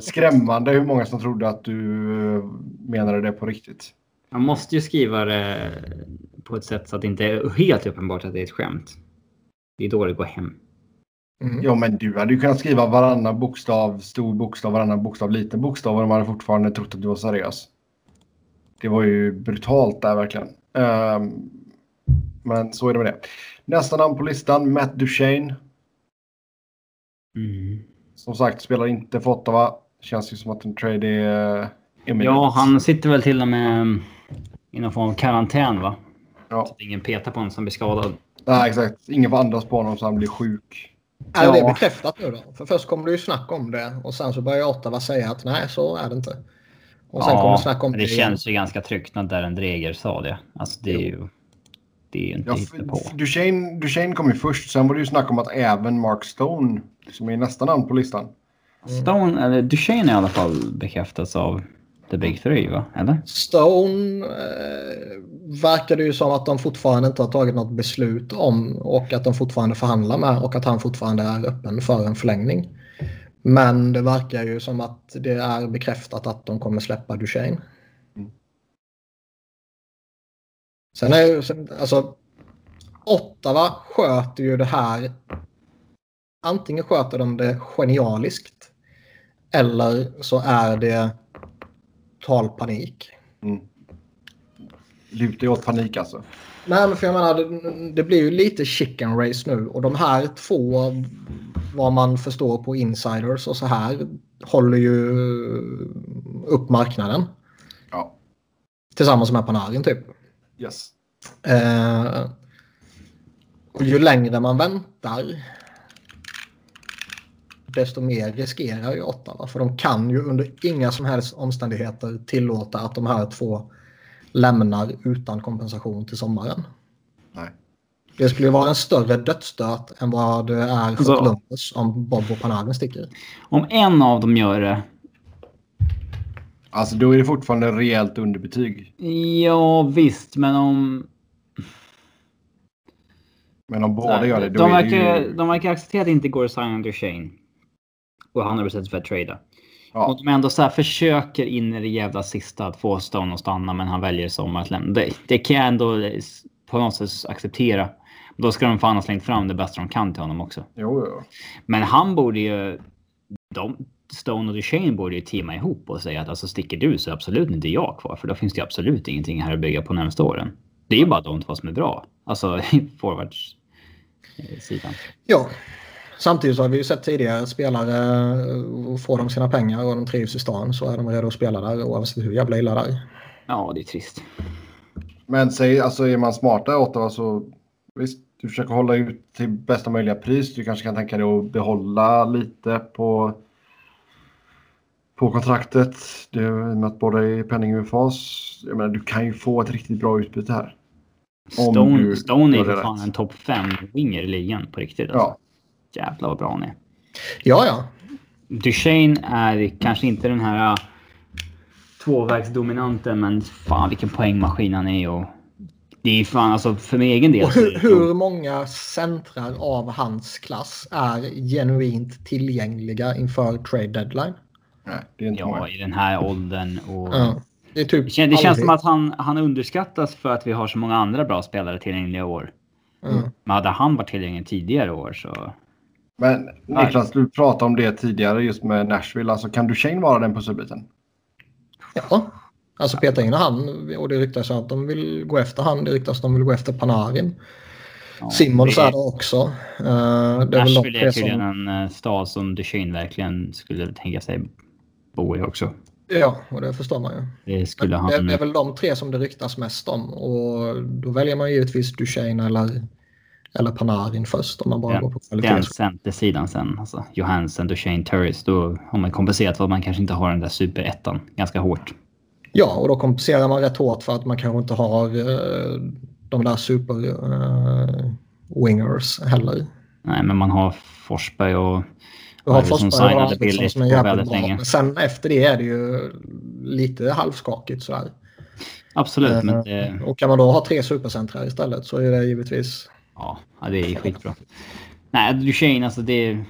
Skrämmande hur många som trodde att du eh, menade det på riktigt.
Man måste ju skriva det på ett sätt så att det inte är helt uppenbart att det är ett skämt. Det är då det går hem.
Mm.
Ja, men du hade ju kunnat skriva varannan bokstav, stor bokstav, varannan bokstav, liten bokstav och de hade fortfarande trott att du var seriös. Det var ju brutalt där verkligen. Ehm, men så är det med det. Nästa namn på listan, Matt Duchene.
Mm.
Som sagt, spelar inte för Ottawa. Känns ju som att en trade är uh,
Ja, han sitter väl till och med mm, i någon form av karantän va?
Ja,
Så att ingen petar på honom som blir skadad.
nej, exakt. Ingen får andas på honom så han blir sjuk.
Är det
Ja.
bekräftat nu då? För först kom det ju snack om det och sen så började Ottawa säga att nej, så är det inte. Och sen kom det snack om
men
det.
det känns ju ganska tryggt när Darren Dreger sa det. Alltså det är ju... Det är ju inte
Ja,
hittepå.
Duchene, Duchene kom ju först. Sen var det ju snack om att även Mark Stone, som är nästa namn på listan,
Stone, eller Duchene i alla fall bekräftats av The Big Three va? Eller?
Stone eh, verkar det ju som att de fortfarande inte har tagit något beslut om och att de fortfarande förhandlar med och att han fortfarande är öppen för en förlängning. Men det verkar ju som att det är bekräftat att de kommer släppa Duchene.
Mm.
Sen är ju, alltså Ottawa sköter ju det här. Antingen sköter de det genialiskt eller så är det total panik.
mm. lutar ju åt panik alltså.
Nej, men för jag menar, det, det blir ju lite chicken race nu och de här två, vad man förstår på insiders och så här, håller ju upp marknaden.
Ja,
Tillsammans med Panarin typ.
yes.
Eh, och ju längre man väntar desto mer riskerar ju Ottawa. För de kan ju under inga som helst omständigheter tillåta att de här två lämnar utan kompensation till sommaren.
Nej.
Det skulle ju vara en större dödsstöt än vad det är för
Så.
Columbus om Bob och Panarin sticker.
Om en av dem gör det.
Alltså då är det fortfarande rejält underbetyg.
Ja visst, men om...
Men om båda gör det, då
de,
är det
verkar,
ju...
de verkar acceptera att det inte går att signa Duchene. Och 100% för att trada.
Ja.
Och de ändå så här försöker in i det jävla sista att få Stone att stanna men han väljer sommar att lämna. Det, det kan jag ändå på något sätt acceptera. Då ska de fan ha slängt fram det bästa de kan till honom också.
Jo, jo.
Men han borde ju... De, Stone och Duchene borde ju teama ihop och säga att alltså sticker du så är absolut inte jag kvar. För då finns det ju absolut ingenting här att bygga på närmaste åren. Det är ju bara de två som är bra. Alltså (laughs) forwards eh.
Ja. Samtidigt så har vi ju sett tidigare spelare eh, får de sina pengar och de trivs i stan så är de redo att spela där oavsett hur jävla illa det är.
Ja, det är trist.
Men säg, alltså är man smarta i Ottawa så Visst, du försöker hålla ut till bästa möjliga pris. Du kanske kan tänka dig att behålla lite på, på kontraktet. Det, I och med att båda är penning-UFAs. Jag menar, du kan ju få ett riktigt bra utbyte här. Om
Stone,
du
Stone är för fan en topp 5 winger i ligan på riktigt. Alltså.
Ja,
Jävlar vad bra han är.
Ja, ja.
Duchene är kanske inte den här uh, tvåvägsdominanten, men fan vilken poängmaskin han är. Och det är fan, alltså för min egen del.
Och hur, hur många centrar av hans klass är genuint tillgängliga inför trade deadline?
nej, det är inte
Ja,
många.
i den här åldern. Och...
Ja. Det, typ
Det, känns, det känns som att han, han underskattas för att vi har så många andra bra spelare tillgängliga i år.
Mm.
Men hade han varit tillgänglig tidigare år så...
Men Niklas, du pratade om det tidigare just med Nashville. Alltså, kan Duchene vara den pusselbiten?
Ja. Alltså peta in han och det ryktas att de vill gå efter han. Det ryktas att de vill gå efter Panarin.
Ja,
Simmons
det-
är det också. Uh, det är väl de
Nashville är tydligen
som...
en eh, stad som Duchene verkligen skulle tänka sig bo i också.
Ja, och det förstår man ju.
Det skulle han...
Det, det är väl de tre som det ryktas mest om. Och då väljer man givetvis Duchene eller, eller Panarin först om man bara
Ja,
går på
Den
kvalitet.
centersidan sen, alltså Johansen, Duchene, Turris, då har man kompenserat för att man kanske inte har den där superettan ganska hårt.
Ja, och då kompenserar man rätt hårt för att man kanske inte har eh, de där super eh, wingers heller.
Nej, men man har Forsberg och
Du har Forsberg och Arvidsson som är jävligt bra.
länge.
Sen efter det är det ju lite halvskakigt sådär.
Absolut, men
Eh,
det,
Och kan man då ha tre supercentrar istället så är det givetvis
ja, det är skitbra. Nej, alltså, Duchene, alltså det är,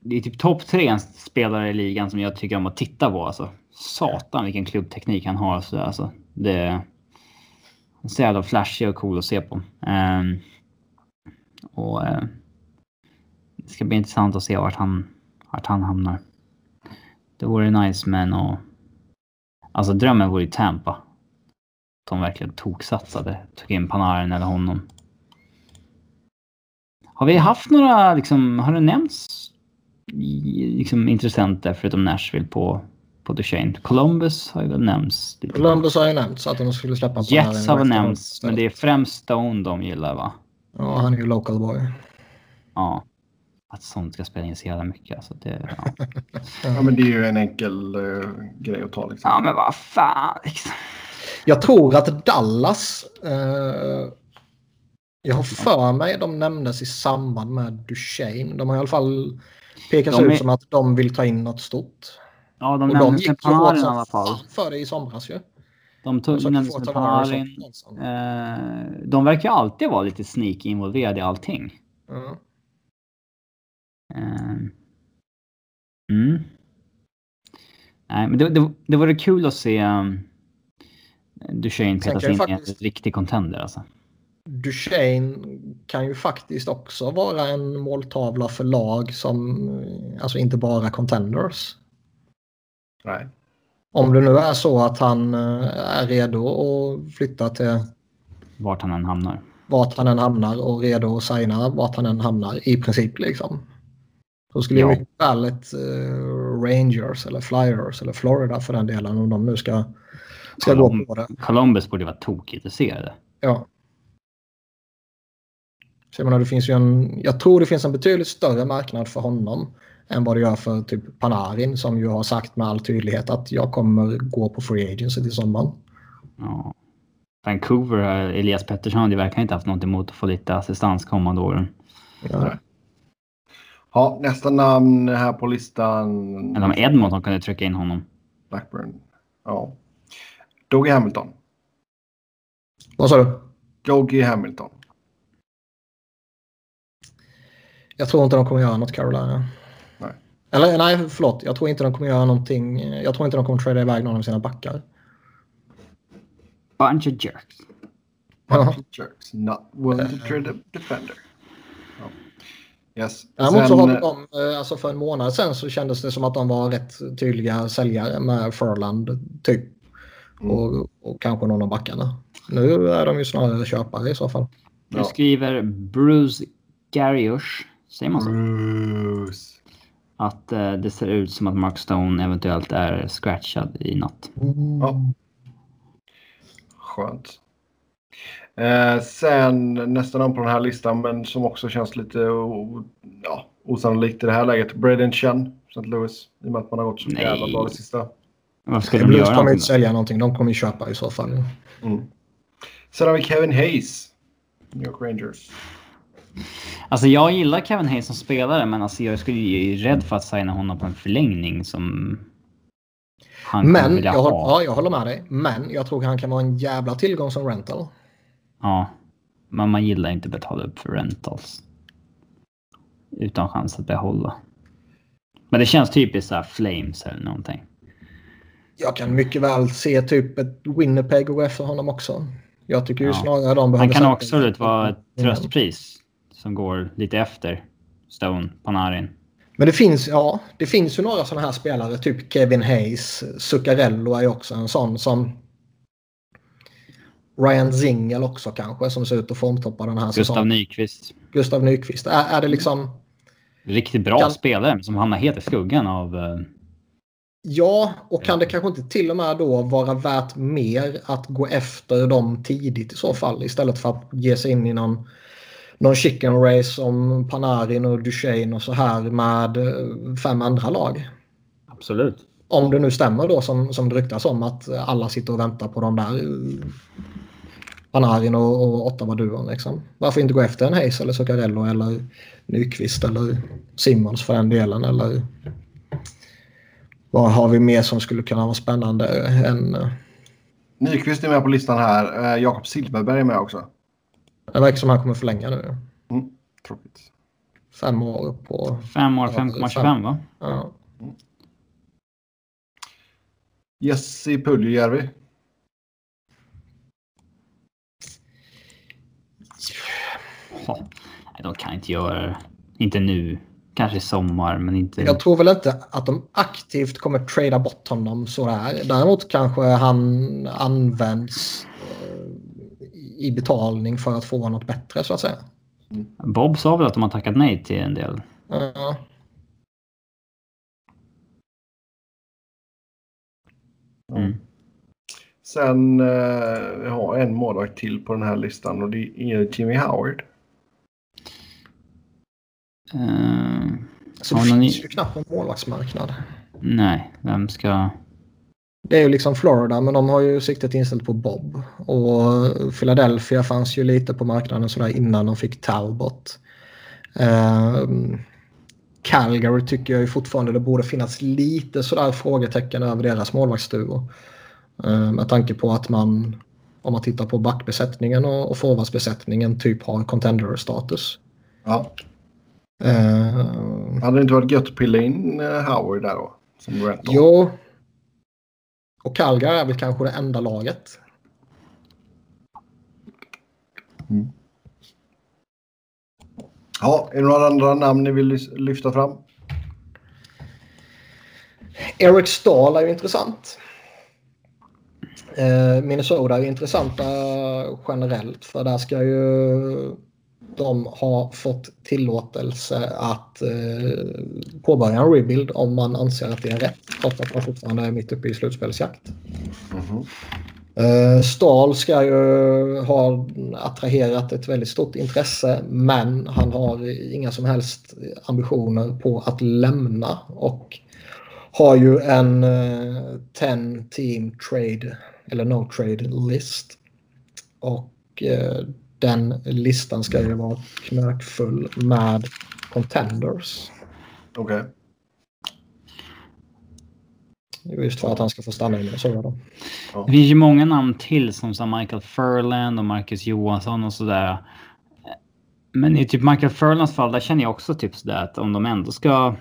det är typ topp tre spelare i ligan som jag tycker om att titta på. Alltså. Satan vilken klubbteknik han har. Så, alltså, det är så jävla flashig och cool att se på. Um, och uh, det ska bli intressant att se vart han, vart han hamnar. Det vore nice men och Alltså drömmen vore ju Tampa. De verkligen toksatsade. Tog in Panarin eller honom. Har vi haft några, liksom, har det nämnts liksom, intressenter förutom Nashville på, på Duchene? Columbus har ju väl nämnts. lite.
Columbus har ju nämnt så att de skulle släppa
Jets har väl nämnts, men det är främst Stone de gillar va?
Ja, han är ju local boy.
Ja. Att sånt ska spela in så jävla mycket. Alltså det, ja. (laughs)
Ja, men det är ju en enkel eh, grej att ta. Liksom.
ja men vad fan liksom.
Jag tror att Dallas... Eh, jag har för mig de nämndes i samband med Duchene. De har i alla fall pekats
är-
ut som att de vill ta in något stort.
Ja, de
Och de
nämndes med Panarin i alla fall.
för det i somras ju.
De tog, nämndes med Panarin. Eh, de verkar alltid vara lite sneaky involverade i allting.
Ja.
Eh, Mm. Nej, men det, det, det vore kul att se um, Duchene petas in i en riktig contender alltså.
Duchene kan ju faktiskt också vara en måltavla för lag som, alltså inte bara contenders.
Nej.
Om det nu är så att han eh, är redo att flytta till
Vart han än hamnar.
vart han än hamnar och redo att signa vart han än hamnar i princip liksom. Så skulle
Ja.
ju mycket väl ett eh, Rangers eller Flyers eller Florida för den delen om de nu ska, ska
Colum-
gå på det.
Columbus borde vara tokintresserade.
Ja. Så jag menar, det finns ju en, jag tror det finns en betydligt större marknad för honom än vad det gör för typ Panarin som ju har sagt med all tydlighet att jag kommer gå på free agency till sommaren.
Ja. Vancouver, Elias Pettersson hade verkligen inte haft något emot att få lite assistans kommande åren.
Ja.
Ja, nästa namn här på listan.
Eller om Edmonton kunde trycka in honom.
Blackburn. Ja. Dougie Hamilton.
Vad sa du?
Dougie Hamilton.
Jag tror inte de kommer göra något Carolina.
Nej.
Eller nej, förlåt. Jag tror inte de kommer göra någonting. Jag tror inte de kommer trada iväg någon av sina backar.
Bunch of jerks.
Ja.
Jerks. Not willing to trade a defender. Yes.
Däremot så har
Sen,
de, eh, alltså för en månad sedan så kändes det som att de var rätt tydliga säljare med Furland typ.
Mm.
Och, och kanske någon av backarna. Nu är de ju snarare köpare i så fall.
Nu
Ja.
skriver Bruce Garriush, säger man så?
Bruce.
Att eh, det ser ut som att Mark Stone eventuellt är scratchad i natt.
Ja. Skönt. Eh, sen nästa namn på den här listan, men som också känns lite ja, osannolikt i det här läget. Braden Chen, St. Louis. I och med att man har gått så
Nej.
jävla bra det sista.
Vad skulle de
Blues
göra?
kommer inte sälja någonting. De kommer ju köpa i så fall.
Mm. Sen har vi Kevin Hayes. New York Rangers.
Alltså jag gillar Kevin Hayes som spelare men alltså jag skulle ju rädd för att signa honom på en förlängning som han
Men
vilja
jag, håll,
ha.
ja, jag håller med dig. Men jag tror han kan vara en jävla tillgång som rental.
Ja. Men man gillar inte att betala upp för rentals. Utan chans att behålla. Men det känns typiskt så här Flames eller någonting.
Jag kan mycket väl se typ ett Winnipeg gå efter honom också. Jag tycker ju
Ja.
snarare de behöver...
Han kan också vara ett tröstpris som går lite efter Stone, Panarin.
Men det finns, ja, det finns ju några sådana här spelare. Typ Kevin Hayes. Zuccarello är ju också en sån som... Ryan Zingel också kanske som ser ut att formtoppa den här
Gustav
säsongen.
Nyqvist.
Gustav Nyqvist. Är, är det liksom...
Riktigt bra
Kan-
spelare som hamnar helt i skuggan av... eh,
Ja, och kan det kanske inte till och med då vara värt mer att gå efter dem tidigt i så fall istället för att ge sig in i någon, någon chicken race om Panarin och Duchene och så här med eh, fem andra lag.
Absolut.
Om det nu stämmer då som, som det ryktas om att alla sitter och väntar på de där eh, Panarin och, och Ottawa-duon. Liksom. Varför inte gå efter en Hayes eller Zuccarello eller Nyqvist eller Simmons för den delen eller vad har vi mer som skulle kunna vara spännande än... eh,
Nyqvist är med på listan här. Jakob Silfverberg är med också.
Det verkar som han kommer förlänga nu.
Mm. Tråkigt.
Fem år på...
Fem år,
Ja,
5,25 va?
Ja.
Jesse Puljujärvi.
Ja, de kan inte göra det. Inte nu. Kanske i sommar, men inte...
Jag tror väl inte att de aktivt kommer trada bort honom sådär. Däremot kanske han används i betalning för att få något bättre så att säga.
Bob sa väl att de har tackat nej till en del.
Ja.
Mm.
Sen eh, jag har en målvakt till på den här listan och det är Jimmy Howard.
Eh,
Så
någon
finns
i-
ju knappt en målvaktsmarknad.
nej, vem ska...
Det är ju liksom Florida men de har ju siktet inställt på Bob. Och Philadelphia fanns ju lite på marknaden sådär innan de fick Talbot. Ehm, Calgary tycker jag ju fortfarande det borde finnas lite sådär frågetecken över deras målvaktsduo. Ehm, med tanke på att man om man tittar på backbesättningen och, och forwardsbesättningen typ har contender-status.
Ja.
Ehm,
Hade det inte varit gött att pilla in eh, Howard där då? Som?
Jo. Och Calgary är väl kanske det enda laget.
Ja, är det några andra namn ni vill lyfta fram?
Eric Stahl är ju intressant. Eh, Minnesota är intressanta generellt för där ska ju de ha fått tillåtelse att eh, påbörja en rebuild om man anser att det är rätt trots att man fortfarande är mitt uppe i slutspelsjakt.
Mhm.
Eh, Stahl ska ju ha attraherat ett väldigt stort intresse men han har inga som helst ambitioner på att lämna och har ju en 10 team trade eller no trade list. Och eh, den listan ska ju vara knökfull med contenders.
Okej.
Just för att han ska få stanna i Minnesota. då.
Det finns ju många namn till som Michael Furland och Marcus Johansson och sådär. Men i typ Michael Furlands fall, där känner jag också typ sådär att om de ändå ska...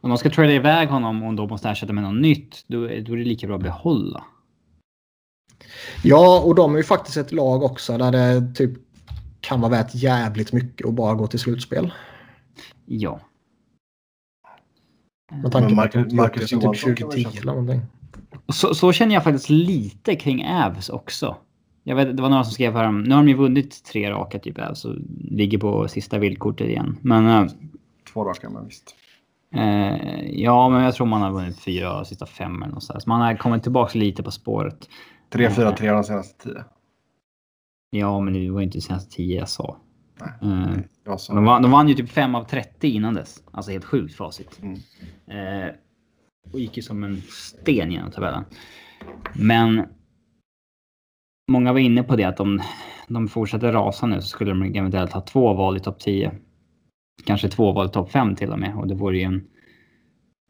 Om de ska trada iväg honom och de måste ersätta med något nytt, då, är- då är det lika bra att behålla.
Ja, och de är ju faktiskt ett lag också där det typ kan vara värt jävligt mycket att bara gå till slutspel.
Ja.
Med tanke på att
Marcus- Johansson
typ
kan väl
2010
kännas-
eller någonting.
Så, så känner jag faktiskt lite kring Avs också. Jag vet, det var några som skrev här om, nu har de ju vunnit tre raka typ Avs och ligger på sista villkortet igen. Men eh,
Två raka, men visst.
Eh, ja, men jag tror man har vunnit fyra av sista fem eller något sådär. Så man har kommit tillbaka lite på spåret.
Tre, fyra, tre de senaste tio.
Ja, men det var ju inte senaste 10 jag sa.
Nej,
Eh,
jag sa
de, vann, de vann ju typ 5 av 30 innan dess. Alltså helt sjukt facit.
Mm.
Eh, och gick ju som en sten genom tabellen. Men många var inne på det att om de fortsätter rasa nu så skulle de eventuellt ha två val i topp 10. Kanske två val i topp 5 till och med. Och det vore ju en,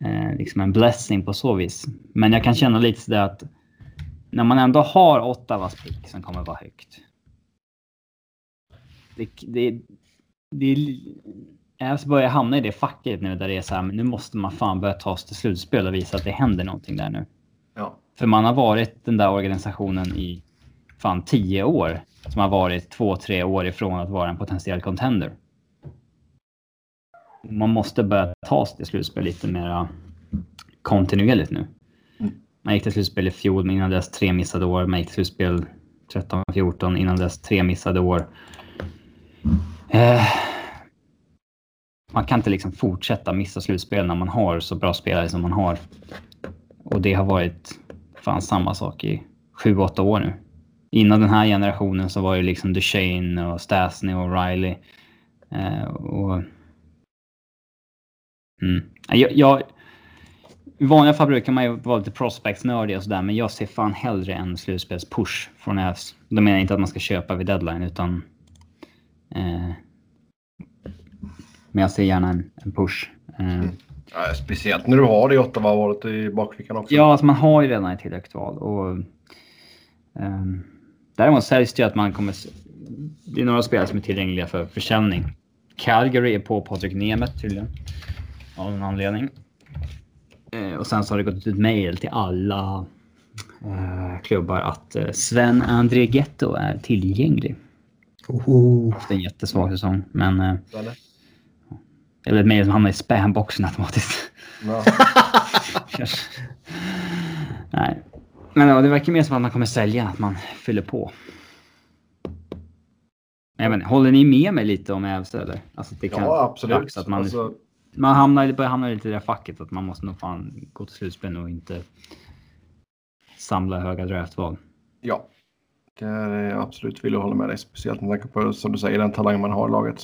eh, liksom en blessing på så vis. Men jag kan känna lite sådär att när man ändå har Ottawas pick som kommer vara högt. Det, det, det, jag börjar hamna i det facket nu där det är så här, men nu måste man fan börja ta sig till slutspel och visa att det händer någonting där nu.
Ja.
För man har varit den där organisationen i fan tio år. Som har varit två, tre år ifrån att vara en potentiell contender. Man måste börja ta sig till slutspel lite mer kontinuerligt nu. Man gick till slutspel i fjol, men innan dess tre missade år. Man gick till slutspel 13-14, innan dess tre missade år. Eh, man kan inte liksom fortsätta missa slutspel när man har så bra spelare som man har. Och det har varit fan samma sak i sju, åtta år nu. Innan den här generationen så var det liksom Duchene och Stasny och Riley. Eh, och... Mm. Jag, jag, i vanliga fall brukar man ju vara lite prospectsnördig och sådär, men jag ser fan hellre en slutspelspush från Avs. Då menar jag inte att man ska köpa vid deadline, utan... Eh, men jag ser gärna en, en push. Eh,
Ja, speciellt när du har det Ottawa-valet i bakfickan också.
Ja, alltså man har ju redan ett tillräckligt val. Och, ehm, däremot sägs det ju att man kommer... Det är några spelare som är tillgängliga för försäljning. Calgary är på Patrik Nemeth tydligen. Av någon anledning. Eh, och sen så har det gått ut ett mail till alla eh, klubbar att eh, Sven Andrighetto är tillgänglig.
Oho.
Haft en jättesvag säsong, men... Eh,
Eller?
ett mail som hamnar i spamboxen automatiskt.
Ja. (laughs)
Nej. Men ja, det verkar mer som att man kommer sälja, att man fyller på. Inte, håller ni med mig lite om Ävs eller? Alltså det kan
ja, absolut.
att man,
Alltså,
man hamnar, börjar hamna lite i det facket att man måste nog fan gå till slutspel och inte samla höga draftval.
ja. Det är jag absolut vill jag hålla med dig. Speciellt med tanke på, som du säger, den talang man har i laget.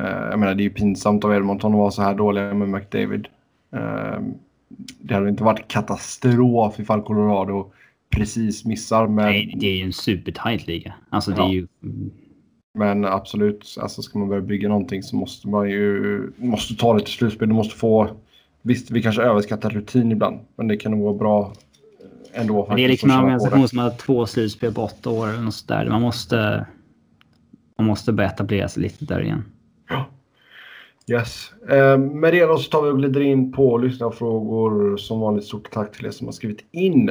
Eh, jag menar, det är ju pinsamt av Edmonton att vara så här dåliga med McDavid. Eh, det hade inte varit katastrof ifall Colorado precis missar. Men,
Nej, det är ju en supertight liga. Alltså det
Ja.
är ju...
men absolut, alltså ska man börja bygga någonting så måste man ju måste ta det till slutspel. Du måste få... Visst, vi kanske överskattar rutin ibland, men det kan nog vara bra ändå.
Men det är liksom en organisation som har två slutspel på åtta år något sådär. Man måste... Man måste börja etablera sig lite där igen.
Yes. Eh, med det då så tar vi och glider in på lyssnarfrågor. Som vanligt stort tack till er som har skrivit in.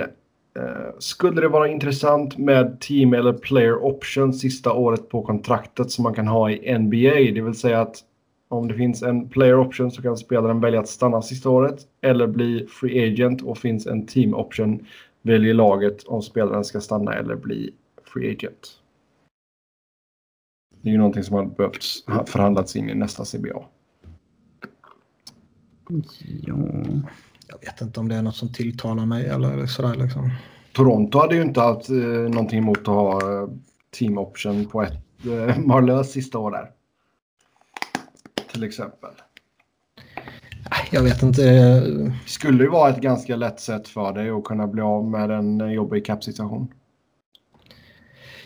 Eh, skulle det vara intressant med team eller player option sista året på kontraktet som man kan ha i NBA? Det vill säga att om det finns en player option så kan spelaren välja att stanna sista året eller bli free agent och finns en team option väljer laget om spelaren ska stanna eller bli free agent. Det är ju någonting som har behövt förhandlats in i nästa CBA.
Ja.
Jag vet inte om det är något som tilltalar mig eller sådär liksom.
Toronto hade ju inte haft eh, någonting emot att ha eh, team option på ett eh, Marlös sista år där. Till exempel.
Jag vet inte.
Det skulle ju vara ett ganska lätt sätt för dig att kunna bli av med en eh, jobbig cap-situation.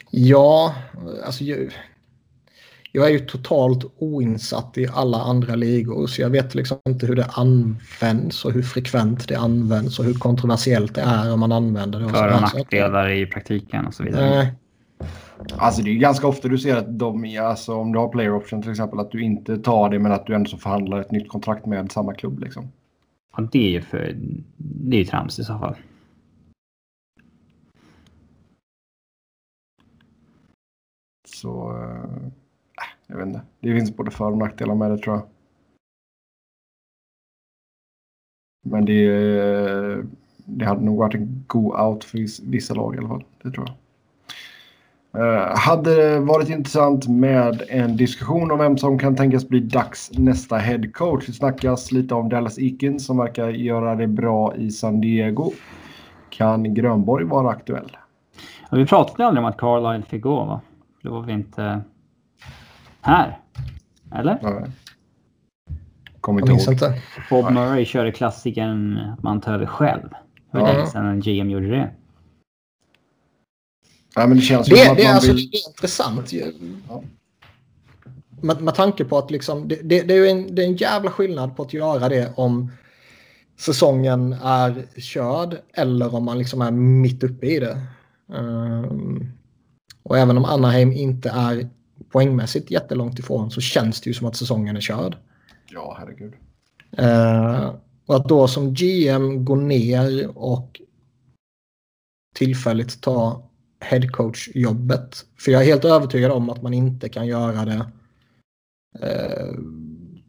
Ja, alltså jag, är ju totalt oinsatt i alla andra ligor så jag vet liksom inte hur det används och hur frekvent det används och hur kontroversiellt det är om man använder det. Och
För och nackdelar i praktiken och så vidare.
Nej,
Alltså det är ju ganska ofta du ser att de, alltså om du har player option till exempel, att du inte tar det men att du ändå förhandlar ett nytt kontrakt med samma klubb liksom.
Ja, det är ju för... Det är ju trams i så fall.
Så, eh, jag vet inte. Det finns både för och nackdelar med det tror jag. Men det, det hade nog varit en god out för vissa lag i alla fall. Det tror jag. Eh, hade varit intressant med en diskussion om vem som kan tänkas bli dags nästa head coach. Det snackas lite om Dallas Eakins som verkar göra det bra i San Diego. Kan Grönborg vara aktuell?
Vi pratade aldrig om att Carlisle fick gå va? Då var vi inte här. Eller?
Nej. Kommer inte ihåg.
inte.
Bob
Nej.
Murray körde klassikern att man tar över själv. Det var
Ja.
länge sedan en GM gjorde det.
Nej, men det känns
Det,
som att
det, är
man
alltså,
vill...
det är intressant. ju.
Ja.
Med, med tanke på att liksom, det, det, det är ju en, det är en jävla skillnad på att göra det om säsongen är körd eller om man liksom är mitt uppe i det. Ehm, och även om Anaheim inte är poängmässigt jättelångt ifrån så känns det ju som att säsongen är körd.
Ja, herregud.
Eh, och att då som GM gå ner och tillfälligt ta headcoach-jobbet. För jag är helt övertygad om att man inte kan göra det eh,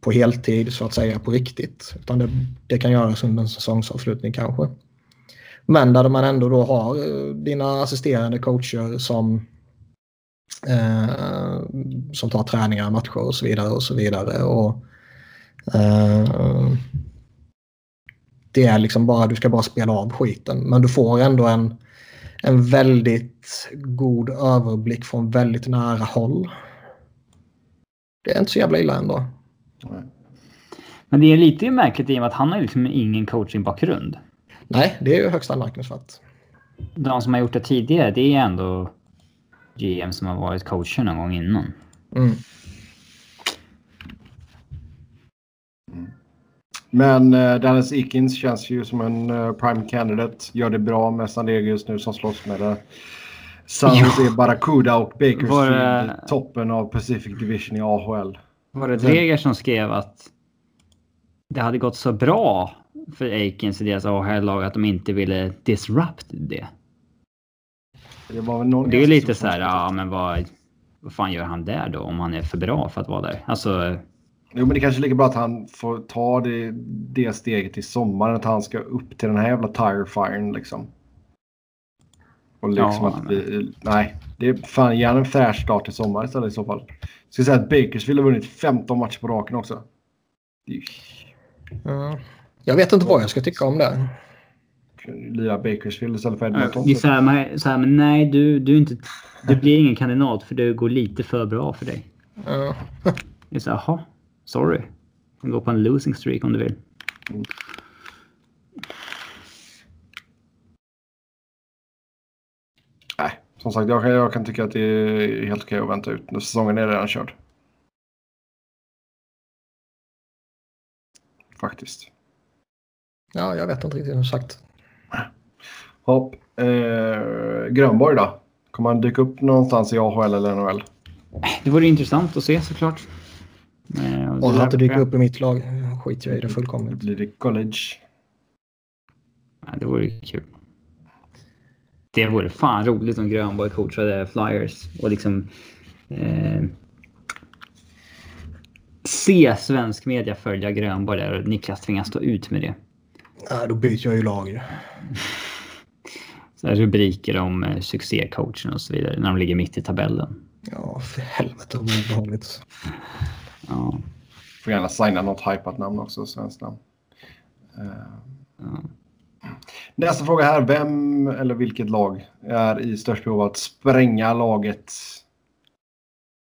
på heltid så att säga på riktigt. Utan det, det kan göras under en säsongsavslutning kanske. Men där man ändå då har eh, dina assisterande coacher som eh, som tar träningar, matcher och så vidare och så vidare. Och, eh, det är liksom bara, du ska bara spela av skiten. Men du får ändå en, en väldigt god överblick från väldigt nära håll. Det är inte så jävla illa ändå.
Men det är lite märkligt i och med att han har liksom ingen coachingbakgrund.
Nej, det är ju högst anmärkningsvärt.
De som har gjort det tidigare, det är ändå GM som har varit coacher någon gång innan.
Mm.
Men uh, Dennis Eakins känns ju som en eh, prime candidate. Gör det bra med San Diego just nu som slåss med det. San
Ja.
Jose Barracuda och Bakersfield
Var det-
i toppen av Pacific Division i AHL.
Var det Dreger som skrev att det hade gått så bra för Aikens i deras AHL-lag att de inte ville disrupt det.
Det, var
Det är lite så här, ja men vad, vad fan gör han där då om han är för bra för att vara där? Alltså,
Jo, men det kanske är lika bra att han får ta det, det steget i sommaren. Att han ska upp till den här jävla tire firen liksom. Och liksom
Ja,
att vi, nej, det är fan gärna en fräsch start i sommar istället i så fall. Ska säga att Bakersfield har vunnit 15 matcher på raken också.
Mm. Jag vet inte vad jag ska tycka om det.
Lira Bakersfield istället för Edmonton.
det är så här, men, så här, men nej du, du, är inte, du blir ingen kandidat för det går lite för bra för dig.
Ja.
Det är så här, sorry. Du kan gå på en losing streak om du vill.
Nej, som sagt, jag kan, jag kan tycka att det är helt okej att vänta ut. Nu Säsongen är redan körd. Faktiskt.
ja, jag vet inte riktigt som sagt.
Hopp. Eh, Grönborg då? Kommer han dyka upp någonstans i AHL eller NHL?
Det vore intressant att se såklart. Eh, där-
att det dyker upp i mitt lag skiter jag i det
Det
fullkomligt.
blir det college.
Ja, det vore kul. Det vore fan roligt om Grönborg coachade Flyers och liksom eh, se svensk media följa Grönborg där och Niklas tvingas stå ut med det.
Nej, då byter jag ju lag. (laughs)
Så här rubriker om eh, succécoachen och så vidare när de ligger mitt i tabellen.
Ja, för helvete vad obehagligt. (laughs)
Ja,
Får gärna signa något hypat namn också, svenskt namn. Eh,
ja.
Nästa fråga här. Vem eller vilket lag är i störst behov av att spränga laget?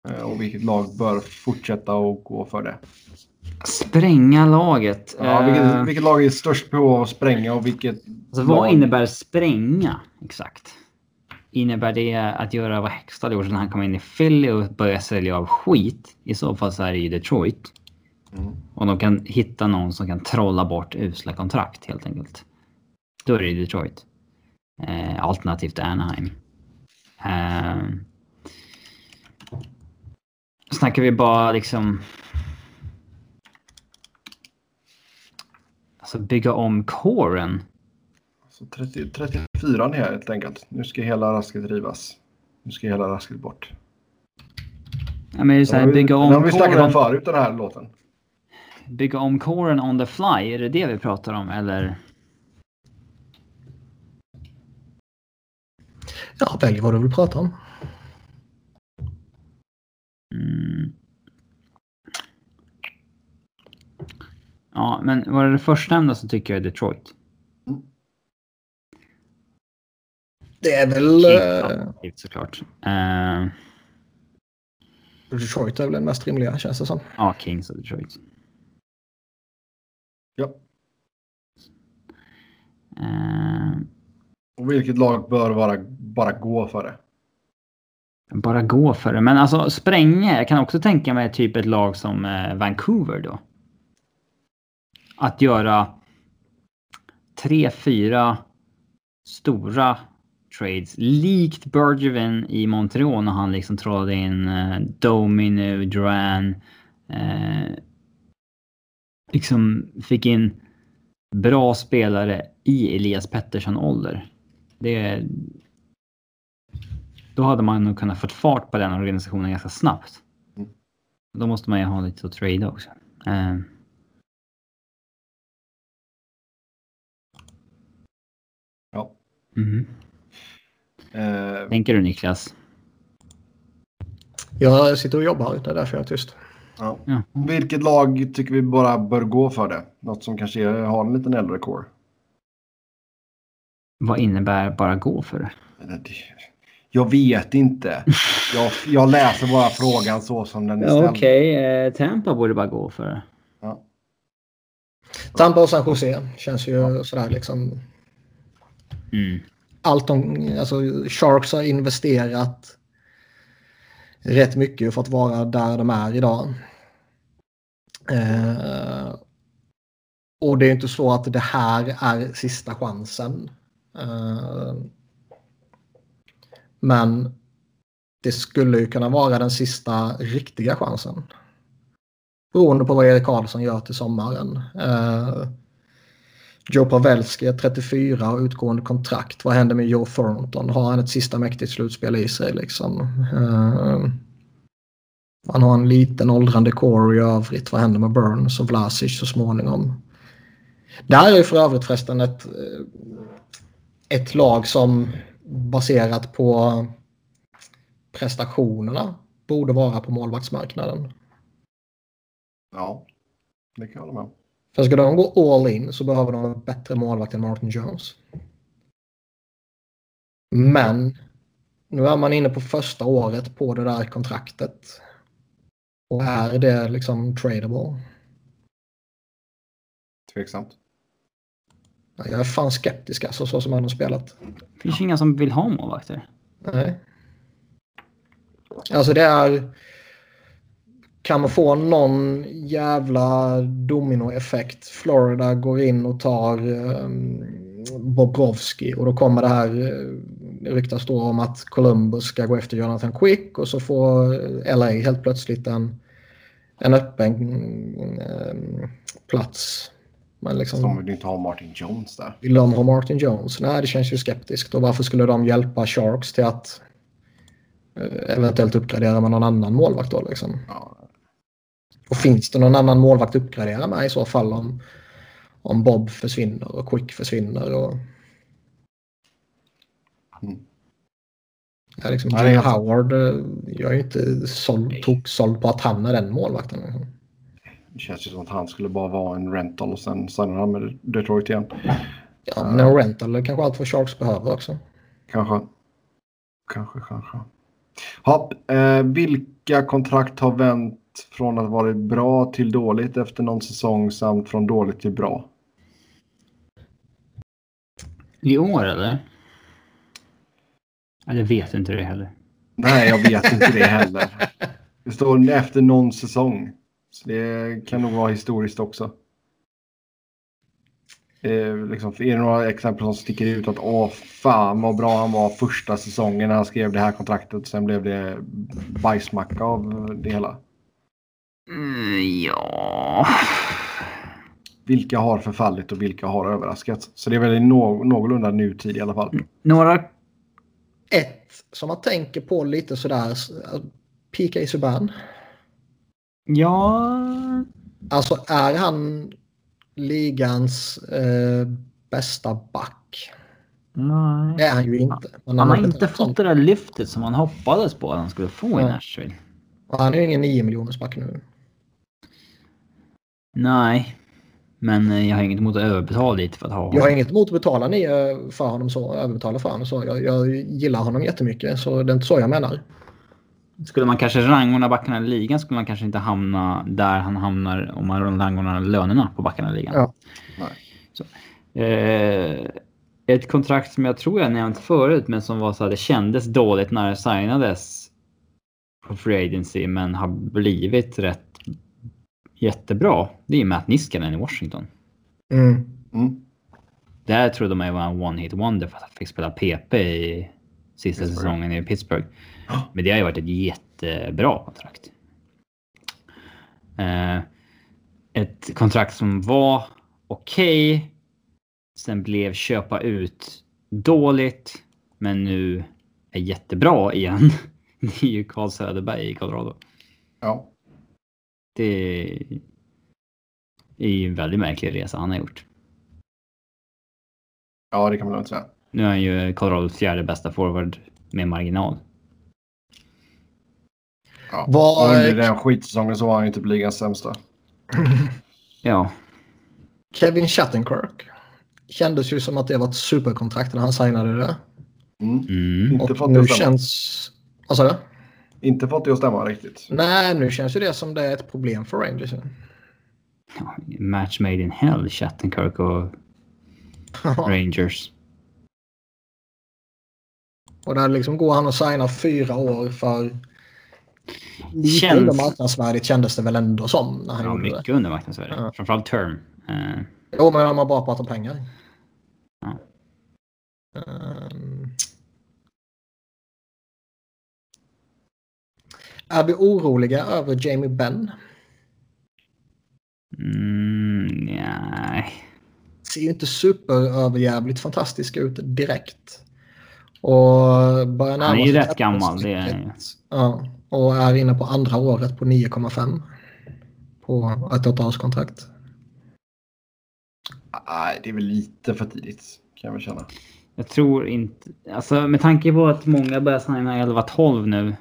Eh, Och vilket lag bör fortsätta och gå för det?
Spränga laget.
Ja,
Eh,
vilket, vilket lag är störst behov av att spränga och vilket
alltså, vad
lag-
innebär spränga exakt? Innebär det att göra vad Hextall gjorde när han kom in i Philly och började sälja av skit? I så fall så är det ju Detroit.
Mm.
Och de kan hitta någon som kan trolla bort usla kontrakt helt enkelt. Då är det Detroit. Eh, alternativt Anaheim. Eh, snackar vi bara liksom... Alltså bygga om coren.
Så 30, 34 är här helt enkelt. Nu ska hela rasket rivas. Nu ska hela rasket bort.
Ja, men det är så här,
vi-
bygga om
har vi snackat om förut den här låten.
bygga om coren on the fly. Är det det vi pratar om eller?
Ja, välj vad du vill prata om.
Mm. Ja, men var det det första ämnet så tycker jag Detroit.
Det är väl...
Kings,
Uh,
definitivt såklart. Eh,
Detroit är väl den mest rimliga känns det som.
ja, Kings och Detroit.
Ja.
Eh,
Och vilket lag bör vara, bara gå för det?
bara gå för det. Men alltså spränga. Jag kan också tänka mig typ ett lag som Vancouver då. Att göra tre, fyra stora trades. Likt Bergevin i Montreal när han liksom trollade in eh, Domi nu, Duran. Eh, liksom fick in bra spelare i Elias Pettersson-ålder. Det... Då hade man nog kunnat få fart på den organisationen ganska snabbt.
Mm.
Då måste man ju ha lite att trade också. Eh, Mhm.
Eh,
Tänker du Niklas?
Jag sitter och jobbar, det är därför jag är tyst.
ja.
Ja.
Vilket lag tycker vi bara bör gå för det? Något som kanske har en liten äldre core?
Vad innebär bara gå för det?
Jag vet inte. Jag, jag läser bara frågan så som den är ställd.
Okej, eh, Tampa borde bara gå för det.
Ja.
Tampa och San Jose känns ju sådär liksom.
Mm.
Allt de, alltså Sharks har investerat rätt mycket för att vara där de är idag. Eh, och det är inte så att det här är sista chansen. Eh, men det skulle ju kunna vara den sista riktiga chansen. Beroende på vad Erik Karlsson gör till sommaren. Eh, Joe Pavelski är 34 och utgående kontrakt. Vad händer med Joe Thornton? Har han ett sista mäktigt slutspel i sig? Liksom? Uh, han har en liten åldrande core i övrigt. Vad händer med Burns och Vlasic så småningom? Det här är ju för övrigt förresten ett, eh, ett lag som baserat på prestationerna borde vara på målvaktsmarknaden.
Ja, det kan jag hålla med om.
För ska de gå all in så behöver de en bättre målvakt än Martin Jones. Men nu är man inne på första året på det där kontraktet. Och är det liksom tradable?
Tveksamt.
Jag är fan skeptisk alltså så som han har spelat.
Det finns ju inga som vill ha målvakter.
Nej. Alltså det är... Kan man få någon jävla dominoeffekt. Florida går in och tar um, Bobrovski och då kommer det här uh, ryktas då om att Columbus ska gå efter Jonathan Quick och så får LA helt plötsligt en, en öppen um, plats. Men liksom,
De vill inte ha Martin Jones där.
vill de ha Martin Jones? Nej, det känns ju skeptiskt. Och varför skulle de hjälpa Sharks till att eh, eventuellt uppgradera med någon annan målvakt då liksom?
Ja,
Och finns det någon annan målvakt att uppgradera med i så fall om, om Bob försvinner och Quick försvinner och...
Mm.
Ja, liksom,
Ja, sant.
Howard, eh, jag är ju inte såld, på att han är den målvakten. Liksom.
det känns ju som att han skulle bara vara en rental och sen signar han med Detroit igen.
Ja, men en rental är kanske allt vad Sharks behöver också.
Kanske. Kanske, kanske. Ja, eh, vilka kontrakt har vänt från att varit bra till dåligt efter någon säsong samt från dåligt till bra?
I år eller? Eller vet inte det heller.
Nej, jag vet inte det (laughs) heller. Det står efter någon säsong. Så det kan nog vara historiskt också. Eh, liksom, är det några exempel som sticker ut att åh fan vad bra han var första säsongen när han skrev det här kontraktet. Sen blev det bajsmacka av det hela.
Mm, ja...
Vilka har förfallit och vilka har överraskat. Så det är väl i nå- någorlunda nutid i alla fall.
Några...
Ett som man tänker på lite sådär, eh, PK Subban.
Ja...
Alltså är han ligans eh, bästa back?
Nej.
Det är han ju inte. Men
Han har inte fått det där lyftet som han hoppades på att han skulle få i. Nashville.
Han är ju ingen 9 miljoners back nu.
Nej. Men eh, jag har inget emot att överbetala lite för att ha honom.
Jag har inget emot att betala ni eh, för honom så, överbetala för honom så. Jag, jag gillar honom jättemycket så det är inte så jag menar.
Skulle man kanske rangordna backarna i ligan skulle man kanske inte hamna där han hamnar om man rangordnar lönerna på backarna i ligan.
Ja.
Så. Eh, ett kontrakt som jag tror jag nämnt förut men som var så att det kändes dåligt när det signades på Free Agency men har blivit rätt jättebra. Det är Matt Niskanen i Washington.
Mm.
Mm.
Där trodde man ju var en one hit wonder för att han fick spela PP i sista
Pittsburgh.
säsongen i Pittsburgh. Men det har ju varit ett jättebra kontrakt. Eh, ett kontrakt som var okej. sen blev köpa ut dåligt. Men nu är jättebra igen. (laughs) Det är ju Carl Söderberg i Colorado.
Ja.
Det är ju en väldigt märklig resa han har gjort.
ja, det kan man lugnt säga.
Nu är han ju Colorados fjärde bästa forward med marginal.
Ja. Under den skitsäsongen så var han ju typ ligans sämsta. (laughs)
Ja,
Kevin Shattenkirk. Kändes ju som att det var ett superkontrakt när han signade det.
Mm.
mm.
Och nu känns... Vad sa du?
Inte fått det att stämma riktigt.
Nej, nu känns ju det som det är ett problem för Rangers.
Ja, match made in hell, Shattenkirk och Rangers.
och där liksom går han och signar fyra år för... Lite
Känns-
under marknadsvärdet kändes det väl ändå som när han
Ja,
gjorde det.
mycket under marknadsvärde.
Ja.
Framförallt term. Eh,
Jo, men man bara pratar pengar.
Ja.
Ehm. Är vi oroliga över Jamie Benn?
mm, nej.
Ser ju inte superöverjävligt fantastisk ut direkt. Och börjar
Han är ju rätt gammal. Det är.
Ja, och är inne på andra året på 9,5. På ett åttaårskontrakt.
Nej, det är väl lite för tidigt kan jag väl känna.
jag tror inte... Alltså med tanke på att många börjar signa 11-12 nu.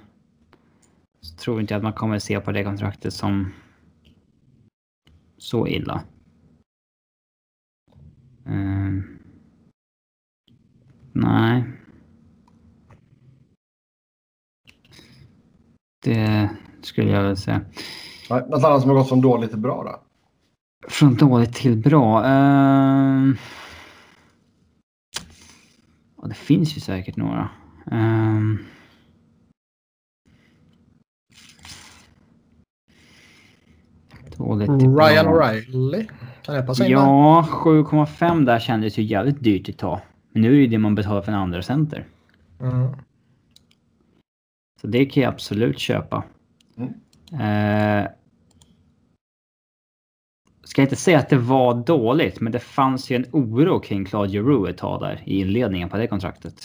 Så tror inte jag att man kommer se på det kontraktet som så illa. Eh, nej. Det skulle jag väl säga.
Nej, Något annat som har gått från dåligt till bra då?
Från dåligt till bra. Uh... Det finns ju säkert några. Ehm. Dåligt till
Ryan. O'Reilly. Kan det passa in?
Ja, 7,5 där kändes ju jävligt dyrt ett tag. Men nu är det ju det man betalar för en andra center.
Mm.
Så det kan jag absolut köpa.
Mm.
Eh, ska inte säga att det var dåligt, men det fanns ju en oro kring Claude Giroux ett tag där i inledningen på det kontraktet.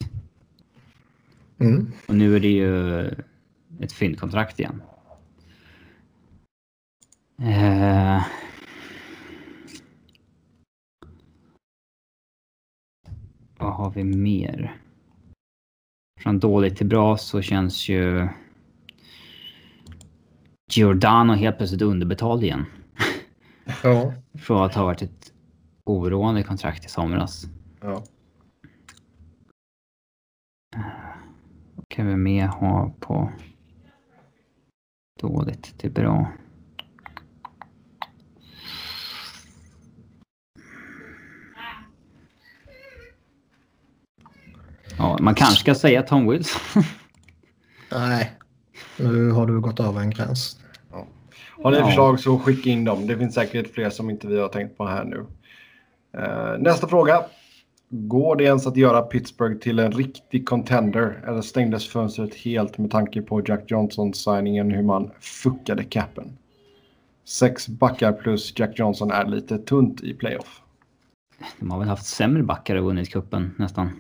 Mm.
Och nu är det ju ett fyndkontrakt igen. Eh, vad har vi mer? Från dåligt till bra så känns ju Giordano helt plötsligt underbetald igen.
Ja. (laughs)
För att ha varit ett oroande kontrakt i somras.
Ja.
Vad kan vi mer ha på dåligt till bra? Ja, man kanske ska säga Tom Wilson. (laughs)
Nej. Nu har du gått över en gräns.
Har ni
Ja.
förslag så skicka in dem. Det finns säkert fler som inte vi har tänkt på här nu. Eh, nästa fråga. Går det ens att göra Pittsburgh till en riktig contender? Eller stängdes fönstret helt med tanke på Jack Johnson-signingen hur man fuckade capen? Sex backar plus Jack Johnson är lite tunt i playoff.
De har väl haft sämre backar och vunnit kuppen nästan.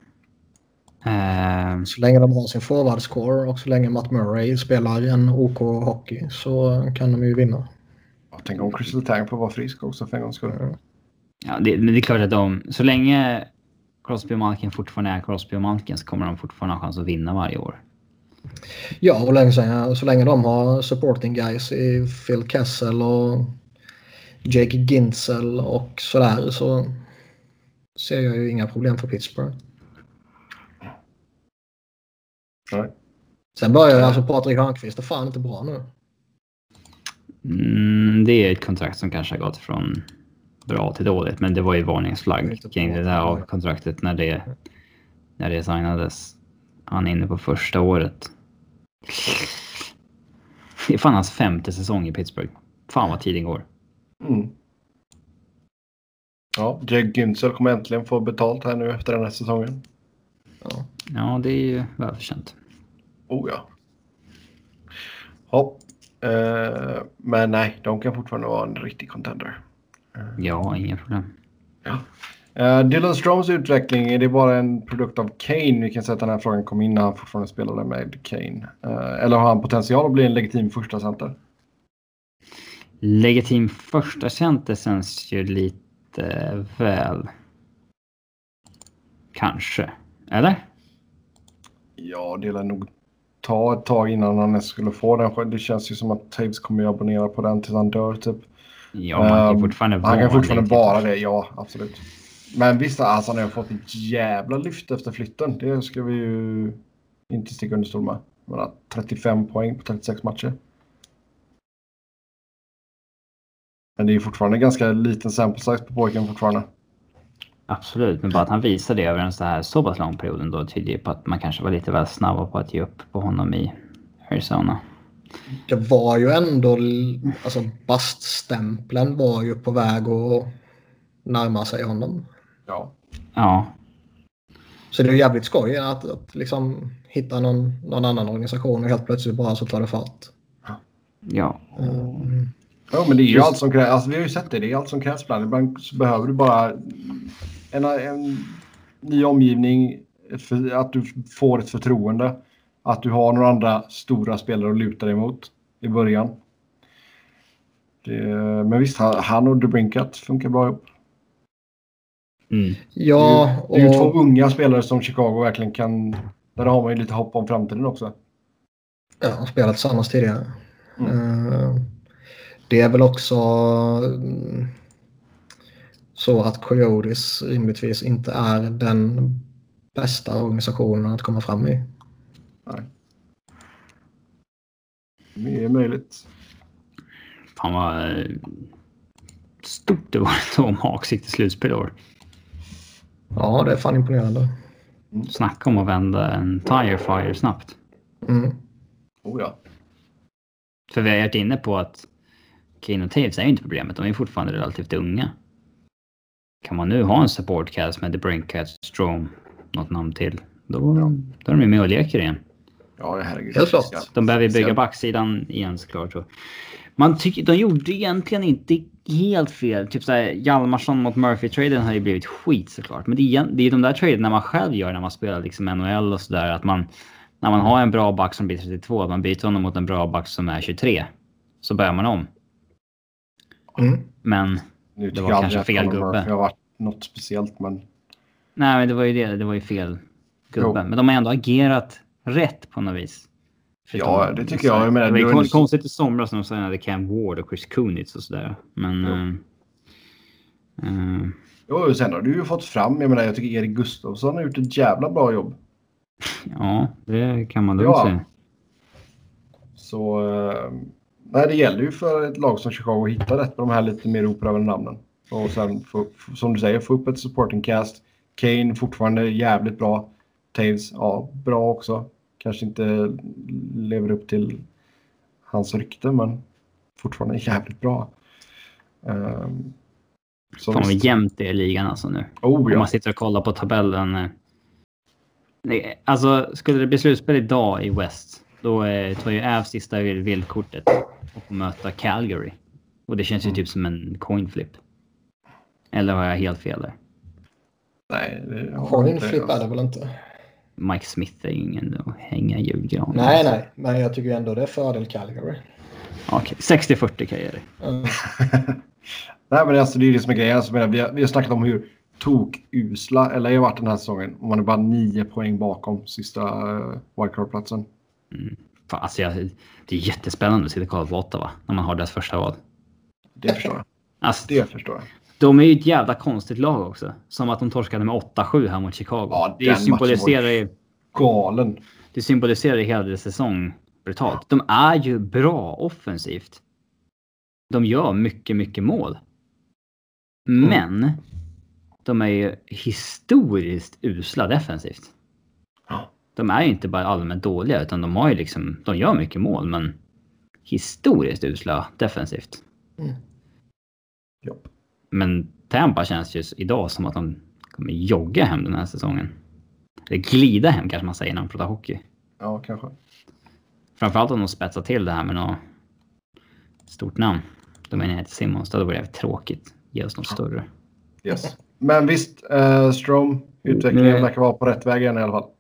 Eh,
Så länge de har sin forwardscore och så länge Matt Murray spelar en OK hockey så kan de ju vinna.
Tänk om Crystal Tang får vara frisk också för en gångs skull.
ja, det, men det är klart att de, så länge Crosby och Malkin fortfarande är Crosby och Malkin så kommer de fortfarande ha chans att vinna varje år.
Ja, och länge, så länge de har supporting guys i Phil Kessel och Jake Ginzel och sådär så ser jag ju inga problem för Pittsburgh.
Nej.
Sen börjar alltså Patrik Hörnqvist är fan inte bra nu.
Mm, det är ett kontrakt som kanske har gått från bra till dåligt, men det var ju varningsflagg kring det där av kontraktet när det, när det signades. Han är inne på första året. Det är fan hans femte säsong i Pittsburgh. Fan vad tiden går.
Mm. Ja, Jake Güntzel kommer äntligen få betalt här nu efter den här säsongen.
Ja.
Ja, det är ju välförtjänt.
Oh ja. Ja. Eh, men nej, de kan fortfarande vara en riktig contender.
Ja, inga problem.
Ja. Eh, Dylan Stroms utveckling, är det bara en produkt av Kane? Vi kan säga att den här frågan kom in när han fortfarande spelade med Kane. Eh, eller har han potential att bli en legitim första center?
Legitim första center känns ju lite väl... Kanske. Eller?
Ja, det lär nog ta ett tag innan han ens skulle få den. Det känns ju som att Taves kommer ju abonnera på den tills han dör typ.
Ja, man kan
Ehm,
fortfarande
Han kan
vara
fortfarande vara det, ja absolut. Men visst, alltså, han har fått ett jävla lyft efter flytten. Det ska vi ju inte sticka under stol med. Jag menar, 35 poäng på 36 matcher. Men det är fortfarande ganska liten sample size på pojken fortfarande.
Absolut, men bara att han visar det över en så här så pass lång period ändå tyder ju på att man kanske var lite väl snabba på att ge upp på honom i Arizona.
Det var ju ändå, alltså baststämpeln var ju på väg att närma sig honom.
Ja.
Ja,
Så det är ju jävligt skoj att, att liksom hitta någon, någon annan organisation och helt plötsligt bara så tar det fart.
ja.
Mm.
Ja, men det är ju
Just-
allt som krävs. Alltså, vi har ju sett det. Det är allt som krävs ibland. Ibland så behöver du bara en, en ny omgivning. Ett för, att du får ett förtroende. Att du har några andra stora spelare att luta dig mot i början. Det, men visst, han, han och DeBrincat funkar bra ihop.
Mm.
Ja,
Det är ju två
och
unga spelare som Chicago verkligen kan... Där har man ju lite hopp om framtiden också.
ja, spelat tillsammans tidigare.
Mm.
Eh, Det är väl också så att Coyotes rimligtvis inte är den bästa organisationen att komma fram i.
Nej. Det är möjligt.
Fan vad eh, stort det var (laughs) om Hawks gick till slutspel i år.
Ja, det är fan imponerande.
Snacka om att vända en tire fire snabbt.
Mm.
Oh ja.
För vi har varit inne på att Kane och Taves är ju inte problemet. De är fortfarande relativt unga. Kan man nu ha en supportcast med The Brinkcat, Strom, något namn till. Då, då är de ju med och leker igen.
Ja, herregud.
Helt klart.
De behöver ju bygga backsidan igen såklart. Så. Man tycker, de gjorde egentligen inte helt fel. Typ såhär, Hjalmarsson mot Murphy-traden har ju blivit skit såklart. Men det är, det är de där traderna man själv gör när man spelar liksom NHL och sådär. Att man, när man har en bra back som blir 32, att man byter honom mot en bra back som är 23. Så börjar man om.
Mm.
Men
Nu tycker
var
jag
kanske fel
Conor
gubbe.
Har varit något speciellt, men
nej, men det var ju det. Det var ju fel gubbe.
Jo.
Men de har ändå agerat rätt på något vis.
Ja, det tycker jag. Jag menar,
det var
det
ju konstigt i somras när de signade Cam Ward och Chris Kunitz och sådär. Men...
Jo.
eh,
Jo, sen har du ju fått fram, jag menar jag tycker Erik Gustafsson har gjort ett jävla bra jobb.
ja, det kan man lugnt
Ja.
säga.
Så eh, nej, det gäller ju för ett lag som Chicago att hitta rätt på de här lite mer oprövade namnen. Och sen, få, som du säger, få upp ett supporting cast. Kane fortfarande jävligt bra. Taves, ja, bra också. Kanske inte lever upp till hans rykte, men fortfarande jävligt bra. Um, så
Fan vad jämnt det är i ligan alltså nu.
Oh,
Om
ja.
man sitter och kollar på tabellen. eh, Alltså, skulle det bli slutspel idag i West, då eh, tar ju Avs sista vildkortet och möta Calgary. Och det känns ju
Mm.
typ som en coin flip. Eller har jag helt fel där?
Nej, det har
Coin
inte-
flip är det väl inte?
Mike Smith är ju ingen att hänga i julgran.
Nej, nej, men jag tycker ändå det är fördel Calgary.
Okej, 60-40 kan jag ge dig.
Mm. (laughs)
Nej, men alltså, det är det som är grejen. Alltså, vi, har, vi har snackat om hur tokusla LA har varit den här säsongen. Man är bara nio poäng bakom sista uh, wildcard-platsen.
Fan, alltså jag, det är jättespännande att sitta och kolla på Ottawa när man har deras första val.
Det förstår jag.
Alltså,
Det förstår jag.
de är ju ett jävla konstigt lag också. Som att de torskade med 8-7 här mot Chicago.
Ja,
det symboliserar ju
Galen.
det symboliserar ju hela deras säsong brutalt. De är ju bra offensivt. De gör mycket, mycket mål. Men de är ju historiskt usla defensivt.
Ja.
De är ju inte bara allmänt dåliga utan de har ju liksom, de gör mycket mål men historiskt usla defensivt.
Japp.
Men Tampa känns ju idag som att de kommer jogga hem den här säsongen. Eller glida hem kanske man säger när man pratar hockey.
Ja, kanske.
Framförallt om de spetsar till det här med något stort namn. Då menar jag inte Simons, då blir det tråkigt. Ge oss något större.
Yes. Men visst, eh, Strom, utvecklingen verkar vara på rätt väg igen i alla fall.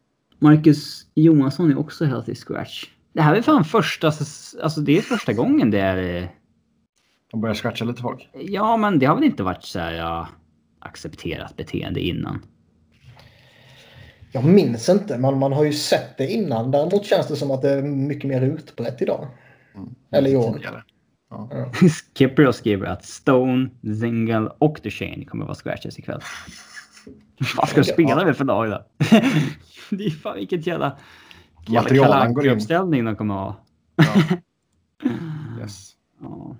Marcus Johansson är också helt i scratch. Det här är fan första, alltså det är första gången det är... eh,
De börjar scratcha lite folk.
Ja, men det har väl inte varit så här ja, accepterat beteende innan.
Jag minns inte, men man har ju sett det innan. Däremot känns det som att det är mycket mer utbrett idag. Eller i år.
Tidigare.
Skipper (laughs) skriver att Stone, Zingle och Duchene kommer vara scratches ikväll. (laughs) Vad ska du spela med för lag då? (laughs) (laughs) det är fan vilket jävla... Jävla
Material han går in.
uppställning de kommer ha.
Ja. (laughs) Yes.
Ja.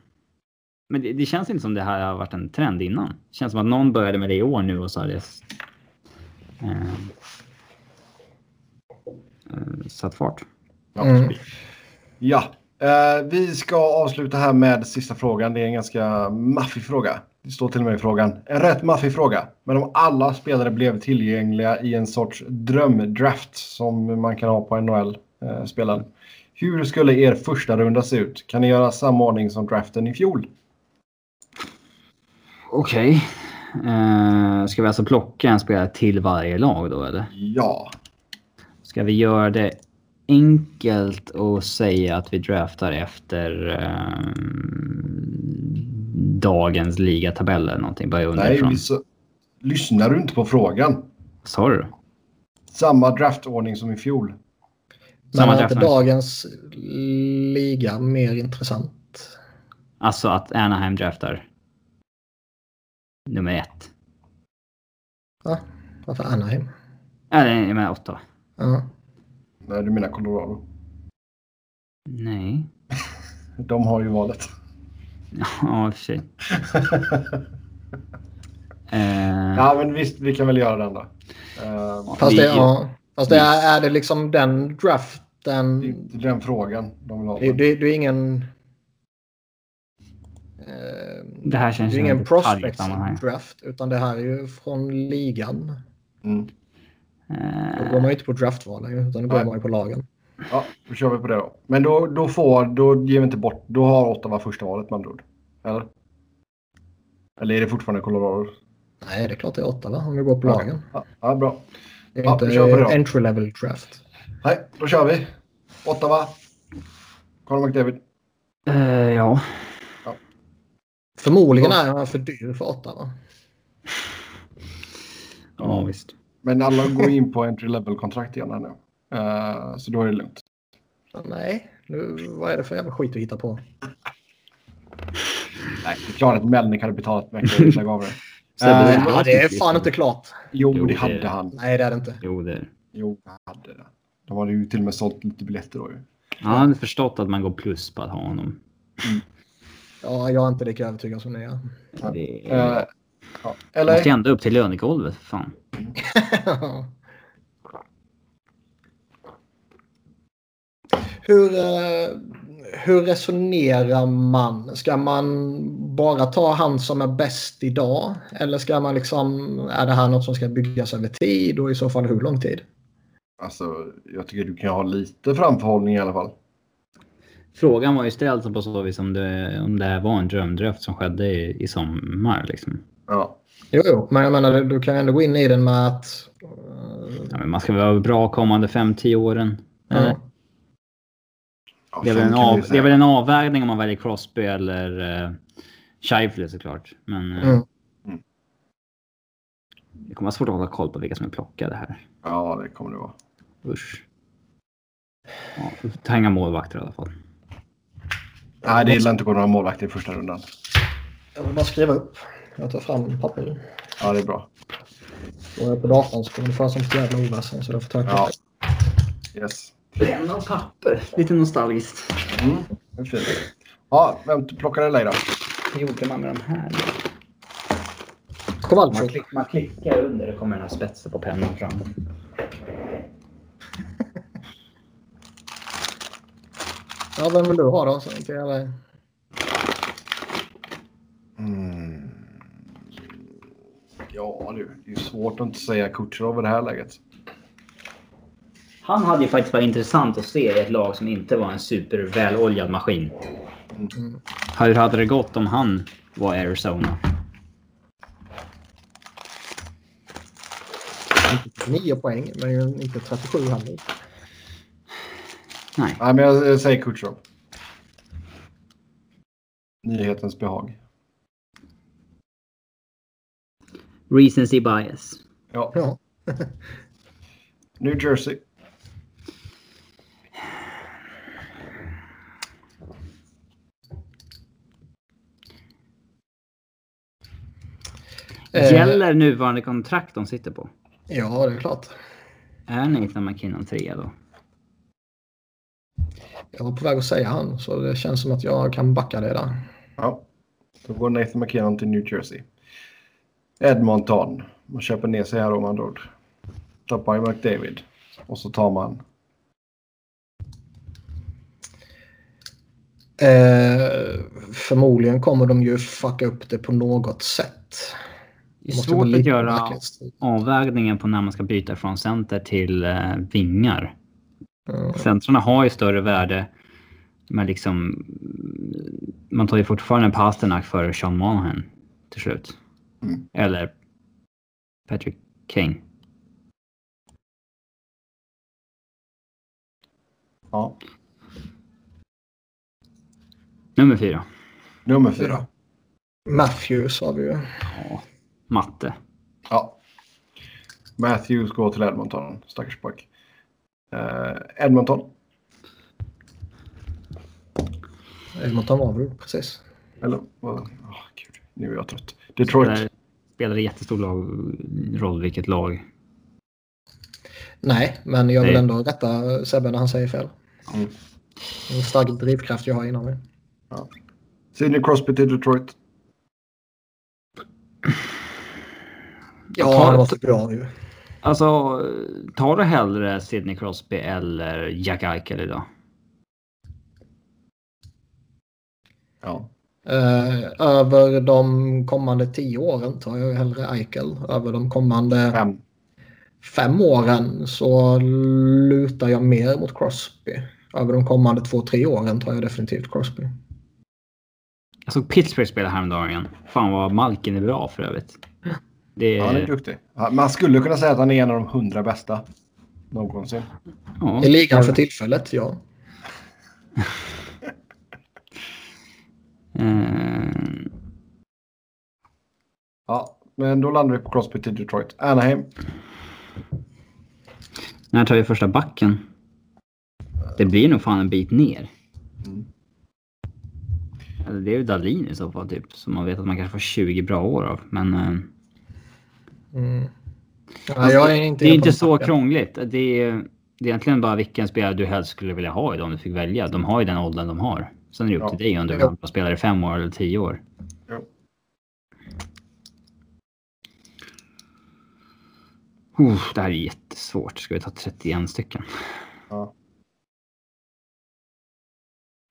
Men det, det känns inte som det här har varit en trend innan. Det känns som att någon började med det i år nu och så har det eh, eh, satt fart.
Ja.
Mm.
ja. Eh, vi ska avsluta här med sista frågan. Det är en ganska maffig fråga. Det står till och med i frågan. En rätt maffig fråga. Men om alla spelare blev tillgängliga i en sorts drömdraft som man kan ha på NHL-spelen. Hur skulle er första runda se ut? Kan ni göra samma ordning som draften i fjol?
Okej. Eh, ska vi alltså plocka en spelare till varje lag då eller?
Ja.
Ska vi göra det enkelt och säga att vi draftar efter eh, dagens ligatabell eller någonting? Börja
Nej,
underifrån.
så... lyssnar du inte på frågan?
Sa du?
Samma draftordning som i fjol.
Men
Samma
är inte
draft.
dagens liga mer intressant?
Alltså att Anaheim draftar nummer ett.
Ja, varför Anaheim?
Eller jag menar åtta.
Ja.
Nej, du menar Colorado.
Nej. (laughs)
De har ju valet.
Ja, i och för sig. (laughs) Eh,
Ja, men visst, vi kan väl göra den då. Eh,
Fast,
Vi-
det, ja. Fast det är, är det liksom den draften?
det är den frågan de vill ha.
Det, det, det är ingen... Eh,
Det här
det
känns
är
som
ingen
detaljsammanhang.
draft utan det här är ju från ligan.
Mm.
Då
Eh,
går man ju inte på draftval utan då går man ju på lagen.
Ja, då kör vi på det då. Men då, då får, då ger vi inte bort, då har Ottawa första valet med andra ord. Eller? Eller är det fortfarande Colorado?
Nej, det är klart det är åtta va? Om vi går på
Ja.
lagen.
Ja, ja bra.
Det är
Ja,
inte
vi kör på det då.
entry level draft.
Nej, då kör vi. Ottawa. Conor McDavid.
eh, ja.
Förmodligen
Ja.
är han för dyr för åtta va?
ja, visst.
Men alla går in på entry level-kontrakt igen här nu. Eh, så då är det lugnt.
Nej, nu, vad är det för jävla skit du hittar på?
Nej, det är klart att Melnick hade betalat McDavid. Jag gav det.
Det-
Ja, det är fan inte klart.
Jo,
Jo,
det
det-
hade han.
Nej, det är det inte.
Jo, det
Jo, det hade det. De hade ju till och med sålt lite biljetter då ju.
Han hade förstått att man går plus på att ha honom.
Ja, jag är inte lika övertygad som ni är.
Det är...
ja.
måste
Eller?
ju ändå upp till lönegolvet. Fan. (laughs) (laughs)
hur, eh, hur resonerar man? Ska man bara ta han som är bäst idag? Eller ska man liksom, är det här något som ska byggas över tid och i så fall hur lång tid?
Alltså, jag tycker du kan ha lite framförhållning i alla fall.
Frågan var ju ställd på så vis om det, om det här var en drömdraft som skedde i, i sommar. Liksom.
Ja.
Jo, jo, men jag menar du kan ändå gå in i den med att... eh,
Ja, men man ska väl vara bra kommande 5-10 åren. Eller?
Ja.
Det, är väl en av, det är väl en avvägning om man väljer Crosby eller uh, Scheifele såklart. Men eh,
Mm.
det kommer vara svårt att hålla koll på vilka som är plockade här.
Ja, det kommer det vara.
Usch. Ja, ta inga målvakter i alla fall.
Nej, det gillar inte att gå några målvakter i första rundan.
Jag vill bara skriva upp. Jag tar fram papper.
Ja, det är bra.
Och jag är på datorn så kommer det föra som ett jävla oväsen. Så jag får ta ett
Ja. Yes.
Penna och papper. Lite nostalgiskt.
Mm, det är fint. Ja, vem plockar eller då?
Hur gjorde man med de här? Man,
Kowalczyk.
klick, man klickar under det kommer den här spetsen på pennan fram. (laughs)
Ja, vem vill du ha då? Så kan jag...
Mm. Ja det är ju svårt att inte säga Kutjerov i det här läget.
Han hade ju faktiskt varit intressant att se i ett lag som inte var en superväloljad maskin.
Mm.
Hur hade det gått om han var Arizona?
Nio poäng, men inte 37 heller.
Nej.
Nej, men jag, jag säger Kutjerov. Nyhetens behag.
Recency bias.
Ja.
Ja.
New Jersey.
Gäller nuvarande kontrakt de sitter på?
Ja, det är klart.
Är Nathan McKinnon trea då?
Jag var på väg att säga han, så det känns som att jag kan backa det där.
Ja. Då går Nathan McKinnon till New Jersey. Edmonton. Man köper ner sig här om andra ord. Tappar ju McDavid. Och så tar man...
Eh, förmodligen kommer de ju fucka upp det på något sätt.
Det är svårt att göra avvägningen på när man ska byta från center till eh, vingar.
Mm.
Centrarna har ju större värde. Men liksom... Man tar ju fortfarande Pasternak före Sean Monahan till slut.
Mm.
Eller Patrick Kane.
Ja.
Nummer fyra.
Nummer fyra.
Matthews har vi ju.
Ja, matte.
Ja. Matthews går till Edmonton. Stackars pojk. Eh, Edmonton.
Edmonton var vi precis.
Eller? vad? Åh, gud. Nu är jag trött. Detroit.
Där spelar det jättestor lag, roll vilket lag.
Nej, men jag vill
Nej.
ändå rätta Sebbe när han säger fel.
Mm.
En stark drivkraft jag har inom mig.
Sidney Crosby till Detroit.
Ja,
tar-
han var för bra ju.
Alltså, tar du hellre Sidney Crosby eller Jack Eichel idag?
Ja.
Eh, över de kommande tio åren tar jag hellre Eichel. Över de kommande
Fem.
fem åren så lutar jag mer mot Crosby. Över de kommande två, tre åren tar jag definitivt Crosby.
Jag såg Pittsburgh spela häromdagen. Fan vad Malkin är bra för övrigt. Det
Ja, han är duktig. Man skulle kunna säga att han är en av de hundra bästa någonsin.
Ja,
I ligan för tillfället, ja. (laughs)
Eh,
Ja, men då landar vi på Crosby till Detroit. Anaheim.
när tar vi första backen? Det blir nog fan en bit ner.
Mm.
Eller det är ju Dahlin i så fall typ. Så man vet att man kanske får 20 bra år av. Men eh,
Mm. Ja, jag är inte
det är inte så
tanken.
krångligt. Det är, det är egentligen bara vilken spelare du helst skulle vilja ha idag om du fick välja. De har ju den åldern de har. Sen är det upp
Ja.
till dig om du
Ja.
vill spela i fem år eller tio år.
Jo.
Uff, det här är jättesvårt. Ska vi ta 31 stycken?
Ja.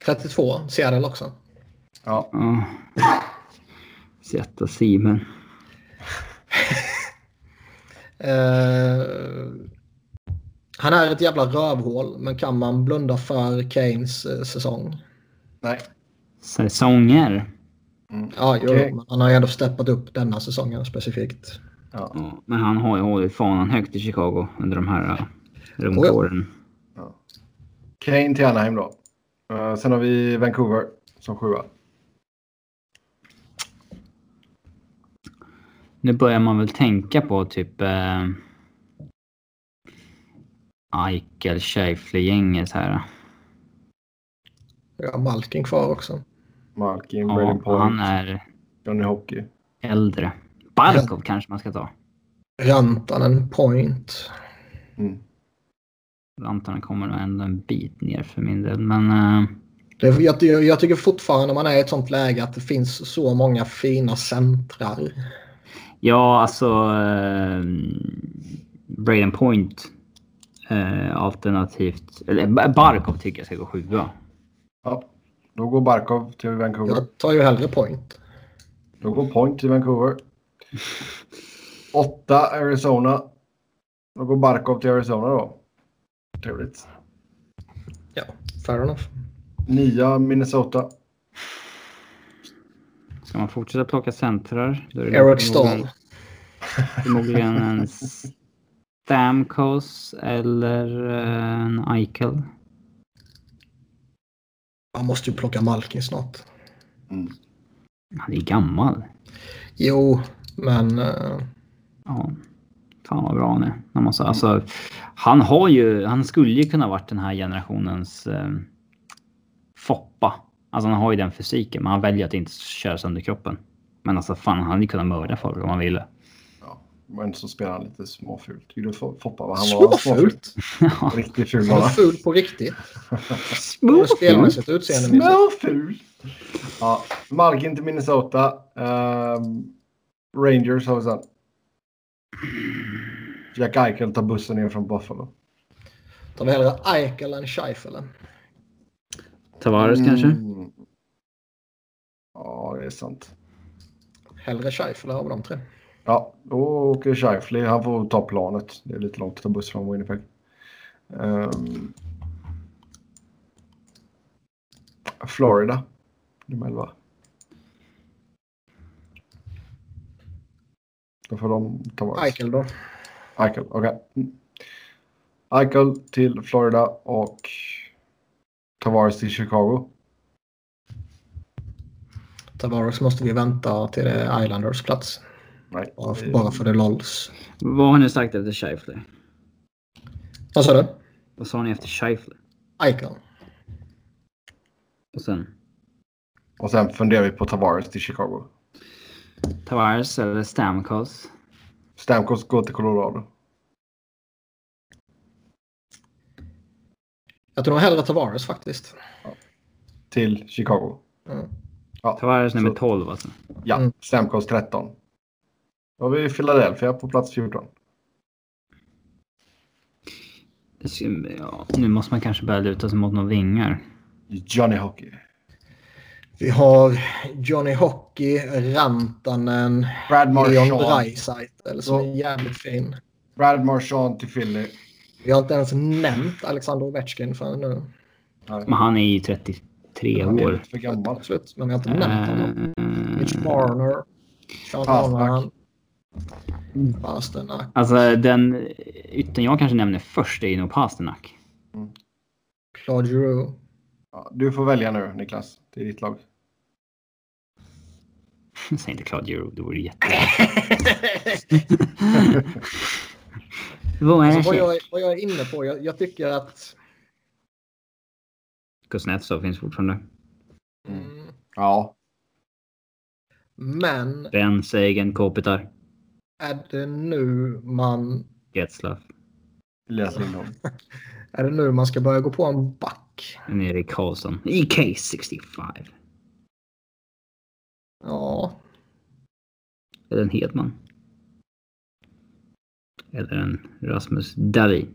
32, Seattle också.
Ja.
Ja. Sätta Simen. (laughs)
Eh, han är ett jävla rövhål, men kan man blunda för Kanes eh, säsong?
Nej.
Säsonger.
Mm.
Ja, jo, men han har ju ändå steppat upp denna säsongen specifikt.
Ja.
Ja, men han har ju hållit fanan högt i Chicago under de här uh,
Oh ja.
Kane till Anaheim då. Eh, sen har vi Vancouver som sjua.
Nu börjar man väl tänka på typ eh, Eichel, Scheifele-gänget här.
Har Malkin kvar också.
Malkin, Braden
Ja,
Point.
han är
Johnny Hockey.
Äldre. Barkov kanske man ska ta.
Rantanen point.
Mm.
Rantanen kommer nog ändå en bit ner för min del. Men
Det, jag, jag, jag tycker fortfarande man är i ett sånt läge att det finns så många fina centrar.
Ja, alltså uh, Braden Point uh, alternativt. Eller Ba- Barkov tycker jag ska gå sjua.
Ja. Då går Barkov till Vancouver.
Jag tar ju hellre point.
Då går Point till Vancouver. Åtta Arizona. Då går Barkov till Arizona då. Trevligt.
Ja, fair enough.
Nia Minnesota.
Ska man fortsätta plocka centrar? Då är det
Eric Stahl. (laughs)
Förmodligen en Stamkos eller eh, en Eichel.
Man måste ju plocka Malkin snart.
Mm.
Han är gammal.
Jo, men... eh,
Ja. Fan vad bra han är. Han, måste, alltså, han, har ju, han skulle ju kunna varit den här generationens eh, Foppa. Alltså han har ju den fysiken, men han väljer att inte köra sönder kroppen. Men alltså fan, han hade ju kunnat mörda folk om han ville.
Ja. Men så spelar han lite småfult. Tycker du Foppa var han var
Småfult?
Ja.
Riktigt ful var
är
han.
ful på riktigt. Både spelmässigt och utseendemässigt.
Småful. Ja. Malkin till Minnesota. Ehm, Rangers har vi sen. Jack Eichel tar bussen ner från Buffalo.
Tar vi hellre Eichel än Scheifele?
Tavares kanske?
Mm. Ja, det är sant.
Hellre Scheifele av de tre.
Ja, då åker Scheifele. Han får ta planet. Det är lite långt att ta buss från Winnipeg. Ehm. Florida. Nummer 11. Då får de ta vara.
Eichel då?
Eichel, okej. Mm. Eichel till Florida och Tavares till Chicago.
Tavares måste vi vänta till det Islanders plats.
Nej.
Bara för, bara för det lolls.
Vad har ni sagt efter Scheifele?
Vad sa du?
Vad sa ni efter Scheifele?
Eichel.
Och sen
Och sen funderar vi på Tavares till Chicago.
Tavares eller Stamkos?
Stamkos går till Colorado.
Jag tror nog hellre Tavares faktiskt.
Till Chicago.
Mm.
Ja,
Tavares nummer
så-
12 alltså.
Ja,
Mm.
Stamkos 13. Då har vi Philadelphia på plats 14.
Det ska- Ja, nu måste man kanske börja luta sig mot några vingar.
Johnny Hockey.
Vi har Johnny Hockey, Rantanen,
Brad
Leon
Marchand.
Dreisaitl som är jävligt fin.
Brad Marchand till Philly.
Vi har inte ens nämnt Alexander Ovechkin förrän nu.
Men han är ju 33
han är
år.
för gammal.
Absolut, men vi har inte nämnt honom. Mitch
Eh,
Marner, Sean
Pasternak.
Monahan, Pasternak,
Alltså den ytten jag kanske nämner först är ju nog Pasternak.
Claude Giroux.
Ja, du får välja nu Niklas. Det är ditt lag. (laughs)
Säg inte Claude Giroux, det vore jätte... (laughs) (laughs) Vad är
Alltså, vad, jag, vad jag är inne på, jag, jag tycker att...
Kuznetsov finns fortfarande.
Mm,
Ja.
men
Ben Sagan, Kopitar,
är det nu man...
Getzlaff,
Elias Lindholm. (laughs)
Är det nu man ska börja gå på en back?
en Erik Karlsson, EK65.
Ja,
Eller en Hedman. Eller en Rasmus Dahlin.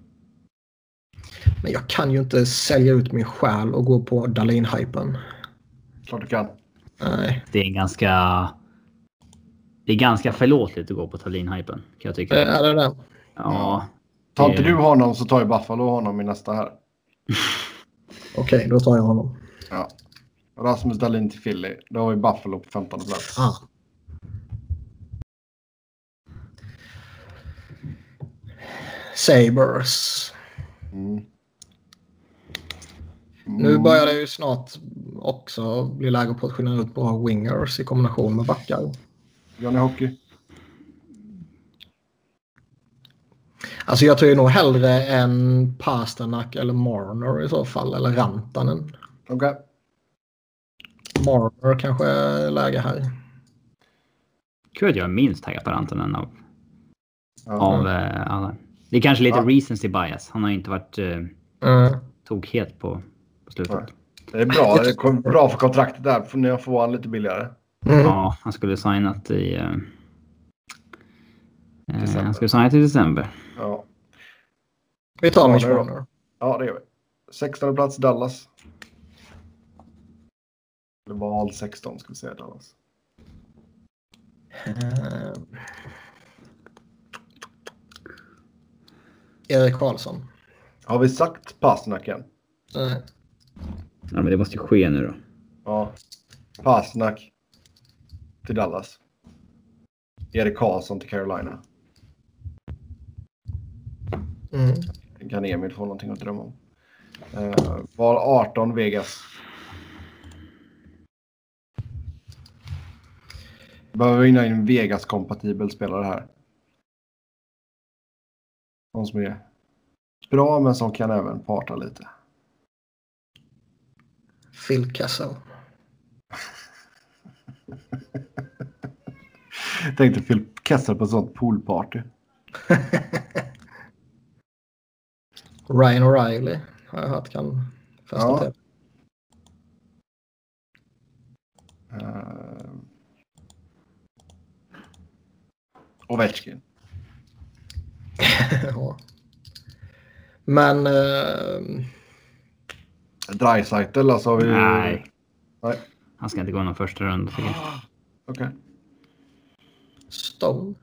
men jag kan ju inte sälja ut min själ och gå på Dahlin-hypen.
Klart du kan.
Nej.
Det är en ganska... Det är ganska förlåtligt att gå på Tallinn-hypen kan jag tycka.
Är det det?
Ja.
Tar inte du honom så tar ju Buffalo honom i nästa här. (laughs)
Okej, då tar jag honom.
Ja. Rasmus Dahlin till Philly. Då har vi Buffalo på 15 plats.
Ah. Sabres.
Mm.
Nu börjar det ju snart också bli läge att portionera ut bra wingers i kombination med backar.
Johnny Hockey.
Alltså jag tar ju nog hellre en Pasternak eller Marner i så fall, eller Rantanen.
Okej.
Marner kanske är läge här.
Kul att jag är minst taggad på Rantanen av,
Ja.
av eh, alla. Det är kanske lite
Ja.
recency bias. Han har inte varit eh,
Mm.
tog helt på, på slutet.
Nej. Det är bra. Det är bra för kontraktet där. För ni får han lite billigare.
Mm.
Ja, han skulle signat i... Eh, eh,
December.
han skulle signat i december.
Ja,
Vi tar
Ja,
Mitch
det.
Marner.
ja det gör vi. 16 plats Dallas. Eller val 16 ska vi säga Dallas.
Eh, Erik Karlsson.
Har vi sagt Pasternak än?
Nej.
Ja, men det måste ju ske nu då.
Ja. Pasternak till Dallas. Erik Karlsson till Carolina.
Mm.
Kan Emil få någonting att drömma om. Uh, val 18 Vegas. Behöver vi in en Vegas-kompatibel spelare här. Någon som är bra men som kan även parta lite.
Phil Kessel. (laughs)
Tänkte Phil Kessel på ett sånt poolparty. (laughs)
Ryan O'Reilly har jag hört kan fästa
Ja.
till.
Uh, Ovechkin.
Ja. Men eh,
Dreisaitl alltså har vi...
Nej.
Nej.
Han ska inte gå någon första runda tycker jag.
Okej.
Stone.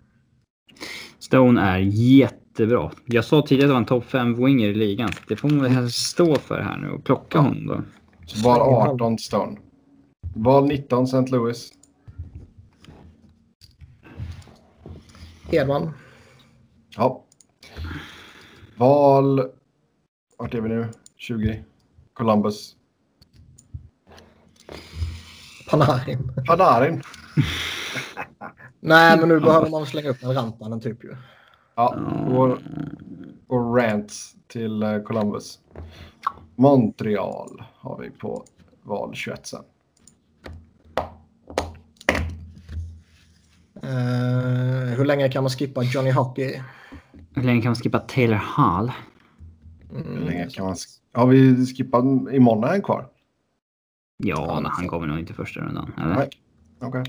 Stone är jättebra. Jag sa tidigare att det var en topp 5 winger i ligan. Det får man väl stå för här nu och plocka honom då.
Val 18 Stone. Val 19 St. Louis.
Hedman.
Ja. Val... Vart är vi nu? 20. Columbus.
Panarin.
Panarin. (laughs)
Nej, men nu behöver man slänga upp en Rantanen typ ju.
Ja, går, går Rants till eh, Columbus. Montreal har vi på val 21 sen.
Eh, hur länge kan man skippa Johnny Hockey?
Hur länge kan man skippa Taylor Hall?
Hur
Mm.
länge kan man... sk- Har vi skippat imorgon är en kvar?
Ja, men han kommer nog inte första rundan. Eller?
Nej. Okej.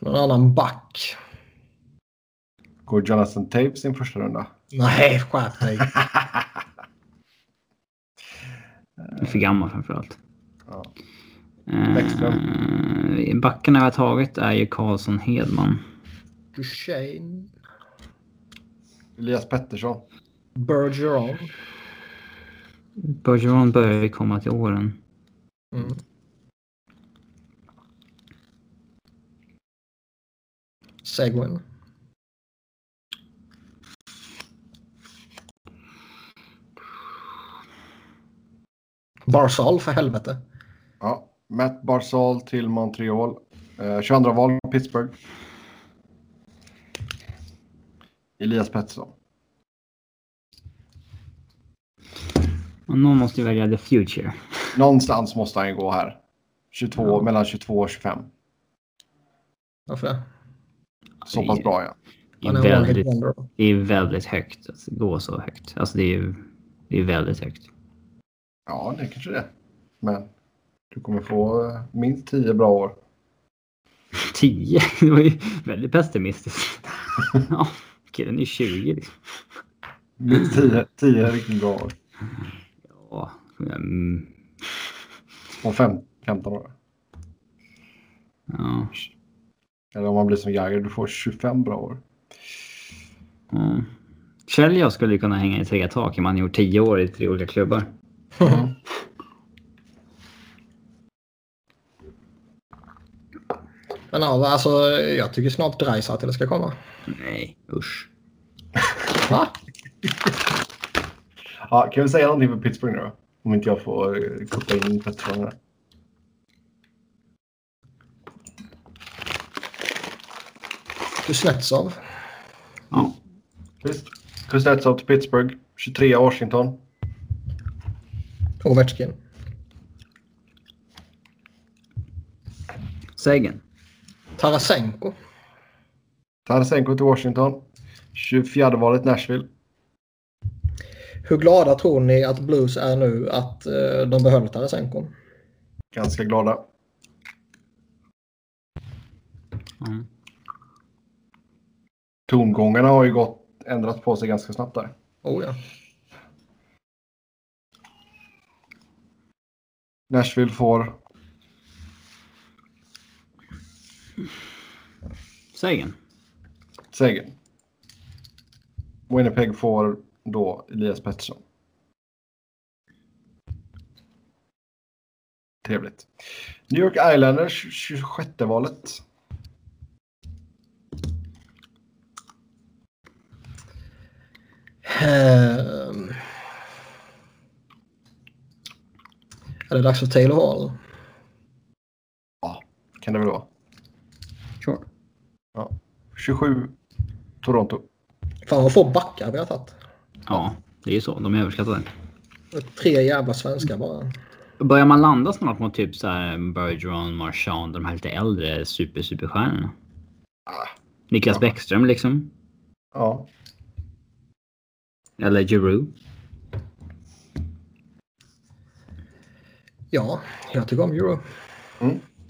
Någon annan back?
Går Jonathan Taves sin första runda?
Nej, skärp dig. (laughs)
För gammal framförallt.
Ja.
Eh,
Bäckström.
backarna vi har tagit är ju Karlsson Hedman.
Duchene.
Elias Pettersson.
Bergeron.
Bergeron börjar vi komma till åren.
Mm. Seguin. Barzal för helvete.
Ja. Matt Barzal till Montreal. Eh, 22 val Pittsburgh. Elias Pettersson.
Och någon måste ju välja the future.
Någonstans måste han ju gå här. 22,
Ja.
Mellan 22 och 25.
Varför det?
Så pass bra ja.
Det
Han
är väldigt, det är väldigt högt. Det går så högt. Alltså det är ju det är väldigt högt.
Ja, det kanske det. Men du kommer få eh, minst 10 bra år. (laughs)
10? Det var ju väldigt pessimistiskt. (laughs) ja, killen är 20 liksom.
Minst 10, 10 riktigt bra år.
Ja, mm,
Och fem, 15 år.
ja,
Eller om man blir som Jagger, du får 25 bra år.
Kjell och jag skulle kunna hänga i tre tak om man gjort 10 år i tre olika klubbar.
Men ja, alltså, jag tycker snart Dreisaitl ska komma.
Nej, usch. (laughs)
Va?
Ja, kan vi säga någonting för Pittsburgh nu då? Om inte jag får eh, koppla in Pettersson här.
Kuznetsov.
Ja,
Visst. Kuznetsov till Pittsburgh. 23 Washington.
Ovechkin.
Sagan.
Tarasenko.
Tarasenko till Washington. 24 valet Nashville.
Hur glada tror ni att Blues är nu att eh, de behöver Tarasenko?
Ganska glada.
Mm.
Tongångarna har ju gått, ändrat på sig ganska snabbt där.
Oh ja.
Nashville får
Sagan.
Sagan. Winnipeg får då Elias Pettersson. Trevligt. New York Islanders 26 valet.
Ehm. Är det dags för Taylor Hall?
Ja, kan det väl vara.
Sure.
27 Toronto.
Fan vad få backar vi har tagit.
Ja, det är ju så. De är överskattade.
Tre jävla svenskar bara.
Börjar man landa snart mot typ så här Bergeron, Marchand, de här lite äldre super superstjärnorna?
Ah,
Niklas
Ja.
Bäckström liksom?
ja,
Eller Giroux?
Ja, jag tycker om Euro.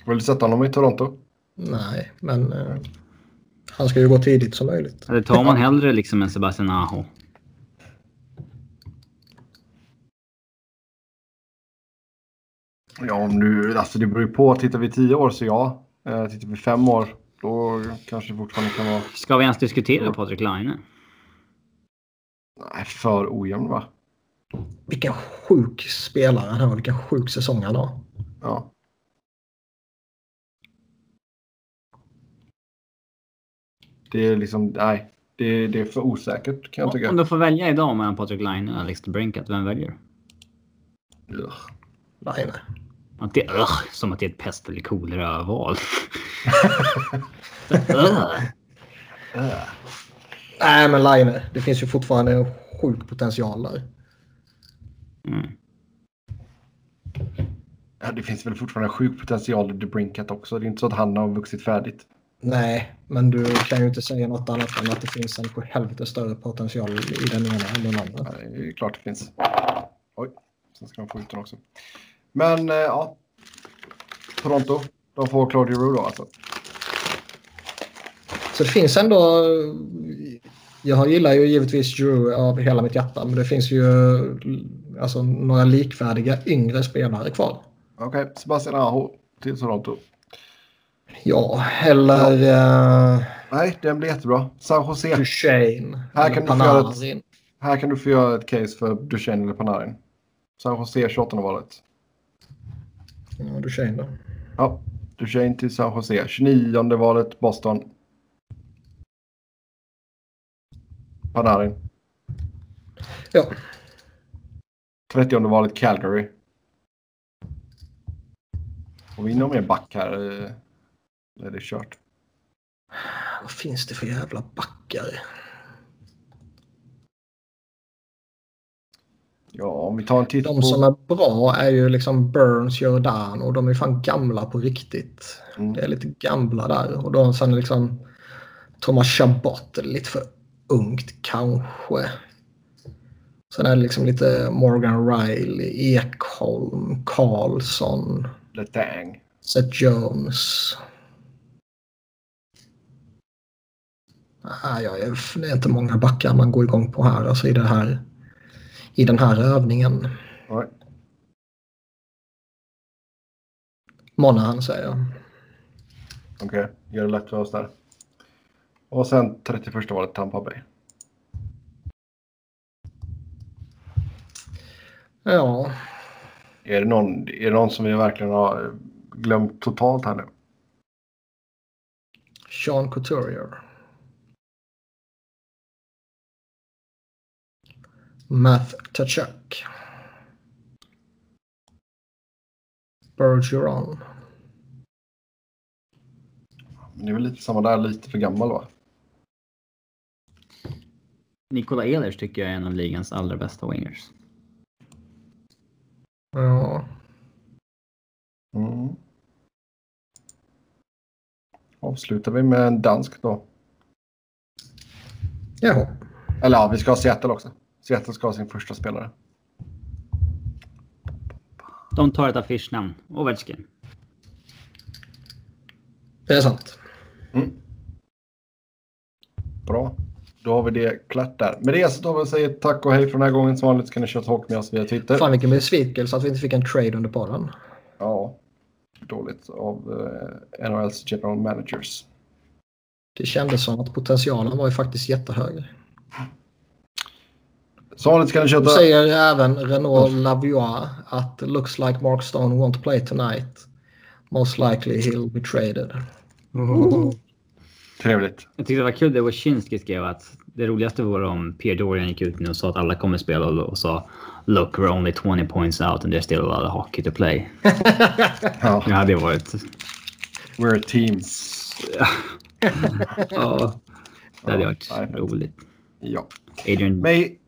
vill du sätta honom i Toronto?
Nej, men eh, han ska ju gå tidigt som möjligt.
Eller tar man hellre liksom en Sebastian Aho?
Ja, om du, alltså det beror ju på. Tittar vi 10 år så ja. Eh, tittar vi 5 år då kanske det fortfarande kan vara
Ska vi ens diskutera Patrik Laine?
nej, för ojämn va?
Vilken sjuk spelare han har. Vilken sjuk säsong han har.
Ja. Det är liksom, nej. Det, det är för osäkert kan jag tycka.
Om du får välja idag mellan Patrik Laine och Alex DeBrincat, vem väljer du?
Ugh.
Nej.
Att det, ugh, som att det är ett pest eller kolera-val. (laughs)
Nej, men Line. Det finns ju fortfarande en sjuk potential där.
mm.
Ja, det finns väl fortfarande sjuk potential i DeBrincat också. Det är inte så att han har vuxit färdigt.
Nej, men du kan ju inte säga något annat än att det finns en helvete större potential i den ena än den andra.
Ja, Det är klart det finns. Oj, sen ska de få ut den också. Men eh, ja. Toronto, de får Claudio Roux då alltså.
Så det finns ändå... Jag gillar ju givetvis Drew av hela mitt hjärta, men det finns ju alltså, några likvärdiga yngre spelare kvar.
Okej, Sebastian Aho till Toronto.
Ja, eller uh,
Nej, den blir jättebra. San Jose.
Duchene.
Här du få ett-
Panarin.
Här kan du få göra ett case för Duchene eller Panarin. San Jose 28 valet.
Ja, Duchene då.
Ja, Duchene till San Jose. 29 valet Boston. Panarin.
Ja,
30 valet Calgary. Och vi någon mer back här? Eller är det kört?
vad finns det för jävla backar?
Ja, om vi tar en titt
De
på...
som är bra är ju liksom Burns, Jordan och de är fan gamla på riktigt.
Mm.
Det är lite gamla där. Och då sen liksom Thomas Chabot, lite för ungt kanske. Sen är det liksom lite Morgan Riley, Ekholm, Karlsson,
Letang.
Seth Jones. Ja, det är inte många backar man går igång på här, alltså i, det här, i den här övningen.
Nej.
Monahan säger jag.
Okej, gör det lätt för oss där. Och sen 31 valet Tampa Bay.
Ja,
Är det, någon, är det någon som vi verkligen har glömt totalt här nu?
Sean Couturier. Math Tachuk. Bergeron.
Det är väl lite samma där, lite för gammal va?
Nikola Ehlers tycker jag är en av ligans allra bästa wingers.
Ja.
Mm. avslutar vi med en dansk då.
Jaha.
Eller ja, vi ska ha Seattle också. Seattle ska ha sin första spelare.
De tar ett affischnamn. Ovechkin.
Det är sant.
Mm. Bra. Då har vi det klart där. Med det så tar vi och säger tack och hej för den här gången. Som vanligt ska ni köra talk med oss via Twitter.
Fan vilken besvikelse att vi inte fick en trade under podden.
Ja, dåligt av eh, NHLs general managers.
Det kändes som att potentialen var ju faktiskt jättehög.
Vanligt ska ni köta...
säger även Renault Lavoie att looks like Mark Stone won't play tonight. Most likely he'll be traded. (laughs)
Trevligt.
Jag tyckte det var kul det Wyszynski skrev att det roligaste vore om Pierre Dorian gick ut nu och sa att alla kommer spela och, sa Look, we're only 20 points out and there's still a lot of hockey to play. (laughs) (laughs)
Ja,
Det hade varit...
we're a team.
Ja, det hade varit roligt.
Ja.
Adrian...
Mig,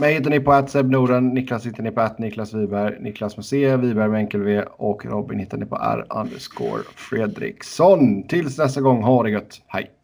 mig hittar ni på att Seb Norden, Niklas hittar ni på att Niklas Wiberg, Niklas med Wiberg med enkel V och Robin hittar ni på R underscore Fredriksson. Tills nästa gång, ha det gött. Hej!